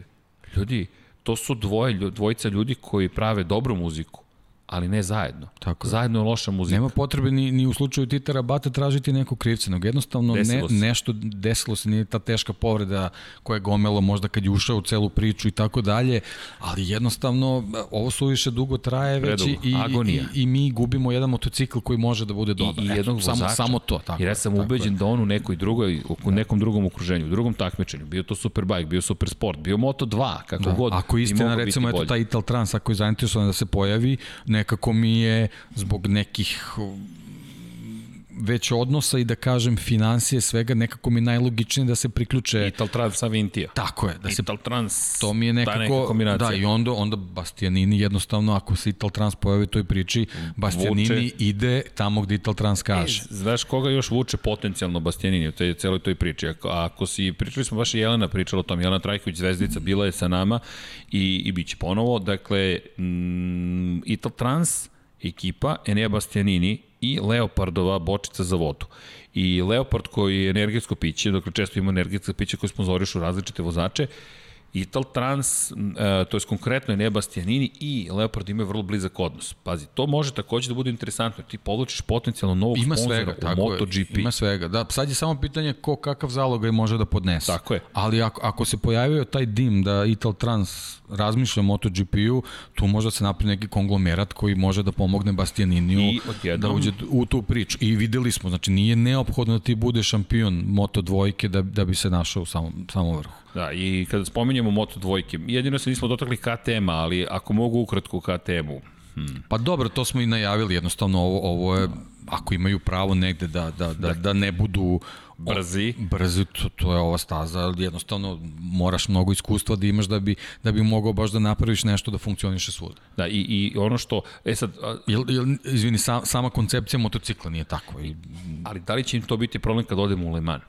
Ljudi, to su dvoje, dvojica ljudi koji prave dobru muziku ali ne zajedno. Tako zajedno je loša muzika. Nema potrebe ni, ni u slučaju Titara Bata tražiti neku krivca, nego jednostavno desilo ne, nešto desilo se, nije ta teška povreda koja je gomela možda kad je ušao u celu priču i tako dalje, ali jednostavno ovo su više dugo traje već i, i, i, i, mi gubimo jedan motocikl koji može da bude dobar. I, i jednog Eto, samo, samo to. Tako, Jer ja sam ubeđen je. da on u nekoj drugoj, u nekom drugom okruženju, u drugom takmičenju, bio to Superbike, bio Super Sport, bio Moto2, kako da. god. Ako istina, recimo, eto, taj Ital Trans, ako je zainteresovan da se pojavi, nekako mi je zbog nekih već odnosa i da kažem financije svega nekako mi najlogičnije da se priključe Ital Trans Avintija. Tako je, da se Ital Trans to mi je nekako da i onda onda Bastianini jednostavno ako se Ital Trans pojavi u toj priči Bastianini vuče. ide tamo gde Ital Trans kaže. E, znaš koga još vuče potencijalno Bastianini u toj celoj toj priči. Ako, ako si pričali smo baš i Jelena pričala o tom Jelena Trajković zvezdica bila je sa nama i i biće ponovo. Dakle mm, Ital Trans ekipa Enea Bastianini i Leopardova bočica za vodu. I Leopard koji je energetsko piće, dakle često ima energetsko piće koje sponzorišu različite vozače, Ital Trans, uh, to je konkretno je Nebastianini i Leopard imaju vrlo blizak odnos. Pazi, to može takođe da bude interesantno, ti povlačiš potencijalno novog ima sponzora svega, u tako MotoGP. Je, ima svega, da, sad je samo pitanje ko kakav zalogaj može da podnese. Tako je. Ali ako, ako se pojavio taj dim da Ital Trans razmišlja o MotoGP-u, tu može da se napravi neki konglomerat koji može da pomogne Bastianiniju da uđe u tu priču. I videli smo, znači nije neophodno da ti bude šampion Moto dvojke da, da bi se našao u samom, samom vrhu. Da, i kada spominjemo Moto dvojke, jedino se nismo dotakli KTM-a, ali ako mogu ukratko KTM-u, Hmm. Pa dobro, to smo i najavili, jednostavno ovo, ovo je, ako imaju pravo negde da, da, da, da ne budu brzi, brzi to, to je ova staza, jednostavno moraš mnogo iskustva da imaš da bi, da bi mogao baš da napraviš nešto da funkcioniše svuda. Da, i, i ono što, e sad... A... Jel, jel, izvini, sam, sama koncepcija motocikla nije tako. I... Ali da li će im to biti problem kad odemo u Le Mans?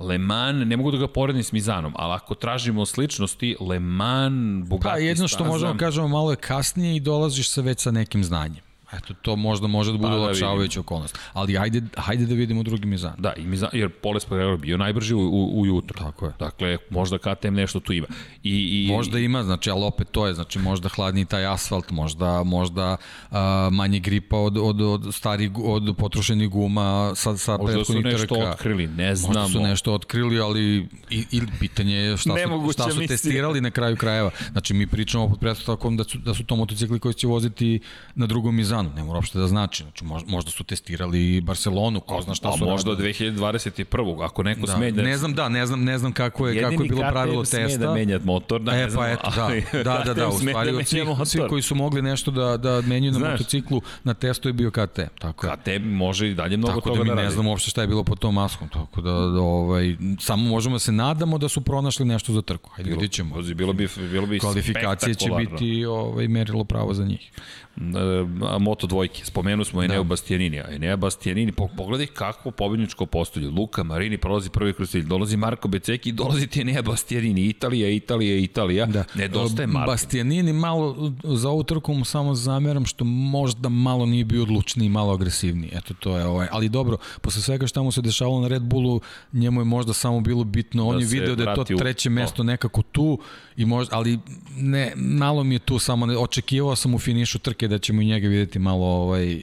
Le Mans, ne mogu da ga poredim s Mizanom, ali ako tražimo sličnosti, Le Mans, Bugatti Pa jedno što možemo da kažemo malo je kasnije i dolaziš sa već sa nekim znanjem. Eto, to možda može da bude pa, olakšavajuća da okolnost. Ali hajde, hajde da vidimo drugi Mizan. Da, i Mizan, jer Poles Espargaro bio najbrži u, u, ujutro. Tako je. Dakle, možda KTM nešto tu ima. I, i, možda ima, znači, ali opet to je, znači, možda hladni taj asfalt, možda, možda uh, manje gripa od, od, od, stari, od potrošenih guma sa, sa možda prethodnih trka. Možda su nešto otkrili, ne znamo. Možda su nešto otkrili, ali i, ili pitanje je šta su, šta su testirali na kraju krajeva. Znači, mi pričamo pod pretpostavkom da su, da su to motocikli koji će voziti na drugom Mizanu, ne mora uopšte da znači. Znači, možda su testirali Barcelonu, ko zna šta su A možda radili. 2021. Ako neko da, sme da... Ne znam, da, ne znam, ne znam kako je, kako je bilo pravilo testa. Jedini da menjat motor, da, e, ne znam. Pa eto, da, da, da, da, u stvari da od svih, svi koji su mogli nešto da, da menjuju na Znaš, motociklu, na testu je bio KTM. Tako je. KTM može i dalje mnogo tako toga da, mi da ne znam uopšte šta je bilo pod tom maskom, tako da, da ovaj, samo možemo da se nadamo da su pronašli nešto za trku. Hajde, vidit ćemo. Bilo bi, bilo bi Kvalifikacije će biti ovaj, merilo pravo za njih. E, Moto dvojke, spomenu smo Eneo da. A Eneo Bastianini, pogledaj kakvo pobedničko postolje. Luka Marini prolazi prvi kroz cilj, dolazi Marko Beceki, dolazi ti Eneo Bastianini, Italija, Italija, Italija, da. nedostaje Marko. Bastianini malo, za ovu trku mu samo zameram što možda malo nije bio odlučniji, malo agresivniji, eto to je ovaj, ali dobro, posle svega šta mu se dešavalo na Red Bullu, njemu je možda samo bilo bitno, on da je video da je to treće mesto nekako tu, i možda, ali ne, malo mi je tu samo, ne, očekivao sam u finišu trke da ćemo i njega videti malo ovaj,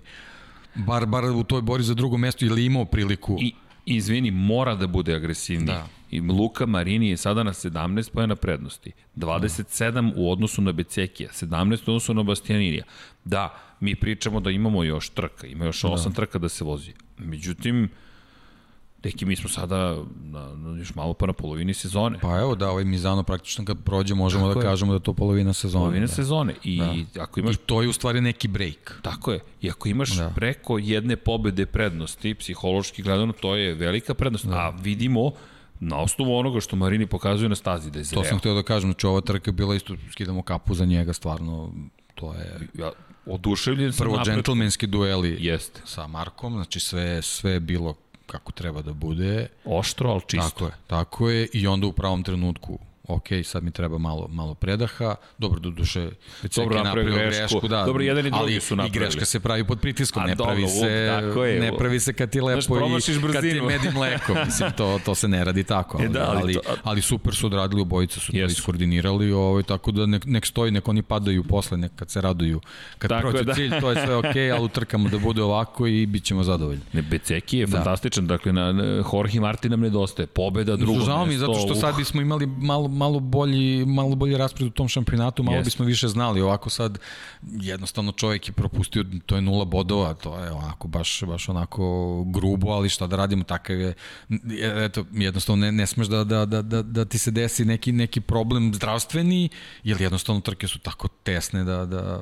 bar, bar u toj bori za drugo mesto ili imao priliku. I, izvini, mora da bude agresivniji. Da. I Luka Marini je sada na 17 pojena prednosti. 27 u odnosu na Becekija, 17 u odnosu na Bastianinija. Da, mi pričamo da imamo još trka, ima još 8 da. trka da se vozi. Međutim, Deki, mi smo sada na, na, još malo pa na polovini sezone. Pa evo da, ovaj Mizano praktično kad prođe možemo tako da je. kažemo da je to polovina sezone. Polovina da. sezone. I, da. ako imaš... I to je u stvari neki break. Tako je. I ako imaš da. preko jedne pobede prednosti, psihološki gledano, to je velika prednost. Da. A vidimo na osnovu onoga što Marini pokazuje na stazi da je zreo. To sam htio da kažem, znači ova trka je bila isto, skidamo kapu za njega, stvarno, to je... Ja, oduševljen sam Prvo, džentlmenski dueli Jest. sa Markom, znači sve, sve je bilo kako treba da bude. Oštro, ali čisto. Tako je, tako je i onda u pravom trenutku ok, sad mi treba malo, malo predaha, dobro, do duše, dobro napravio grešku, grešku, da, dobro, jedan i drugi su napravili. i greška se pravi pod pritiskom, A, ne pravi dobro, se, tako je, ne pravi se kad ti lepo Znaš, i kad ti med i mleko, mislim, to, to se ne radi tako, ali, e, da, ali, ali, to, ali super su odradili, obojica su yes. to iskoordinirali, ovaj, tako da nek, nek stoji, nek oni padaju posle, nek kad se raduju, kad tako prođe da. cilj, to je sve ok, ali utrkamo da bude ovako i bit ćemo zadovoljni. Ne, Beceki je da. fantastičan, dakle, na, na Jorge Martin nam nedostaje, pobeda drugog. Žao mi, zato što sad bismo imali malo, malo bolji, malo bolji raspred u tom šampionatu, malo yes. bismo više znali. Ovako sad, jednostavno čovjek je propustio, to je nula bodova, to je onako, baš, baš onako grubo, ali šta da radimo, takav je, eto, jednostavno ne, ne smeš da, da, da, da, da ti se desi neki, neki problem zdravstveni, jer jednostavno trke su tako tesne da, da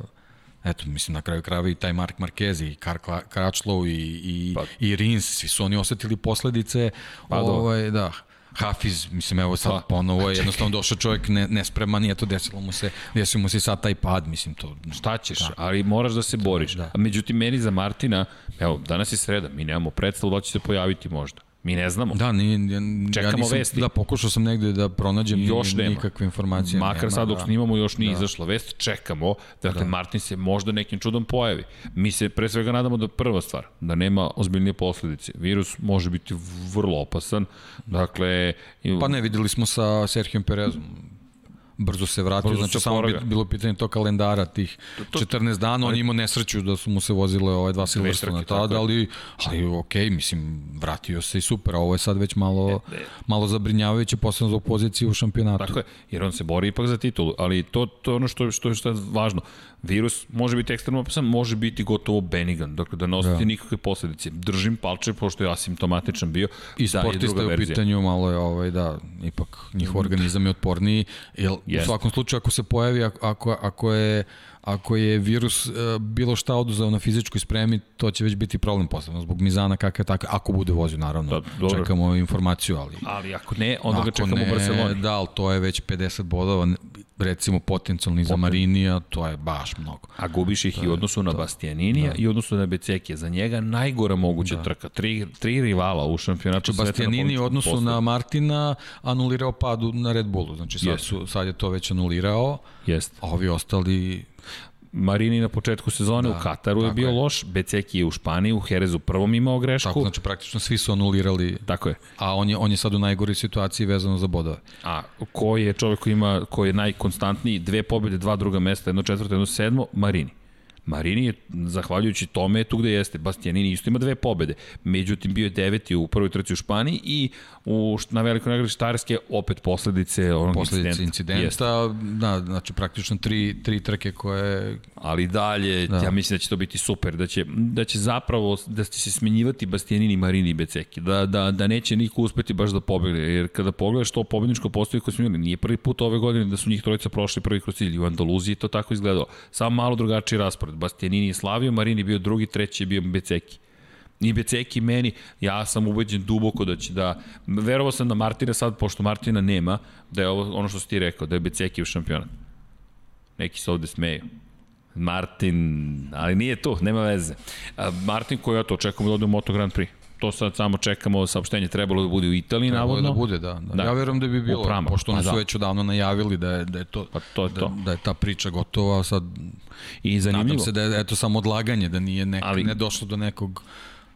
eto, mislim, na kraju krajeva i taj Mark Marquez i Karl Kračlow i, i, pa. i Rins, svi su oni osetili posledice, pa, ovaj, da, Hafiz, mislim, evo sad pa, ponovo je jednostavno došao čovjek ne, nespreman i eto desilo mu se, desilo mu se sad taj pad, mislim to. Šta ćeš, da. ali moraš da se boriš. Da. A međutim, meni za Martina, evo, danas je sreda, mi nemamo predstavu da će se pojaviti možda. Mi ne znamo. Da, ni, ni, Čekamo ja nisam, vesti. Da, pokušao sam negde da pronađem još nema. nikakve informacije. Makar nema, sad dok da. snimamo još nije da. izašla vest, čekamo. Dakle, da. Martin se možda nekim čudom pojavi. Mi se pre svega nadamo da prva stvar, da nema ozbiljnije posledice. Virus može biti vrlo opasan. Dakle... Pa ne, videli smo sa Serhijom Perezom brzo se vratio, brzo znači samo bi, bilo pitanje to kalendara tih to, 14 dana, on imao nesreću da su mu se vozile ove dva Silverstone tada, ali, ali ok, mislim, vratio se i super, a ovo je sad već malo, ne, ne. malo zabrinjavajuće, posebno za poziciju u šampionatu. Tako je, jer on se bori ipak za titulu, ali to, to je ono što, što, što je važno virus može biti ekstremno opasan, može biti gotovo benigan, dakle da ne osjeti da. nikakve posledice. Držim palče, pošto je asimptomatičan bio. I da, sportista je u pitanju, malo je ovaj, da, ipak njihov organizam je otporniji, jer yes. u svakom slučaju ako se pojavi, ako, ako je ako je virus uh, bilo šta oduzao na fizičkoj spremi, to će već biti problem posebno zbog mizana kakve tako, ako bude vozio naravno. Da, dobro. Čekamo informaciju, ali Ali ako ne, onda ga čekamo ne, u Barceloni. Da, ali to je već 50 bodova, recimo potencijalni za Marinija, to je baš mnogo. A gubiš ih to i u odnosu na Bastianinija da. i u odnosu na Becekija. Za njega najgora moguća da. trka. Tri, tri rivala u šampionatu znači, Bastianini u odnosu postoji. na Martina anulirao padu na Red Bullu. Znači sad, su, sad je to već anulirao. Jest. A ovi ostali Marini na početku sezone da, u Kataru je bio je. loš, Beceki je u Španiji, u Herezu prvom imao grešku. Tako, znači praktično svi su anulirali. Tako je. A on je, on je sad u najgoroj situaciji vezano za bodove. A ko je čovjek koji ima, koji je najkonstantniji, dve pobjede, dva druga mesta, jedno četvrto, jedno sedmo, Marini. Marini je, zahvaljujući tome, tu gde jeste. Bastianini isto ima dve pobede. Međutim, bio je deveti u prvoj trci u Španiji i u, na velikoj nagradi Štarske opet posledice onog posledice incidenta. incidenta da, znači praktično tri, tri trke koje... Ali dalje, da. ja mislim da će to biti super, da će, da će zapravo, da će se smenjivati Bastianini, Marini i Beceki, da, da, da neće niko uspeti baš da pobegne, jer kada pogledaš to pobedničko postoji koje smo imali, nije prvi put ove godine da su njih trojica prošli prvi kroz cilj, u Andaluziji to tako izgledalo, samo malo drugačiji raspored, Bastianini je slavio, Marini bio drugi, treći je bio Beceki. I Beceki meni, ja sam ubeđen duboko da će da, verovao sam da Martina sad, pošto Martina nema, da je ovo ono što si ti rekao, da je Beceki u šampionat. Neki se ovde smeju. Martin, ali nije tu, nema veze. Martin koji ja to očekujemo da ode u Moto Grand Prix to sad samo čekamo, saopštenje trebalo da bude u Italiji, trebalo navodno. da bude, da. da. da. Ja verujem da bi bilo, Uprama. pošto oni pa su da. već odavno najavili da je, da je to, pa to, je da, to. da je ta priča gotova, sad I zanimljivo. Nadam se da je eto samo odlaganje, da nije nek, Ali, ne došlo do nekog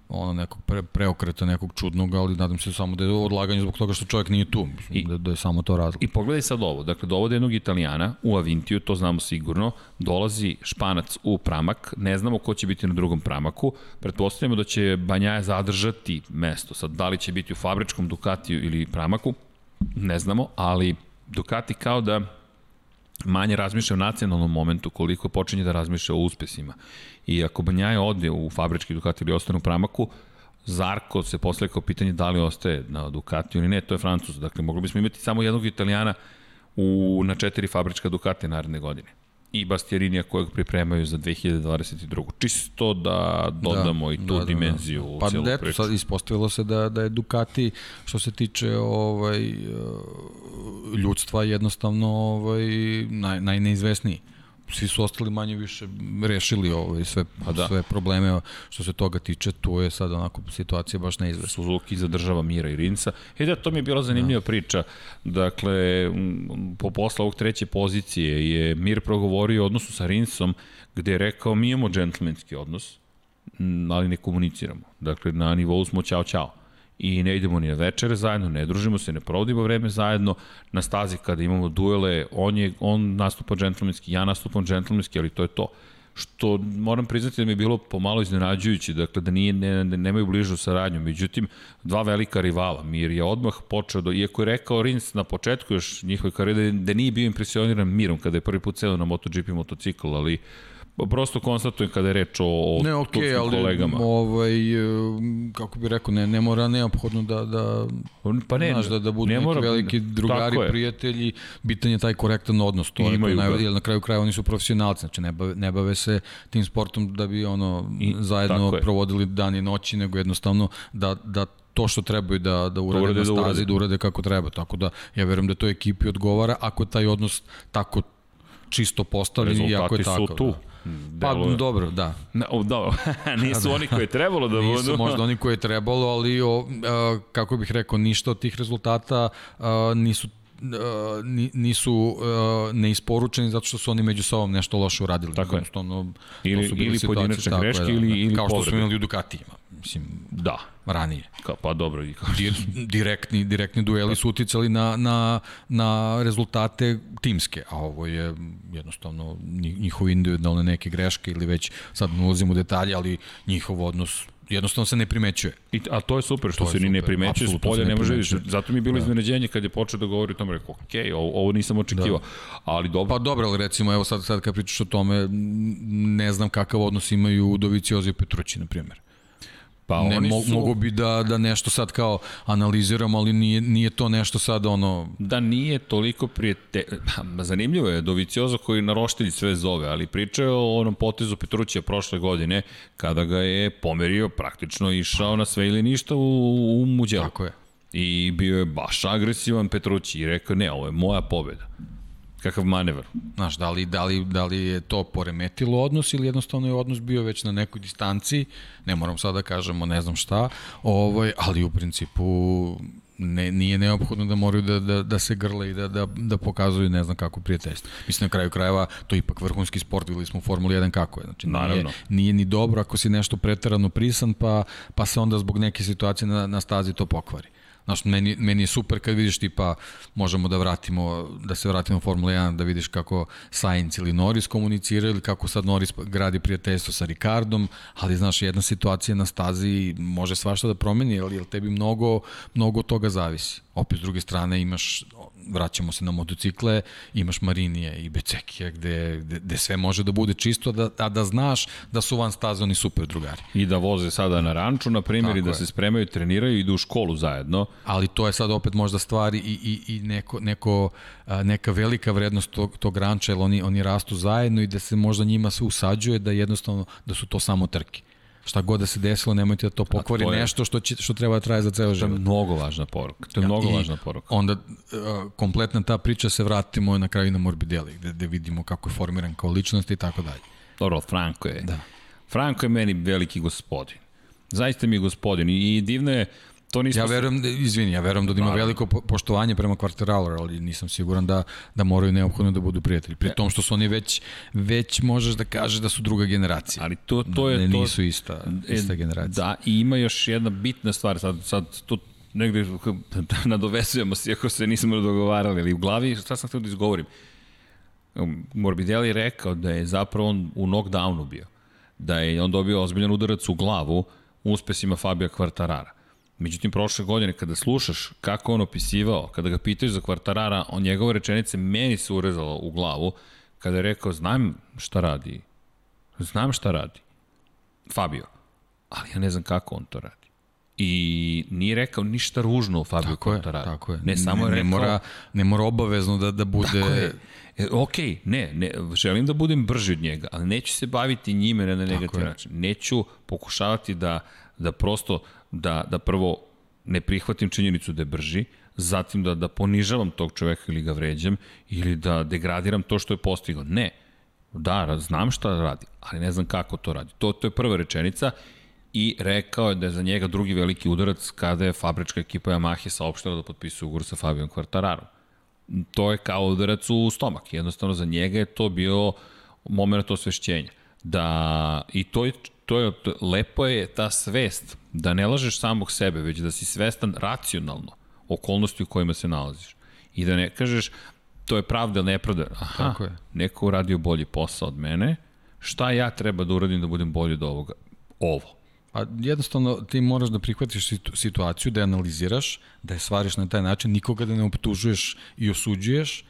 ono nekog pre, preokreta nekog čudnog, ali nadam se samo da je odlaganje zbog toga što čovjek nije tu, mislim, I, da, da je samo to razlog. I pogledaj sad ovo, dakle dovode jednog Italijana u Avintiju, to znamo sigurno, dolazi Španac u Pramak, ne znamo ko će biti na drugom Pramaku, pretpostavljamo da će Banjaja zadržati mesto, sad da li će biti u fabričkom Ducatiju ili Pramaku, ne znamo, ali Ducati kao da manje razmišlja o nacionalnom momentu koliko počinje da razmišlja o uspesima. I ako Banjaja ode u fabrički Ducati ili ostane u Pramaku, Zarko se posle kao pitanje da li ostaje na Ducati ili ne, to je Francus. Dakle, mogli bismo imati samo jednog Italijana u, na četiri fabrička Ducati naredne godine i Bastiarinija kojeg pripremaju za 2022. Čisto da dodamo da, i tu da, da, dimenziju da, da. Pa celu eto, sad ispostavilo se da, da je Ducati što se tiče ovaj, eh, ljudstva jednostavno ovaj, naj, najneizvesniji svi su ostali manje više rešili ovaj, sve, pa da. sve probleme što se toga tiče, tu je sad onako situacija baš neizvesna. Suzuki zadržava Mira i Rinca. I da, to mi je bila zanimljiva da. priča. Dakle, po posla ovog treće pozicije je Mir progovorio o odnosu sa Rincom, gde je rekao mi imamo džentlmenski odnos, ali ne komuniciramo. Dakle, na nivou smo ćao ćao i ne idemo ni na večere zajedno, ne družimo se, ne provodimo vreme zajedno. Na stazi kada imamo duele, on, je, on nastupa džentlmenski, ja nastupam džentlmenski, ali to je to. Što moram priznati da mi je bilo pomalo iznenađujuće, dakle da nije, ne, ne, nemaju bližu saradnju. Međutim, dva velika rivala, Mir je odmah počeo, do, iako je rekao Rins na početku još njihove karijere, da, da nije bio impresioniran Mirom kada je prvi put seo na MotoGP motocikl, ali uh, prosto konstatujem kada je reč o, o ne, okay, ali, kolegama. Ovaj, e, kako bi rekao, ne, ne mora neophodno da, da, pa ne, znaš, da, da budu ne neki mora, veliki drugari, prijatelji, bitan je taj korektan odnos, to je, naj, jer na kraju kraja oni su profesionalci, znači ne bave, ne bave se tim sportom da bi ono I, zajedno provodili dan i noći, nego jednostavno da, da to što trebaju da, da, da urade, urade na stazi, da urade. da urade kako treba. Tako da ja verujem da to ekipi odgovara ako taj odnos tako čisto postavljen i ako je tako. su tu. Da. Pa dobro, da. Na, o, dobro, nisu oni koji je trebalo da budu. Nisu možda oni koji je trebalo, ali o, a, kako bih rekao, ništa od tih rezultata a, nisu nisu neisporučeni zato što su oni među sobom nešto loše uradili. Tako je. ili, ili pojedinačne greške da, ili, ili Kao što smo imali u Ducatijima. Mislim, da. Ranije. Ka, pa dobro. I kao... direktni, direktni dueli su uticali na, na, na rezultate timske, a ovo je jednostavno njihove individualne neke greške ili već sad ne ulazimo u detalje, ali njihov odnos jednostavno se ne primećuje. I, a to je super što to se ni ne primećuje, s polja ne može vidiš. Zato mi je bilo da. iznenađenje kad je počeo da govori o tome, rekao, ok, ovo, ovo nisam očekivao. Da. Ali dobro. Pa dobro, ali recimo, evo sad, sad kad pričaš o tome, ne znam kakav odnos imaju Doviciozi i Petrući, na primjer. Pa ne, oni su... Mogu bi da, da nešto sad kao analiziramo, ali nije, nije to nešto sad ono... Da nije toliko prijete... Zanimljivo je Doviciozo koji naroštelji sve zove, ali pričao o onom potezu Petrućija prošle godine, kada ga je pomerio, praktično išao na sve ili ništa u, u Muđelu. Tako je. I bio je baš agresivan Petrući i rekao, ne, ovo je moja pobeda. Kakav manevar. Znaš, da li, da, li, da li je to poremetilo odnos ili jednostavno je odnos bio već na nekoj distanci, ne moram sada da kažemo ne znam šta, ovaj, ali u principu ne, nije neophodno da moraju da, da, da se grle i da, da, da pokazuju ne znam kako prijateljstvo. Mislim, na kraju krajeva, to je ipak vrhunski sport, videli smo u Formuli 1 kako je. Znači, Naravno. Nije, nije ni dobro ako si nešto preterano prisan, pa, pa se onda zbog neke situacije na, na stazi to pokvari. Znaš, meni, meni je super kad vidiš tipa, možemo da vratimo, da se vratimo u Formula 1, da vidiš kako Sainz ili Norris komuniciraju ili kako sad Norris gradi prijateljstvo sa Ricardom, ali znaš, jedna situacija na stazi može svašta da promeni, jer tebi mnogo, mnogo toga zavisi. Opet, s druge strane, imaš vraćamo se na motocikle, imaš Marinije i Becekija gde, gde, gde sve može da bude čisto, da, a da znaš da su van staze oni super drugari. I da voze sada na ranču, na primjer, i da je. se spremaju, treniraju i idu u školu zajedno. Ali to je sad opet možda stvari i, i, i neko, neko, neka velika vrednost tog, tog ranča, jer oni, oni rastu zajedno i da se možda njima sve usađuje da jednostavno, da su to samo trke šta god da se desilo, nemojte da to pokvari to je, nešto što, će, što treba da traje za ceo život. To je mnogo važna poruka. To je ja, mnogo važna poruka. Onda uh, kompletna ta priča se vratimo na kraju na Morbidelli, gde, gde vidimo kako je formiran kao ličnost i tako dalje. Dobro, Franko je. Da. Franko je meni veliki gospodin. Zaista mi je gospodin i divno je to nismo... Ja verujem, da, izvini, ja verujem da ima veliko poštovanje prema kvarteralu, ali nisam siguran da, da moraju neophodno da budu prijatelji. Pri tom što su oni već, već možeš da kažeš da su druga generacija. Ali to, to je... Ne, to, nisu ista, ista e, generacija. Da, i ima još jedna bitna stvar, sad, sad to negde nadovezujemo se, iako se nismo dogovarali, ali u glavi, šta sam htio da izgovorim? Morbidelli je rekao da je zapravo on u knockdownu bio. Da je on dobio ozbiljan udarac u glavu uspesima Fabio Quartarara. Međutim, prošle godine, kada slušaš kako on opisivao, kada ga pitaju za kvartarara, on njegove rečenice meni se urezalo u glavu, kada je rekao, znam šta radi, znam šta radi, Fabio, ali ja ne znam kako on to radi. I nije rekao ništa ružno o Fabio tako Quartararo. Je, tako je. Ne, samo ne, je rekao... Ne mora, ne mora obavezno da, da bude... Tako je. E, ok, ne, ne, želim da budem brži od njega, ali neću se baviti njime na negativan način. Neću pokušavati da, da prosto da, da prvo ne prihvatim činjenicu da je brži, zatim da, da ponižavam tog čoveka ili ga vređam, ili da degradiram to što je postigao. Ne. Da, znam šta radi, ali ne znam kako to radi. To, to je prva rečenica i rekao je da je za njega drugi veliki udarac kada je fabrička ekipa Yamahe saopštila da potpisuje ugovor sa Fabijom Quartararom. To je kao udarac u stomak. Jednostavno za njega je to bio moment osvešćenja. Da, I to je, to je, lepo je ta svest da ne lažeš samog sebe, već da si svestan racionalno okolnosti u kojima se nalaziš. I da ne kažeš, to je pravda ili nepravda. Aha, Tako je. neko uradio bolji posao od mene, šta ja treba da uradim da budem bolji od ovoga? Ovo. A jednostavno ti moraš da prihvatiš situaciju, da je analiziraš, da je stvariš na taj način, nikoga da ne optužuješ i osuđuješ,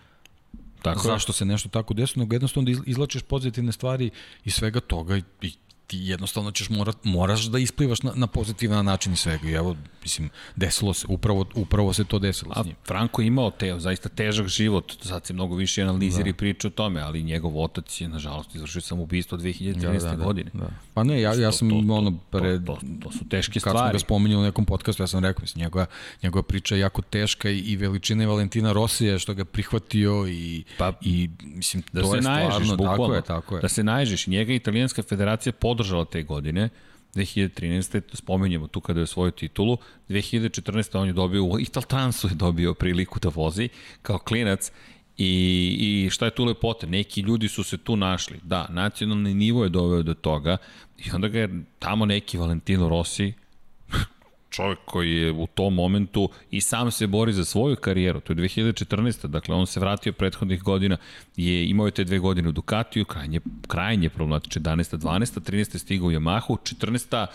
Tako zašto je. se nešto tako desilo, nego jednostavno da izlačiš pozitivne stvari i svega toga i ti jednostavno ćeš morat, moraš da isplivaš na, na pozitivan način i svega. I evo, mislim, desilo se, upravo, upravo se to desilo A, s njim. Franko je imao te, zaista težak život, sad se mnogo više analizira da. i priča o tome, ali njegov otac je, nažalost, izvršio sam ubistvo 2013. Da, da, da, godine. Da. Pa ne, ja, ja sam to, to, ono, pred... To, to, to su teške stvari. Kad smo ga spominjali u nekom podcastu, ja sam rekao, mislim, njegova, njegova priča je jako teška i, i veličine Valentina Rosija što ga prihvatio i, pa, i mislim, da to se je naježiš, stvarno, tako je, tako je. Da se naježiš, njega italijanska federacija podržala te godine, 2013. spomenjamo tu kada je svoju titulu, 2014. on je dobio, u Transu je dobio priliku da vozi kao klinac I, I šta je tu lepote? Neki ljudi su se tu našli. Da, nacionalni nivo je doveo do toga i onda ga je tamo neki Valentino Rossi čovjek koji je u tom momentu i sam se bori za svoju karijeru, to je 2014. Dakle, on se vratio prethodnih godina, je imao je te dve godine u Ducatiju, krajnje, krajnje problematiče, 11. 12. 13. stigao u Yamahu, 14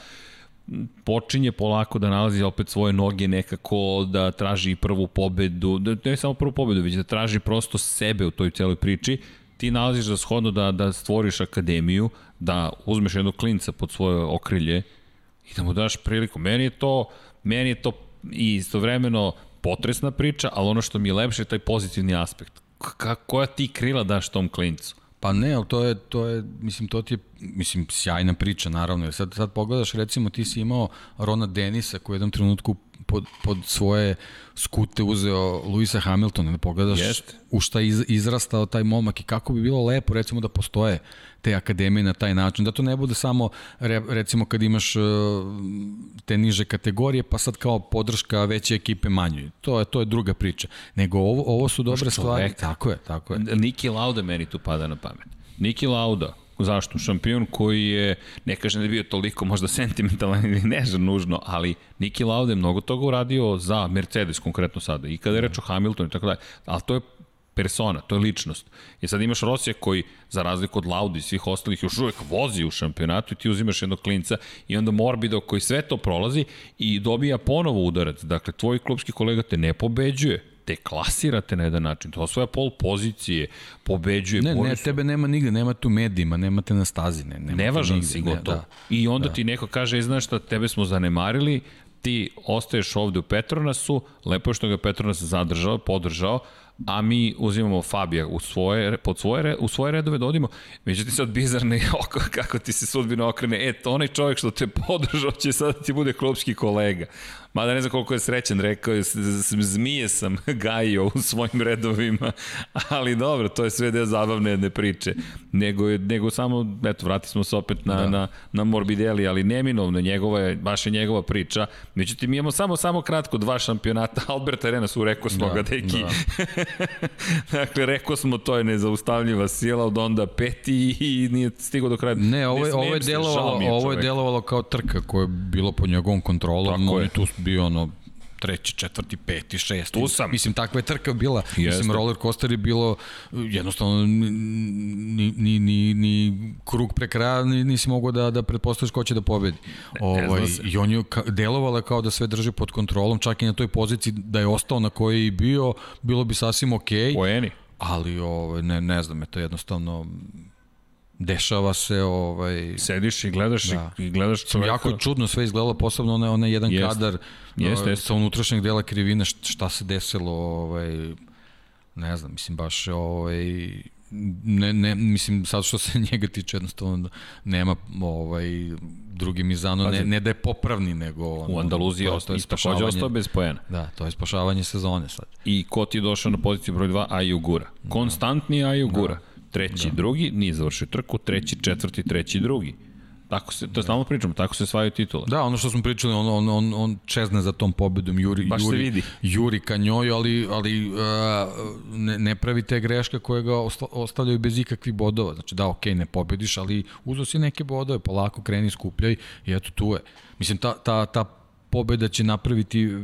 počinje polako da nalazi opet svoje noge nekako, da traži prvu pobedu, da ne samo prvu pobedu, već da traži prosto sebe u toj celoj priči, ti nalaziš za shodno da, da stvoriš akademiju, da uzmeš jednog klinca pod svoje okrilje i da mu daš priliku. Meni je to, meni je to i istovremeno potresna priča, ali ono što mi je lepše je taj pozitivni aspekt. K koja ti krila daš tom klincu? Pa ne, ali to je, to je, mislim, to ti je, mislim, sjajna priča, naravno. Jer sad, sad pogledaš, recimo, ti si imao Rona Denisa koji u jednom trenutku pod, pod svoje skute uzeo Luisa Hamiltona, da pogledaš Jest. u šta iz, izrastao taj momak i kako bi bilo lepo recimo da postoje te akademije na taj način, da to ne bude samo re, recimo kad imaš uh, te niže kategorije pa sad kao podrška veće ekipe manjoj. To je to je druga priča. Nego ovo ovo su dobre stvari. Tako je, tako je. Niki Lauda meni tu pada na pamet. Niki Lauda, Zašto? Šampion koji je, ne kažem da je bio toliko možda sentimentalan ili neža nužno, ali Niki Lauda je mnogo toga uradio za Mercedes konkretno sada. I kada je reč o Hamiltonu i tako dalje. Ali to je persona, to je ličnost. I sad imaš Rosija koji, za razliku od Laudi i svih ostalih, još uvek vozi u šampionatu i ti uzimaš jednog klinca i onda Morbido koji sve to prolazi i dobija ponovo udarac. Dakle, tvoj klubski kolega te ne pobeđuje, te klasirate na jedan način, to osvoja pol pozicije, pobeđuje. Ne, ne, tebe nema nigde, nema tu medijima, nema te na stazi. Ne, nema Nevažan nigde, si gotovo. Ne, da. I onda da. ti neko kaže, e, znaš šta, tebe smo zanemarili, ti ostaješ ovde u Petronasu, lepo je što ga Petronas zadržao, podržao, a mi uzimamo Fabija u svoje, pod svoje, u svoje redove da odimo. Međutim, sad bizarno je oko kako ti se sudbina okrene. E, onaj čovjek što te podržao će sad da ti bude klubski kolega. Mada ne znam koliko je srećan, rekao je, zmije sam gajio u svojim redovima, ali dobro, to je sve deo zabavne jedne priče. Nego, je, nego samo, eto, vrati smo se opet na, da. na, na Morbidelli, ali neminovno, njegova je, baš je njegova priča. Međutim, imamo samo, samo kratko dva šampionata, Albert Arena su, rekao smo da, ga, deki. Da. dakle, rekao smo, to je nezaustavljiva sila, od onda peti i nije stigao do kraja. Ne, ovo je, ovo je, delovalo, ovo je delovalo kao trka koja je bilo po njegovom kontrolom, Tako je. tu bio ono treći, četvrti, peti, šesti. Tu sam. Mislim, takva je trka bila. Jeste. Mislim, roller coaster je bilo jednostavno ni, ni, ni, ni krug pre kraja ni, nisi mogao da, da pretpostaviš ko će da pobedi. Ovaj, I on je ka, delovala kao da sve drži pod kontrolom, čak i na toj poziciji da je ostao na kojoj je bio, bilo bi sasvim okej. Okay, Poeni. Ali ovaj, ne, ne znam, je to jednostavno dešava se ovaj sediš i gledaš da. i gledaš čoveka. Jako čudno sve izgledalo posebno onaj onaj jedan jest. kadar jest, jest. sa unutrašnjeg dela krivine šta se desilo ovaj ne znam mislim baš ovaj ne, ne, mislim, sad što se njega tiče, jednostavno nema ovaj, drugi Mizano, ne, ne da je popravni, nego... Ono, u Andaluziji to, to je takođe ostao bez pojena. Da, to je spašavanje sezone sad. I ko ti je došao na poziciju broj 2? Aju Gura. Konstantni Aju Gura. Da treći, da. drugi, nije završio trku, treći, četvrti, treći, drugi. Tako se, to stalno pričamo, tako se svaju titule. Da, ono što smo pričali, on, on, on, on čezne za tom pobedom, Juri, Baš Juri, vidi. Juri ka njoj, ali, ali uh, ne, ne pravi te greške koje ga ostavljaju bez ikakvih bodova. Znači da, okej, okay, ne pobediš, ali uzo si neke bodove, polako kreni, skupljaj i eto tu je. Mislim, ta, ta, ta pobeda će napraviti e,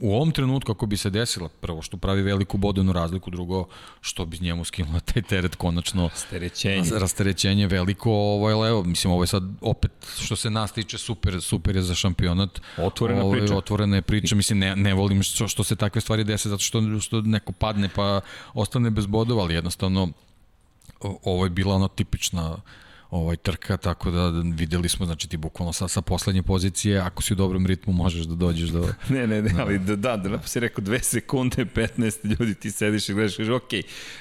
u ovom trenutku ako bi se desila prvo što pravi veliku bodenu razliku drugo što bi njemu skinula taj teret konačno rasterećenje. rasterećenje veliko ovo je levo mislim ovo je sad opet što se nas tiče super super je za šampionat. Otvorena ovo, priča. otvorena je priča mislim ne, ne volim što, što se takve stvari dese zato što, što neko padne pa ostane bez bodova ali jednostavno ovo je bila ono tipična ovaj trka, tako da videli smo, znači ti bukvalno sa, sa poslednje pozicije, ako si u dobrom ritmu možeš da dođeš do... ne, ne, ne, ali da, da, da, da si rekao dve sekunde, 15 ljudi ti sediš i gledaš, kaže, ok,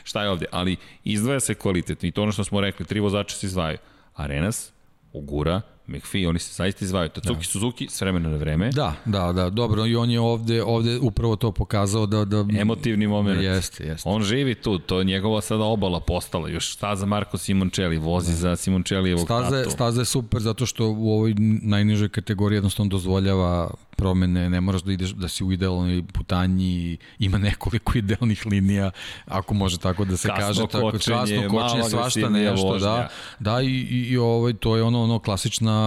šta je ovde? Ali izdvaja se kvalitetno i to ono što smo rekli, tri vozača se izdvajaju. Arenas, Ogura, McPhee, oni se zaista izvaju. Tatsuki da. Suzuki s vremena na vreme. Da, da, da, dobro, i on je ovde, ovde upravo to pokazao da... da Emotivni moment. Jeste, jeste. On živi tu, to je njegova sada obala postala, još staza Marko Simoncelli, vozi da. za Simoncellijevog staza, tatu. Staza je super zato što u ovoj najnižoj kategoriji jednostavno dozvoljava promene, ne moraš da ideš da si u idealnoj putanji, ima nekoliko idealnih linija, ako može tako da se kasno kaže, tako kasno kočenje, svašta nešto, vožnja. da. Da i, i, i ovaj to je ono ono klasična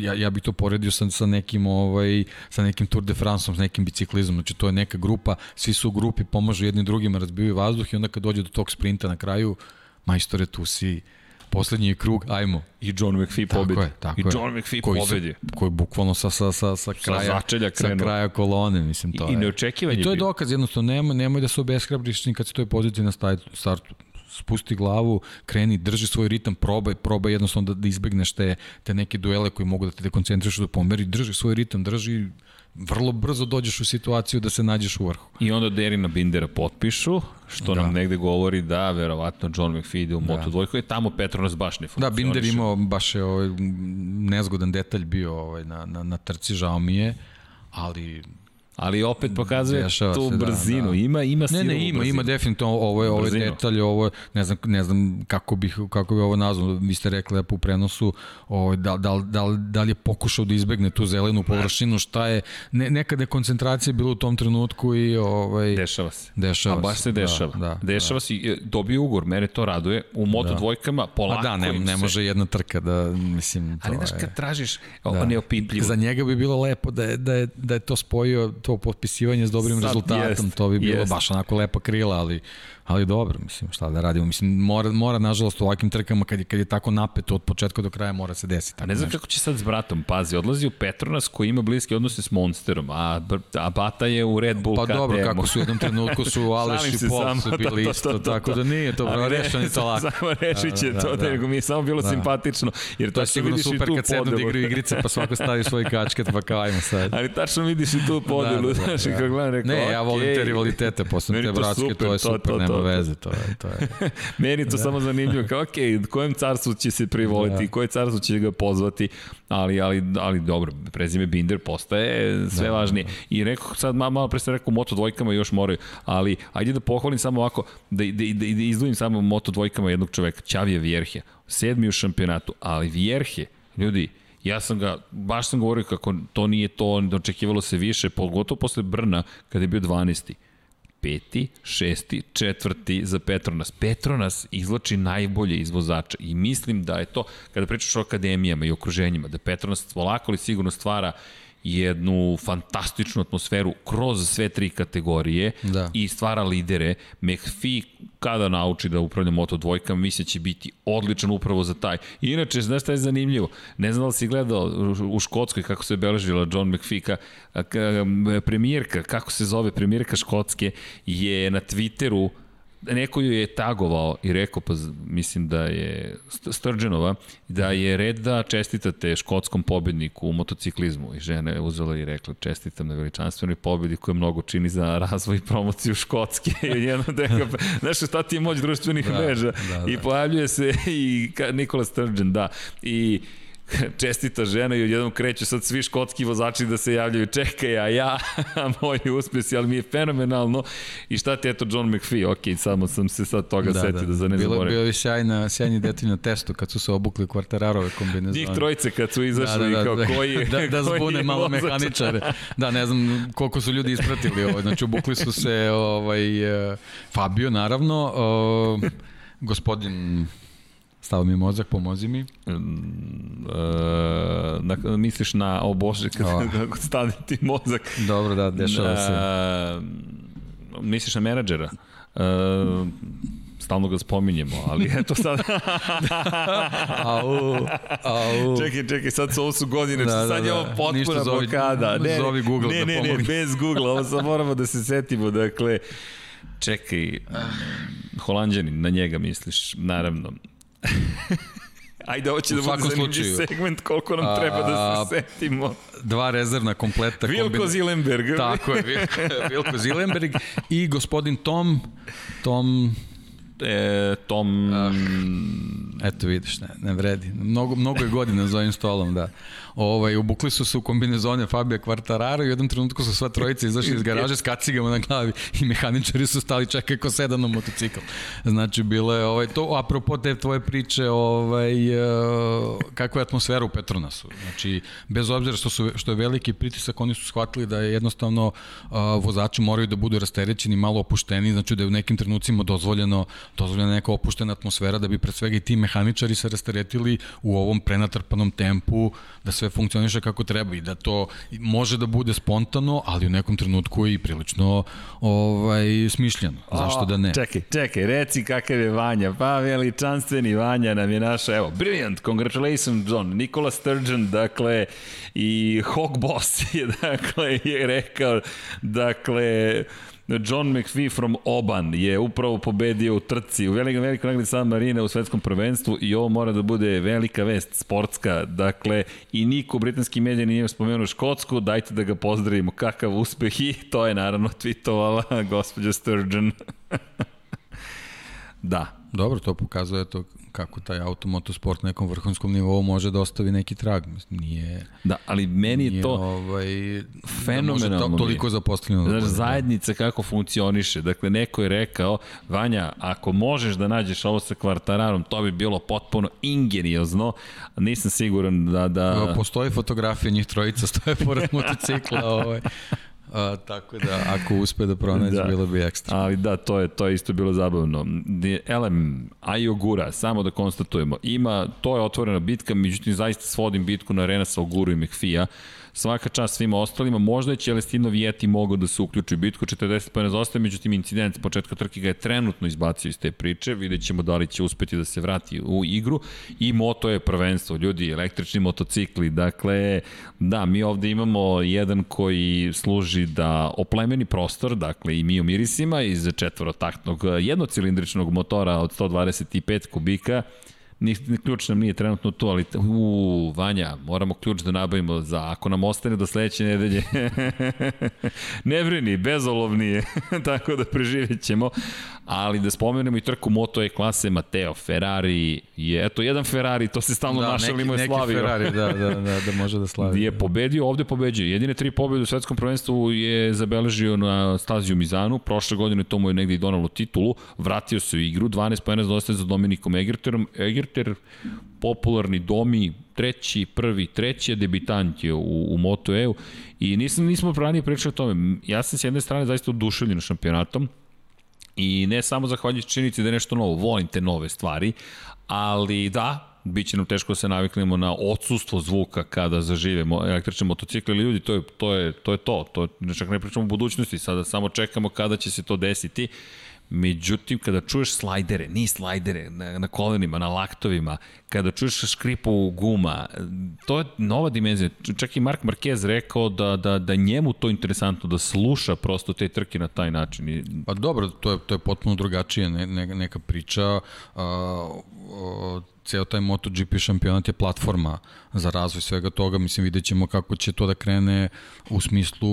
ja ja bih to poredio sa sa nekim ovaj sa nekim Tour de France, sa nekim biciklizmom, znači to je neka grupa, svi su u grupi, pomažu jedni drugima, razbijaju vazduh i onda kad dođe do tog sprinta na kraju, majstore tu si poslednji krug, ajmo. I John McPhee pobedi. Je, tako I John McPhee koji pobedi. koji bukvalno sa, sa, sa, sa, kraja, sa, sa kraja kolone, mislim, to I, je. I neočekivanje I to je dokaz, jednostavno, nemoj, nemoj da se obeshrabriš kad se toj poziciji na startu spusti glavu, kreni, drži svoj ritam, probaj, probaj jednostavno da, da izbegneš te, te neke duele koji mogu da te dekoncentrišu da pomeri, drži svoj ritam, drži vrlo brzo dođeš u situaciju da se nađeš u vrhu. I onda Derina Bindera potpišu, što da. nam negde govori da verovatno John McPhee ide u da. Moto2, je tamo Petronas baš ne funkcioniše. Da, Binder imao baš je ovaj, nezgodan detalj bio ovaj, na, na, na trci, žao mi je, ali ali opet pokazuje Dešava tu se, da, brzinu. Da, da. Ima ima silu. Ne, ne, ima, brzinu. ima definitivno ovo je ovo je detalj, ovo ne znam ne znam kako bih kako bi ovo nazvao. Vi ste rekli lepo u prenosu, ovaj da da da da li je pokušao da izbegne tu zelenu površinu, šta je ne, nekada je koncentracija bila u tom trenutku i ovaj dešava se. Dešava A baš se dešava. Da, da, dešava da. se e, dobio ugor, mene to raduje. U Moto da. dvojkama polako. Pa da, ne, ne može jedna trka da mislim to. Ali znaš kad tražiš da. neopipljivo. Za njega bi bilo lepo da je da je da je to spojio to potpisivanje s dobrim Sad, rezultatom, jest, to bi bilo jest. baš onako lepa krila, ali ali dobro, mislim, šta da radimo. Mislim, mora, mora nažalost u ovakvim trkama, kad je, kad je tako napeto od početka do kraja, mora se desiti. A ne znam kako će sad s bratom, pazi, odlazi u Petronas koji ima bliske odnose s Monsterom, a, a Bata je u Red Bull Pa KTM. dobro, kako su u jednom trenutku su Aleš i Pol su bili to, isto, to, to, to, tako da nije to, bro, rešeno je to lako. Samo rešit će da, to, da, da, nego mi je samo bilo da. simpatično. Jer to je sigurno super kad sednu da igraju igrice, pa svako stavi svoj kačket, pa kao ajmo sad. Ali tačno vidiš i tu podelu, da, da, da, znaš, da. kako gledam, rekao, Ne, ja volim te rivalitete, posle te bratske, to je super, nema veze, to je to je. Meni to da. samo zanimljivo, kao, ok, kojem carstvu će se privoliti, da. koje carstvo će ga pozvati, ali, ali, ali dobro, prezime Binder postaje sve da, važnije. Da, da. I rekao, sad malo, malo pre ste rekao, moto dvojkama još moraju, ali ajde da pohvalim samo ovako, da, da, da, da izdvojim samo moto dvojkama jednog čoveka, Ćavija Vjerhe, sedmi u šampionatu, ali Vjerhe, ljudi, ja sam ga, baš sam govorio kako to nije to, očekivalo se više, pogotovo posle Brna, kada je bio 12 peti, šesti, četvrti za Petronas. Petronas izlači najbolje izvozača i mislim da je to, kada pričaš o akademijama i okruženjima, da Petronas polako li sigurno stvara jednu fantastičnu atmosferu kroz sve tri kategorije da. i stvara lidere. McPhee kada nauči da upravlja Moto dvojkama, mislim da će biti odličan upravo za taj. I inače, znaš šta je zanimljivo? Ne znam da li si gledao u Škotskoj kako se obeležila John McPhee, ka, ka, premijerka, kako se zove premijerka Škotske, je na Twitteru neko ju je tagovao i rekao, pa mislim da je Sturgeonova, da je red da čestitate škotskom pobedniku u motociklizmu. I žena je uzela i rekla, čestitam na veličanstvenoj pobedi koja mnogo čini za razvoj i promociju Škotske. I deka, znaš šta ti je moć društvenih da, mreža? Da, da. I pojavljuje se i Nikola Sturgeon, da. I čestita žena i odjednom kreću sad svi škotski vozači da se javljaju, čekaj, a ja, moji uspesi, ali mi je fenomenalno. I šta ti, eto, John McPhee, ok, samo sam se sad toga da, setio da, da za ne bilo, Bilo je sjajna, sjajni detalj na testu kad su se obukli kvartararove kombinezone. Njih trojice kad su izašli da, da, da, kao da, koji Da, da zbune malo vozač. mehaničare. Da, ne znam koliko su ljudi ispratili ovo. Znači, obukli su se ovaj, eh, Fabio, naravno, o, gospodin Stavo mi mozak, pomozi mi. Mm, e, na, misliš na, o Bože, kako stane ti mozak. Dobro, da, dešava se. E, misliš na menadžera. E, stalno ga spominjemo, ali eto sad... au, au. Čekaj, čekaj, sad su, ovo su godine, da, da, sad da, je ovo potpuna blokada. Ne, zovi Google ne, da ne, ne, bez Google, ovo sad moramo da se setimo, dakle, čekaj, holandjanin, na njega misliš, naravno. Ajde, ovo će da bude zanimljiv segment koliko nam treba da se setimo. Dva rezervna kompleta. Vilko kombina... Zilenberg. Tako je, Vilko Zilenberg i gospodin Tom, Tom e, Tom... Uh, eto vidiš, ne, ne vredi. Mnogo, mnogo je godina za ovim stolom, da. Ovaj, ubukli su se u kombinezone Fabio Quartararo i u jednom trenutku su sva trojica izašli iz garaže s kacigama na glavi i mehaničari su stali čekaj ko sedam na motocikl. Znači, bilo je ovaj, to, apropo te tvoje priče, ovaj, uh, kakva je atmosfera u Petronasu. Znači, bez obzira što, su, što je veliki pritisak, oni su shvatili da je jednostavno uh, vozači moraju da budu rasterećeni, malo opušteni, znači da je u nekim trenucima dozvoljeno, dozvoljena neka opuštena atmosfera da bi pre svega i ti mehaničari se rasteretili u ovom prenatrpanom tempu, da sve sve funkcioniše kako treba i da to može da bude spontano, ali u nekom trenutku je i prilično ovaj, smišljeno. Zašto da ne? Čekaj, čekaj, reci kakav je Vanja. Pa veličanstveni Vanja nam je naša, evo, brilliant, congratulations John, Nikola Sturgeon, dakle, i Hawk Boss je, dakle, je rekao, dakle, John McPhee from Oban je upravo pobedio u trci u velikom velikom nagradi San Marina u svetskom prvenstvu i ovo mora da bude velika vest sportska. Dakle, i niko u britanskim nije spomenuo Škotsku, dajte da ga pozdravimo. Kakav uspeh i to je naravno tweetovala gospođa Sturgeon. da. Dobro, to pokazuje to kako taj automotosport na nekom vrhunskom nivou može da ostavi neki trag. Mislim, nije... Da, ali meni je to ovaj, fenomenalno. Da to, toliko zaposleno. Znaš, zajednica kako funkcioniše. Dakle, neko je rekao, Vanja, ako možeš da nađeš ovo sa kvartararom, to bi bilo potpuno ingeniozno. Nisam siguran da... da... Postoji fotografija njih trojica, stoje pored motocikla. Ovaj. A, tako da, ako uspe da pronađe, da. bilo bi ekstra. Ali da, to je, to je isto bilo zabavno. Elem, Ayogura, samo da konstatujemo, ima, to je otvorena bitka, međutim, zaista svodim bitku na Arena sa Oguru i Mehfija. Svaka čast svima ostalima, možda je Celestino Vijeti mogao da se uključi u bitku, 40 pojena zaostaje, međutim incident s početka trke ga je trenutno izbacio iz te priče, vidjet ćemo da li će uspeti da se vrati u igru. I moto je prvenstvo, ljudi, električni motocikli, dakle, da, mi ovde imamo jedan koji služi da oplemeni prostor, dakle i mi u mirisima iz četvorotaktnog jednocilindričnog motora od 125 kubika, Ni, ključ nam nije trenutno to, ali u, Vanja, moramo ključ da nabavimo za, ako nam ostane do sledeće nedelje. ne brini, bezolovni je, tako da preživjet ćemo. Ali da spomenemo i trku Moto E klase Mateo Ferrari je, eto, jedan Ferrari, to se stalno da, našalimo je slavio. Neki Ferrari, da, da, da, da može da slavi. Je pobedio, ovde pobeđuje. Jedine tri pobjede u svetskom prvenstvu je zabeležio na staziju Mizanu, prošle godine to mu je negde i donalo titulu, vratio se u igru, 12 pojena zaostaje za Dominikom Egerterom, Egerter, popularni domi, treći, prvi, treći debitant je u, u Moto E-u i nisam, nismo ranije pričali o tome. Ja sam s jedne strane zaista oduševljen šampionatom, I ne samo zahvaljujući činjenici da je nešto novo, volim te nove stvari, ali da, bit će nam teško da se naviknemo na odsustvo zvuka kada zaživemo električne motocikle ili ljudi, to je to, je, to, je to, to je, čak ne pričamo o budućnosti, sada samo čekamo kada će se to desiti. Međutim, kada čuješ slajdere, ni slajdere, na, na kolenima, na laktovima, kada čuješ škripu guma, to je nova dimenzija. Čak i Mark Marquez rekao da, da, da njemu to interesantno, da sluša prosto te trke na taj način. Pa dobro, to je, to je potpuno drugačije ne, ne, neka priča. Uh, ceo taj MotoGP šampionat je platforma za razvoj svega toga. Mislim, vidjet ćemo kako će to da krene u smislu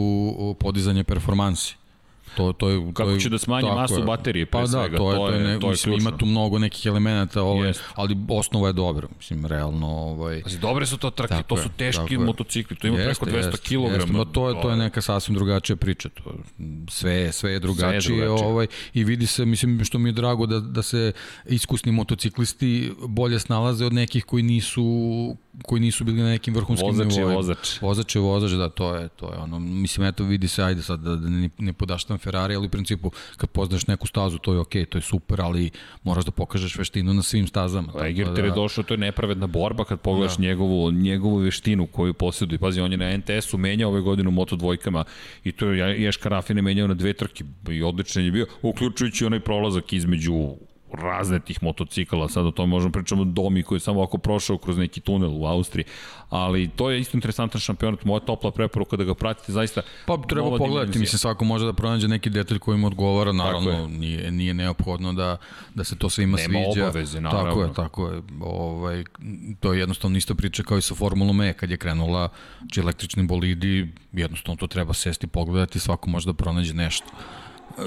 podizanja performansi To, to je, Kako to je, će da smanji masu je. baterije, pre pa svega. Da, to, je, to je, ne, to je mislim, ključno. ima tu mnogo nekih elemenata, ovaj, ali osnova je dobra, mislim, realno. Ovaj, Pazi, dobre su to trke, tako to su teški je, motocikli, to ima jeste, preko 200 jeste, kg. Jeste, no to je, to je neka sasvim drugačija priča, to, sve, sve je drugačije, sve je drugačije. ovaj, i vidi se, mislim, što mi je drago da, da se iskusni motociklisti bolje snalaze od nekih koji nisu koji nisu bili na nekim vrhunskim vozač nivoima. Vozač je vozač. Vozač je vozač, da, to je, to je ono, mislim, eto, vidi se, ajde sad da, da ne, ne podaštam Ferrari, ali u principu kad poznaš neku stazu, to je okej, okay, to je super, ali moraš da pokažeš veštinu na svim stazama. Egerter da, je došao, to je nepravedna borba kad pogledaš da. njegovu, njegovu veštinu koju posjeduje. Pazi, on je na NTS-u menjao ove godine u Moto dvojkama i to je Ješka Rafine menjao na dve trke i odličan je bio, uključujući onaj prolazak između razne tih motocikala, sad o tome možemo pričamo Domi koji je samo ovako prošao kroz neki tunel u Austriji, ali to je isto interesantan šampionat, moja topla preporuka da ga pratite, zaista Pa treba pogledati, dimenzija. mislim svako može da pronađe neki detalj koji mu odgovara, naravno nije, nije neophodno da, da se to svima Nema sviđa. Nema obaveze, naravno. Tako je, tako je. Ovaj, to je jednostavno isto priča kao i sa Formulom E, kad je krenula či električni bolidi, jednostavno to treba sesti pogledati, svako može da pronađe nešto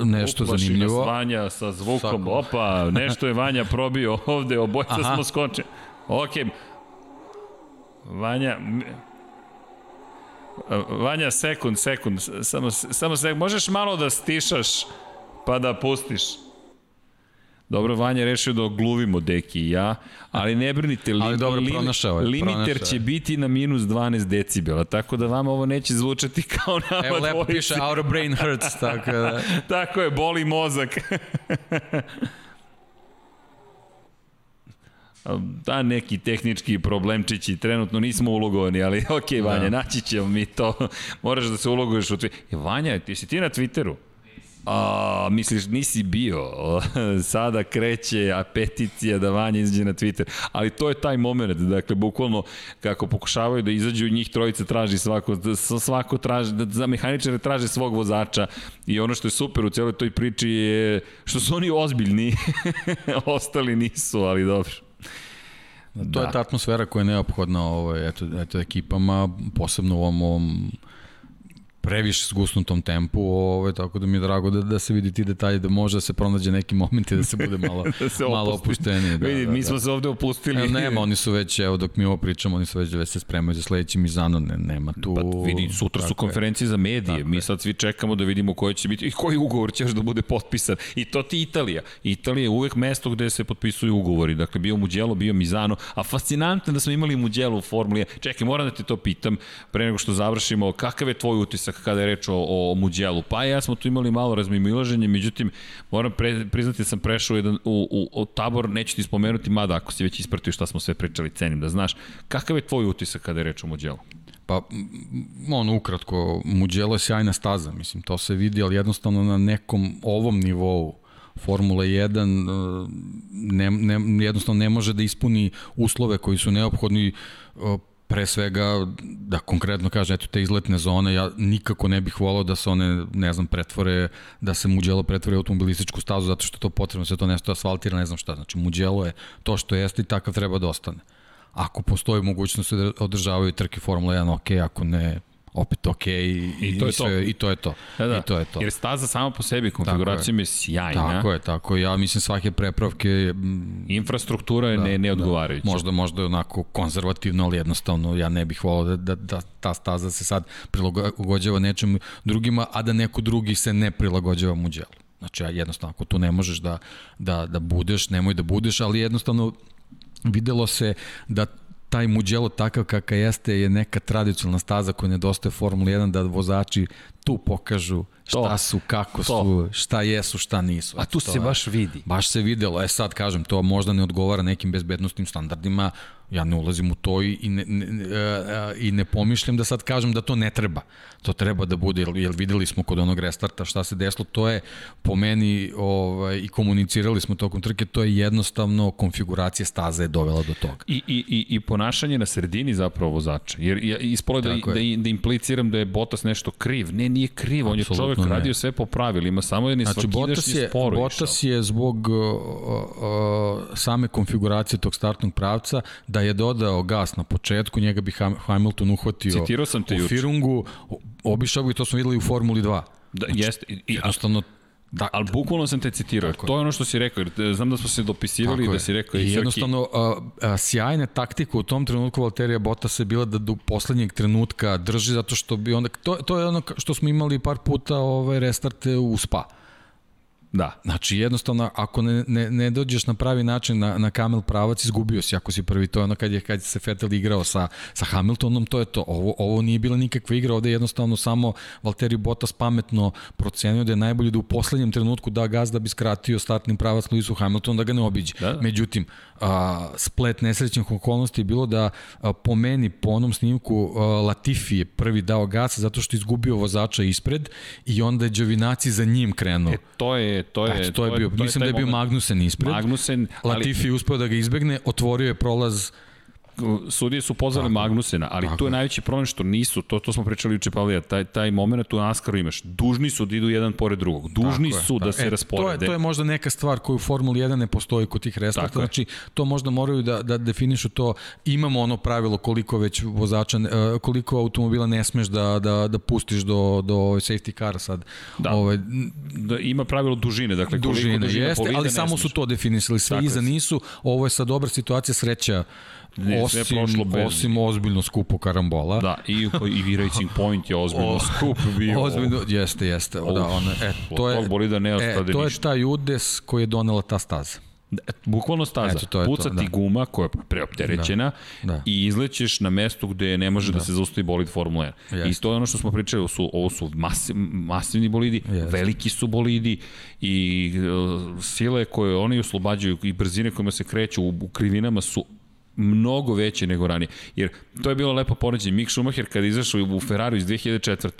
nešto Uplaši zanimljivo. Uplaši Vanja sa zvukom, Sako. opa, nešto je Vanja probio ovde, obojca smo skoče. Ok, Vanja, Vanja, sekund, sekund, samo, samo sekund, možeš malo da stišaš, pa da pustiš. Dobro, Vanja je rešio da ogluvimo Deki i ja, ali ne brinite, li, ali dobro, pronašao je, limiter pronašao će biti na minus 12 decibela, tako da vama ovo neće zvučati kao nama Evo, lepo piše our brain hurts, tako da... tako je, boli mozak. da neki tehnički problemčići trenutno nismo ulogovani, ali ok, Vanja, da. naći ćemo mi to. Moraš da se uloguješ u Twitteru. Vanja, ti si ti na Twitteru? A, misliš, nisi bio. Sada kreće a peticija da Vanja izađe na Twitter. Ali to je taj moment, dakle, bukvalno, kako pokušavaju da izađu, njih trojica traži svako, svako traži, da za mehaničare traže svog vozača. I ono što je super u celoj toj priči je što su oni ozbiljni. Ostali nisu, ali dobro. To da. je ta atmosfera koja je neophodna ovaj, eto, eto, ekipama, posebno u ovom, ovom previše zgusnutom tempu, ovaj, tako da mi je drago da, da se vidi ti detalji, da može da se pronađe neki momenti da se bude malo, da se malo opuštenije. Da, Vidi, da, mi smo da. se ovde opustili. E, nema, oni su već, evo dok mi ovo pričamo, oni su već, već se spremaju za sledeći Mizano, ne, nema tu... Pa vidi, sutra su konferencije je. za medije, tako mi sad svi čekamo da vidimo koji će biti i koji ugovor će da bude potpisan. I to ti Italija. Italija je uvek mesto gde se potpisuju ugovori. Dakle, bio Mugello, bio Mizano, a fascinantno da smo imali Mugello u Formuli. Čekaj, moram da te to pitam, pre nego što završimo, kakav je tvoj utisak kada je reč o, o Muđelu. Pa ja smo tu imali malo razmimoilaženje, međutim, moram pre, priznati da sam prešao jedan, u, u, u tabor, neću ti spomenuti, mada ako si već ispratio šta smo sve pričali, cenim da znaš. Kakav je tvoj utisak kada je reč o Muđelu? Pa, on ukratko, Muđelo je sjajna staza, mislim, to se vidi, ali jednostavno na nekom ovom nivou Formula 1 ne, ne, jednostavno ne može da ispuni uslove koji su neophodni pre svega, da konkretno kažem, eto te izletne zone, ja nikako ne bih volao da se one, ne znam, pretvore, da se Muđelo pretvore u automobilističku stazu, zato što to potrebno, se to nešto asfaltira, ne znam šta. Znači, Muđelo je to što jeste i takav treba da ostane. Ako postoji mogućnost da održavaju trke Formula 1, ok, ako ne, opet ok i, I, to, je sve, to. i to je to. Da, da. I to je to. Jer staza sama po sebi konfiguracijom je. je sjajna. Tako je, tako. Ja mislim svake prepravke infrastruktura je da, ne neodgovarajuća. Da. Možda možda je onako konzervativno, ali jednostavno ja ne bih volao da, da, da ta staza se sad prilagođava nečem drugima, a da neko drugi se ne prilagođava muđelu. Znači, ja jednostavno, ako tu ne možeš da, da, da budeš, nemoj da budeš, ali jednostavno videlo se da taj Mugello takav kakav jeste je neka tradicionalna staza koja nedostaje Formula 1 da vozači tu pokažu šta to, su, kako to. su, šta jesu, šta nisu. A tu se baš vidi. Baš se videlo. E sad kažem, to možda ne odgovara nekim bezbednostnim standardima, ja ne ulazim u to i ne, ne, ne, i ne pomišljam da sad kažem da to ne treba. To treba da bude, jer videli smo kod onog restarta šta se desilo, to je po meni ovaj, i komunicirali smo tokom trke, to je jednostavno konfiguracija staze je dovela do toga. I, i, i, i ponašanje na sredini zapravo vozača, jer ja ispolo da, da, da impliciram da je Botas nešto kriv. Ne, nije kriv, on je čovek ne. radio sve po pravilima, samo je znači, Botas je, sporo Botas je zbog uh, uh, same konfiguracije tog startnog pravca da je dodao gas na početku, njega bi Hamilton uhvatio Citirao sam te u Firungu, obišao bi, to smo videli u Formuli 2. Da, znači, jeste. I, jednostavno, Da, ali bukvalno sam te citirao. Tako to je ono što si rekao. Znam da smo se dopisivali i da si rekao. I jednostavno, a, a, sjajna taktika u tom trenutku Valterija Bottas je bila da do poslednjeg trenutka drži zato što bi onda... To, to je ono što smo imali par puta ovaj, restarte u Spa. Da. Znači, jednostavno, ako ne, ne, ne dođeš na pravi način na, na kamel pravac, izgubio si ako si prvi. To je ono kad je, kad se Vettel igrao sa, sa Hamiltonom, to je to. Ovo, ovo nije bila nikakva igra, ovde je jednostavno samo Valtteri Bottas pametno procenio da je najbolje da u poslednjem trenutku da gaz da bi skratio startni pravac Lewisu Hamiltonu da ga ne obiđe. Da, da. Međutim, a, splet nesrećnih okolnosti je bilo da a, po meni, po onom snimku, a, Latifi je prvi dao gas zato što izgubio vozača ispred i onda je Đovinaci za njim krenuo. E, to je to je, Eto, to je bio, to mislim je da je bio. Magnusen ispred. Magnusen, ali... Latifi uspeo da ga izbegne, otvorio je prolaz sudije su pozvali Magnusena, ali tako. tu je najveći problem što nisu, to, to smo pričali u Čepalija, taj, taj moment u Naskaru imaš, dužni su da idu jedan pored drugog, dužni tako su je, da se e, rasporede. To je, to je možda neka stvar koju u Formuli 1 ne postoji kod tih restarta, znači to možda moraju da, da definišu to, imamo ono pravilo koliko već vozača, e, koliko automobila ne smeš da, da, da pustiš do, do safety car sad. Da, Ove, da ima pravilo dužine, dakle dužine, koliko dužine jeste, ali samo su to definisali, sve Tako iza nisu, ovo je sad dobra situacija sreća Ne, osim, sve prošlo bez... Osim ozbiljno skupo karambola. Da, i, i Racing Point je ozbiljno skup bio. Ozbiljno, jeste, jeste. Uf, da, one, e, to je, bolida ne e, to je taj udes koji je donela ta staza. E, bukvalno staza. Eto, to je Puca to, ti da. guma koja je preopterećena da, da. i izlećeš na mesto gde ne može da, da se zaustavi bolid Formula 1. I to je ono što smo pričali, ovo su, ovo su masiv, masivni bolidi, yes. veliki su bolidi i uh, sile koje oni oslobađaju i brzine kojima se kreću u, u krivinama su mnogo veće nego ranije. Jer to je bilo lepo poređenje. Mick Schumacher kada izašao u Ferrari iz 2004.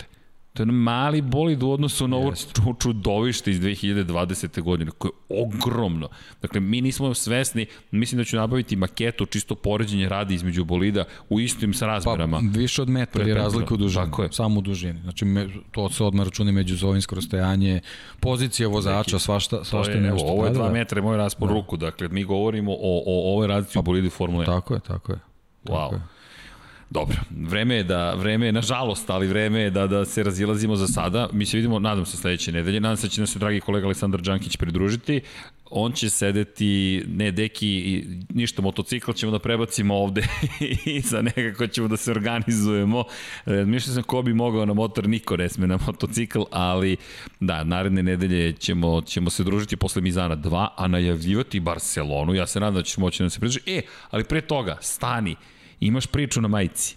To je mali bolid u odnosu na ovo čudovište iz 2020. godine, koje je ogromno. Dakle, mi nismo svesni, mislim da ću nabaviti maketu, čisto poređenje radi između bolida u istim sa razmerama. Pa, više od metra je razlika u dužini, Tako je. samo u dužini. Znači, me, to se odmah računi međuzovinsko rastojanje, pozicija vozača, svašta, svašta je, nešto. Ovo je 2 metra, moj raspor da. ruku, dakle, mi govorimo o, o ovoj razlici u pa, bolidu Formule 1. Tako je, tako je. Wow. Tako je. Dobro, vreme je da, vreme je, nažalost, ali vreme je da, da se razilazimo za sada. Mi se vidimo, nadam se, sledeće nedelje. Nadam se da će nas se dragi kolega Aleksandar Đankić pridružiti. On će sedeti, ne, deki, ništa, motocikl ćemo da prebacimo ovde i za nekako ćemo da se organizujemo. E, mišljam sam ko bi mogao na motor, niko ne sme na motocikl, ali da, naredne nedelje ćemo, ćemo se družiti posle Mizana 2, a najavljivati Barcelonu. Ja se nadam da ćeš moći da se pridruži. E, ali pre toga, stani, imaš priču na majici.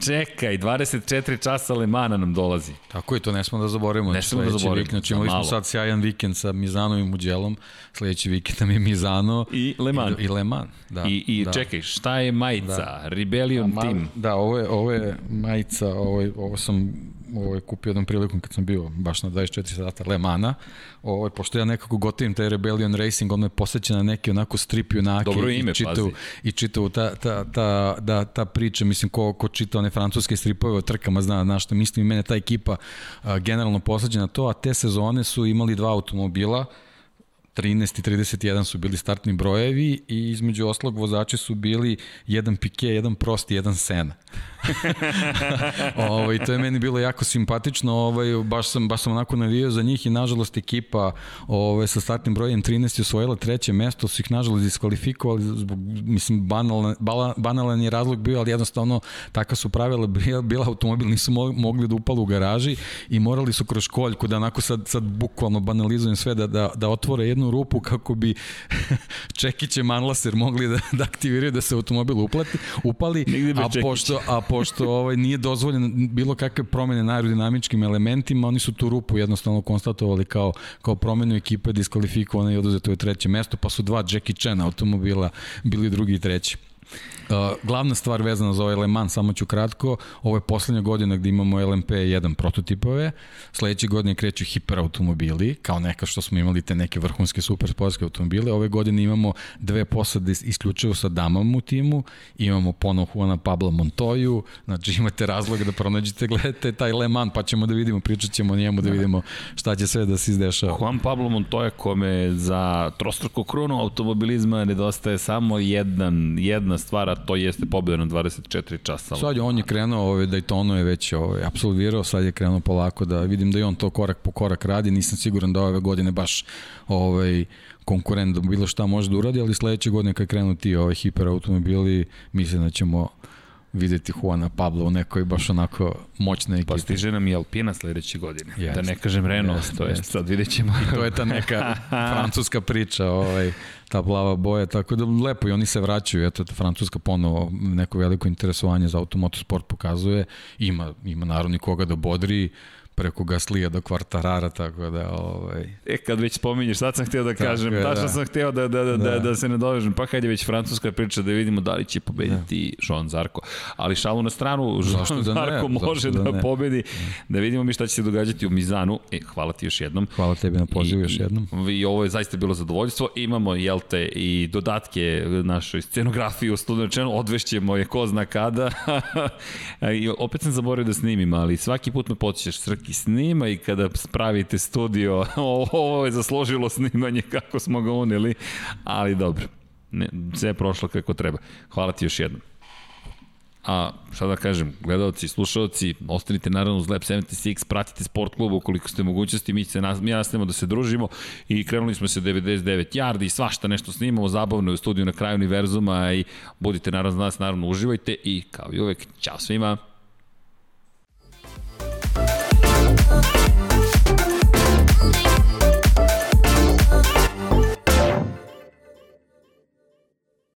Čekaj, 24 časa Lemana nam dolazi. Tako je, to ne smo da zaboravimo. Ne smo da zaboravimo. Znači, imali smo sad sjajan vikend sa Mizanom i Muđelom, sledeći vikend nam je Mizano i Leman. I, i Leman, da. I, i da. čekaj, šta je majica? Da. Rebellion da, Team. Da, ovo je, ovo je majica, ovo, je, ovo sam ovaj, kupio jednom prilikom kad sam bio baš na 24 sata Le Mana, ovaj, pošto ja nekako gotivim taj Rebellion Racing, on me posjeća na neki onako strip junake Dobro ime, i čitav, i čitav ta, ta, ta, da, ta priča, mislim, ko, ko čita one francuske stripove o trkama zna na što mislim i mene ta ekipa a, generalno posjeća na to, a te sezone su imali dva automobila, 13 i 31 su bili startni brojevi i između oslog vozači su bili jedan Pike, jedan Prost i jedan Sena. ovaj, to je meni bilo jako simpatično, ovaj, baš, sam, baš sam onako navijao za njih i nažalost ekipa ovaj, sa startnim brojem 13 je osvojila treće mesto, su ih nažalost diskvalifikovali, zbog, mislim, banalan, banalan je razlog bio, ali jednostavno taka su pravila, bila automobil, nisu mogli da upalu u garaži i morali su kroz školjku da onako sad, sad bukvalno banalizujem sve, da, da, da otvore jednu rupu kako bi Čekiće Manlaser mogli da, da aktiviraju da se automobil uplati, upali, a pošto, a pošto ovaj, nije dozvoljeno bilo kakve promene na aerodinamičkim elementima, oni su tu rupu jednostavno konstatovali kao, kao promenu ekipe diskvalifikovane i oduzeto je treće mesto, pa su dva Jackie Chan automobila bili drugi i treći. Uh, glavna stvar vezana za ovaj Le Mans, samo ću kratko, ovo je poslednja godina gde imamo LMP1 prototipove, sledeće godine kreću hiperautomobili, kao neka što smo imali te neke vrhunske super sportske automobile, ove godine imamo dve posade isključivo sa damama u timu, imamo ponovo Juana Pabla Montoju, znači imate razlog da pronađete, gledate taj Le Mans, pa ćemo da vidimo, pričat ćemo o njemu da vidimo šta će sve da se izdešava. Juan Pablo Montoya kome za trostruku krunu automobilizma nedostaje samo jedan, jedna stvar, a to jeste pobjeda na 24 časa. Sad on je krenuo, ovaj, Daytonu je već ovaj, absolvirao, sad je krenuo polako da vidim da i on to korak po korak radi, nisam siguran da ove godine baš ovaj, konkurent da bilo šta može da uradi, ali sledeće godine kad krenu ti ovaj, hiperautomobili, mislim da ćemo videti Juana Pablo u nekoj baš onako moćnoj ekipi. Pa stiže nam i Alpina sledeće godine. Jest. Da ne kažem Renault, jest, to je sad vidjet ćemo. I to je ta neka francuska priča, ovaj, ta plava boja, tako da lepo i oni se vraćaju, eto, francuska ponovo neko veliko interesovanje za automotosport pokazuje, ima, ima naravno koga da bodri, preko Gaslija do Kvartarara, tako da... Ovaj... E, kad već spominješ, sad sam htio da kažem, je, tačno da. sam htio da, da, da, da. da, da se ne dovežem, pa kad je već francuska priča da vidimo da li će pobediti da. Jean Zarko. Ali šalu na stranu, Jean da Zarko ne? može da, da pobedi, da vidimo mi šta će se događati u Mizanu. E, hvala ti još jednom. Hvala tebi na pozivu još jednom. I, I ovo je zaista bilo zadovoljstvo. Imamo, jel te, i dodatke našoj scenografiji u studiju rečeno, odvešćemo je ko zna kada. I opet sam zaboravio da snimim, ali svaki put me podsjećaš, Srki, snima i kada spravite studio, ovo je zasložilo snimanje kako smo ga unili, ali dobro, ne, sve je prošlo kako treba. Hvala ti još jednom. A šta da kažem, gledalci, slušalci, ostanite naravno uz Lab 76, pratite sport klubu ukoliko ste mogućnosti, mi, se mi nastavimo da se družimo i krenuli smo se 99 yardi i svašta nešto snimamo, zabavno je u studiju na kraju univerzuma i budite naravno nas, naravno uživajte i kao i uvek, ćao svima!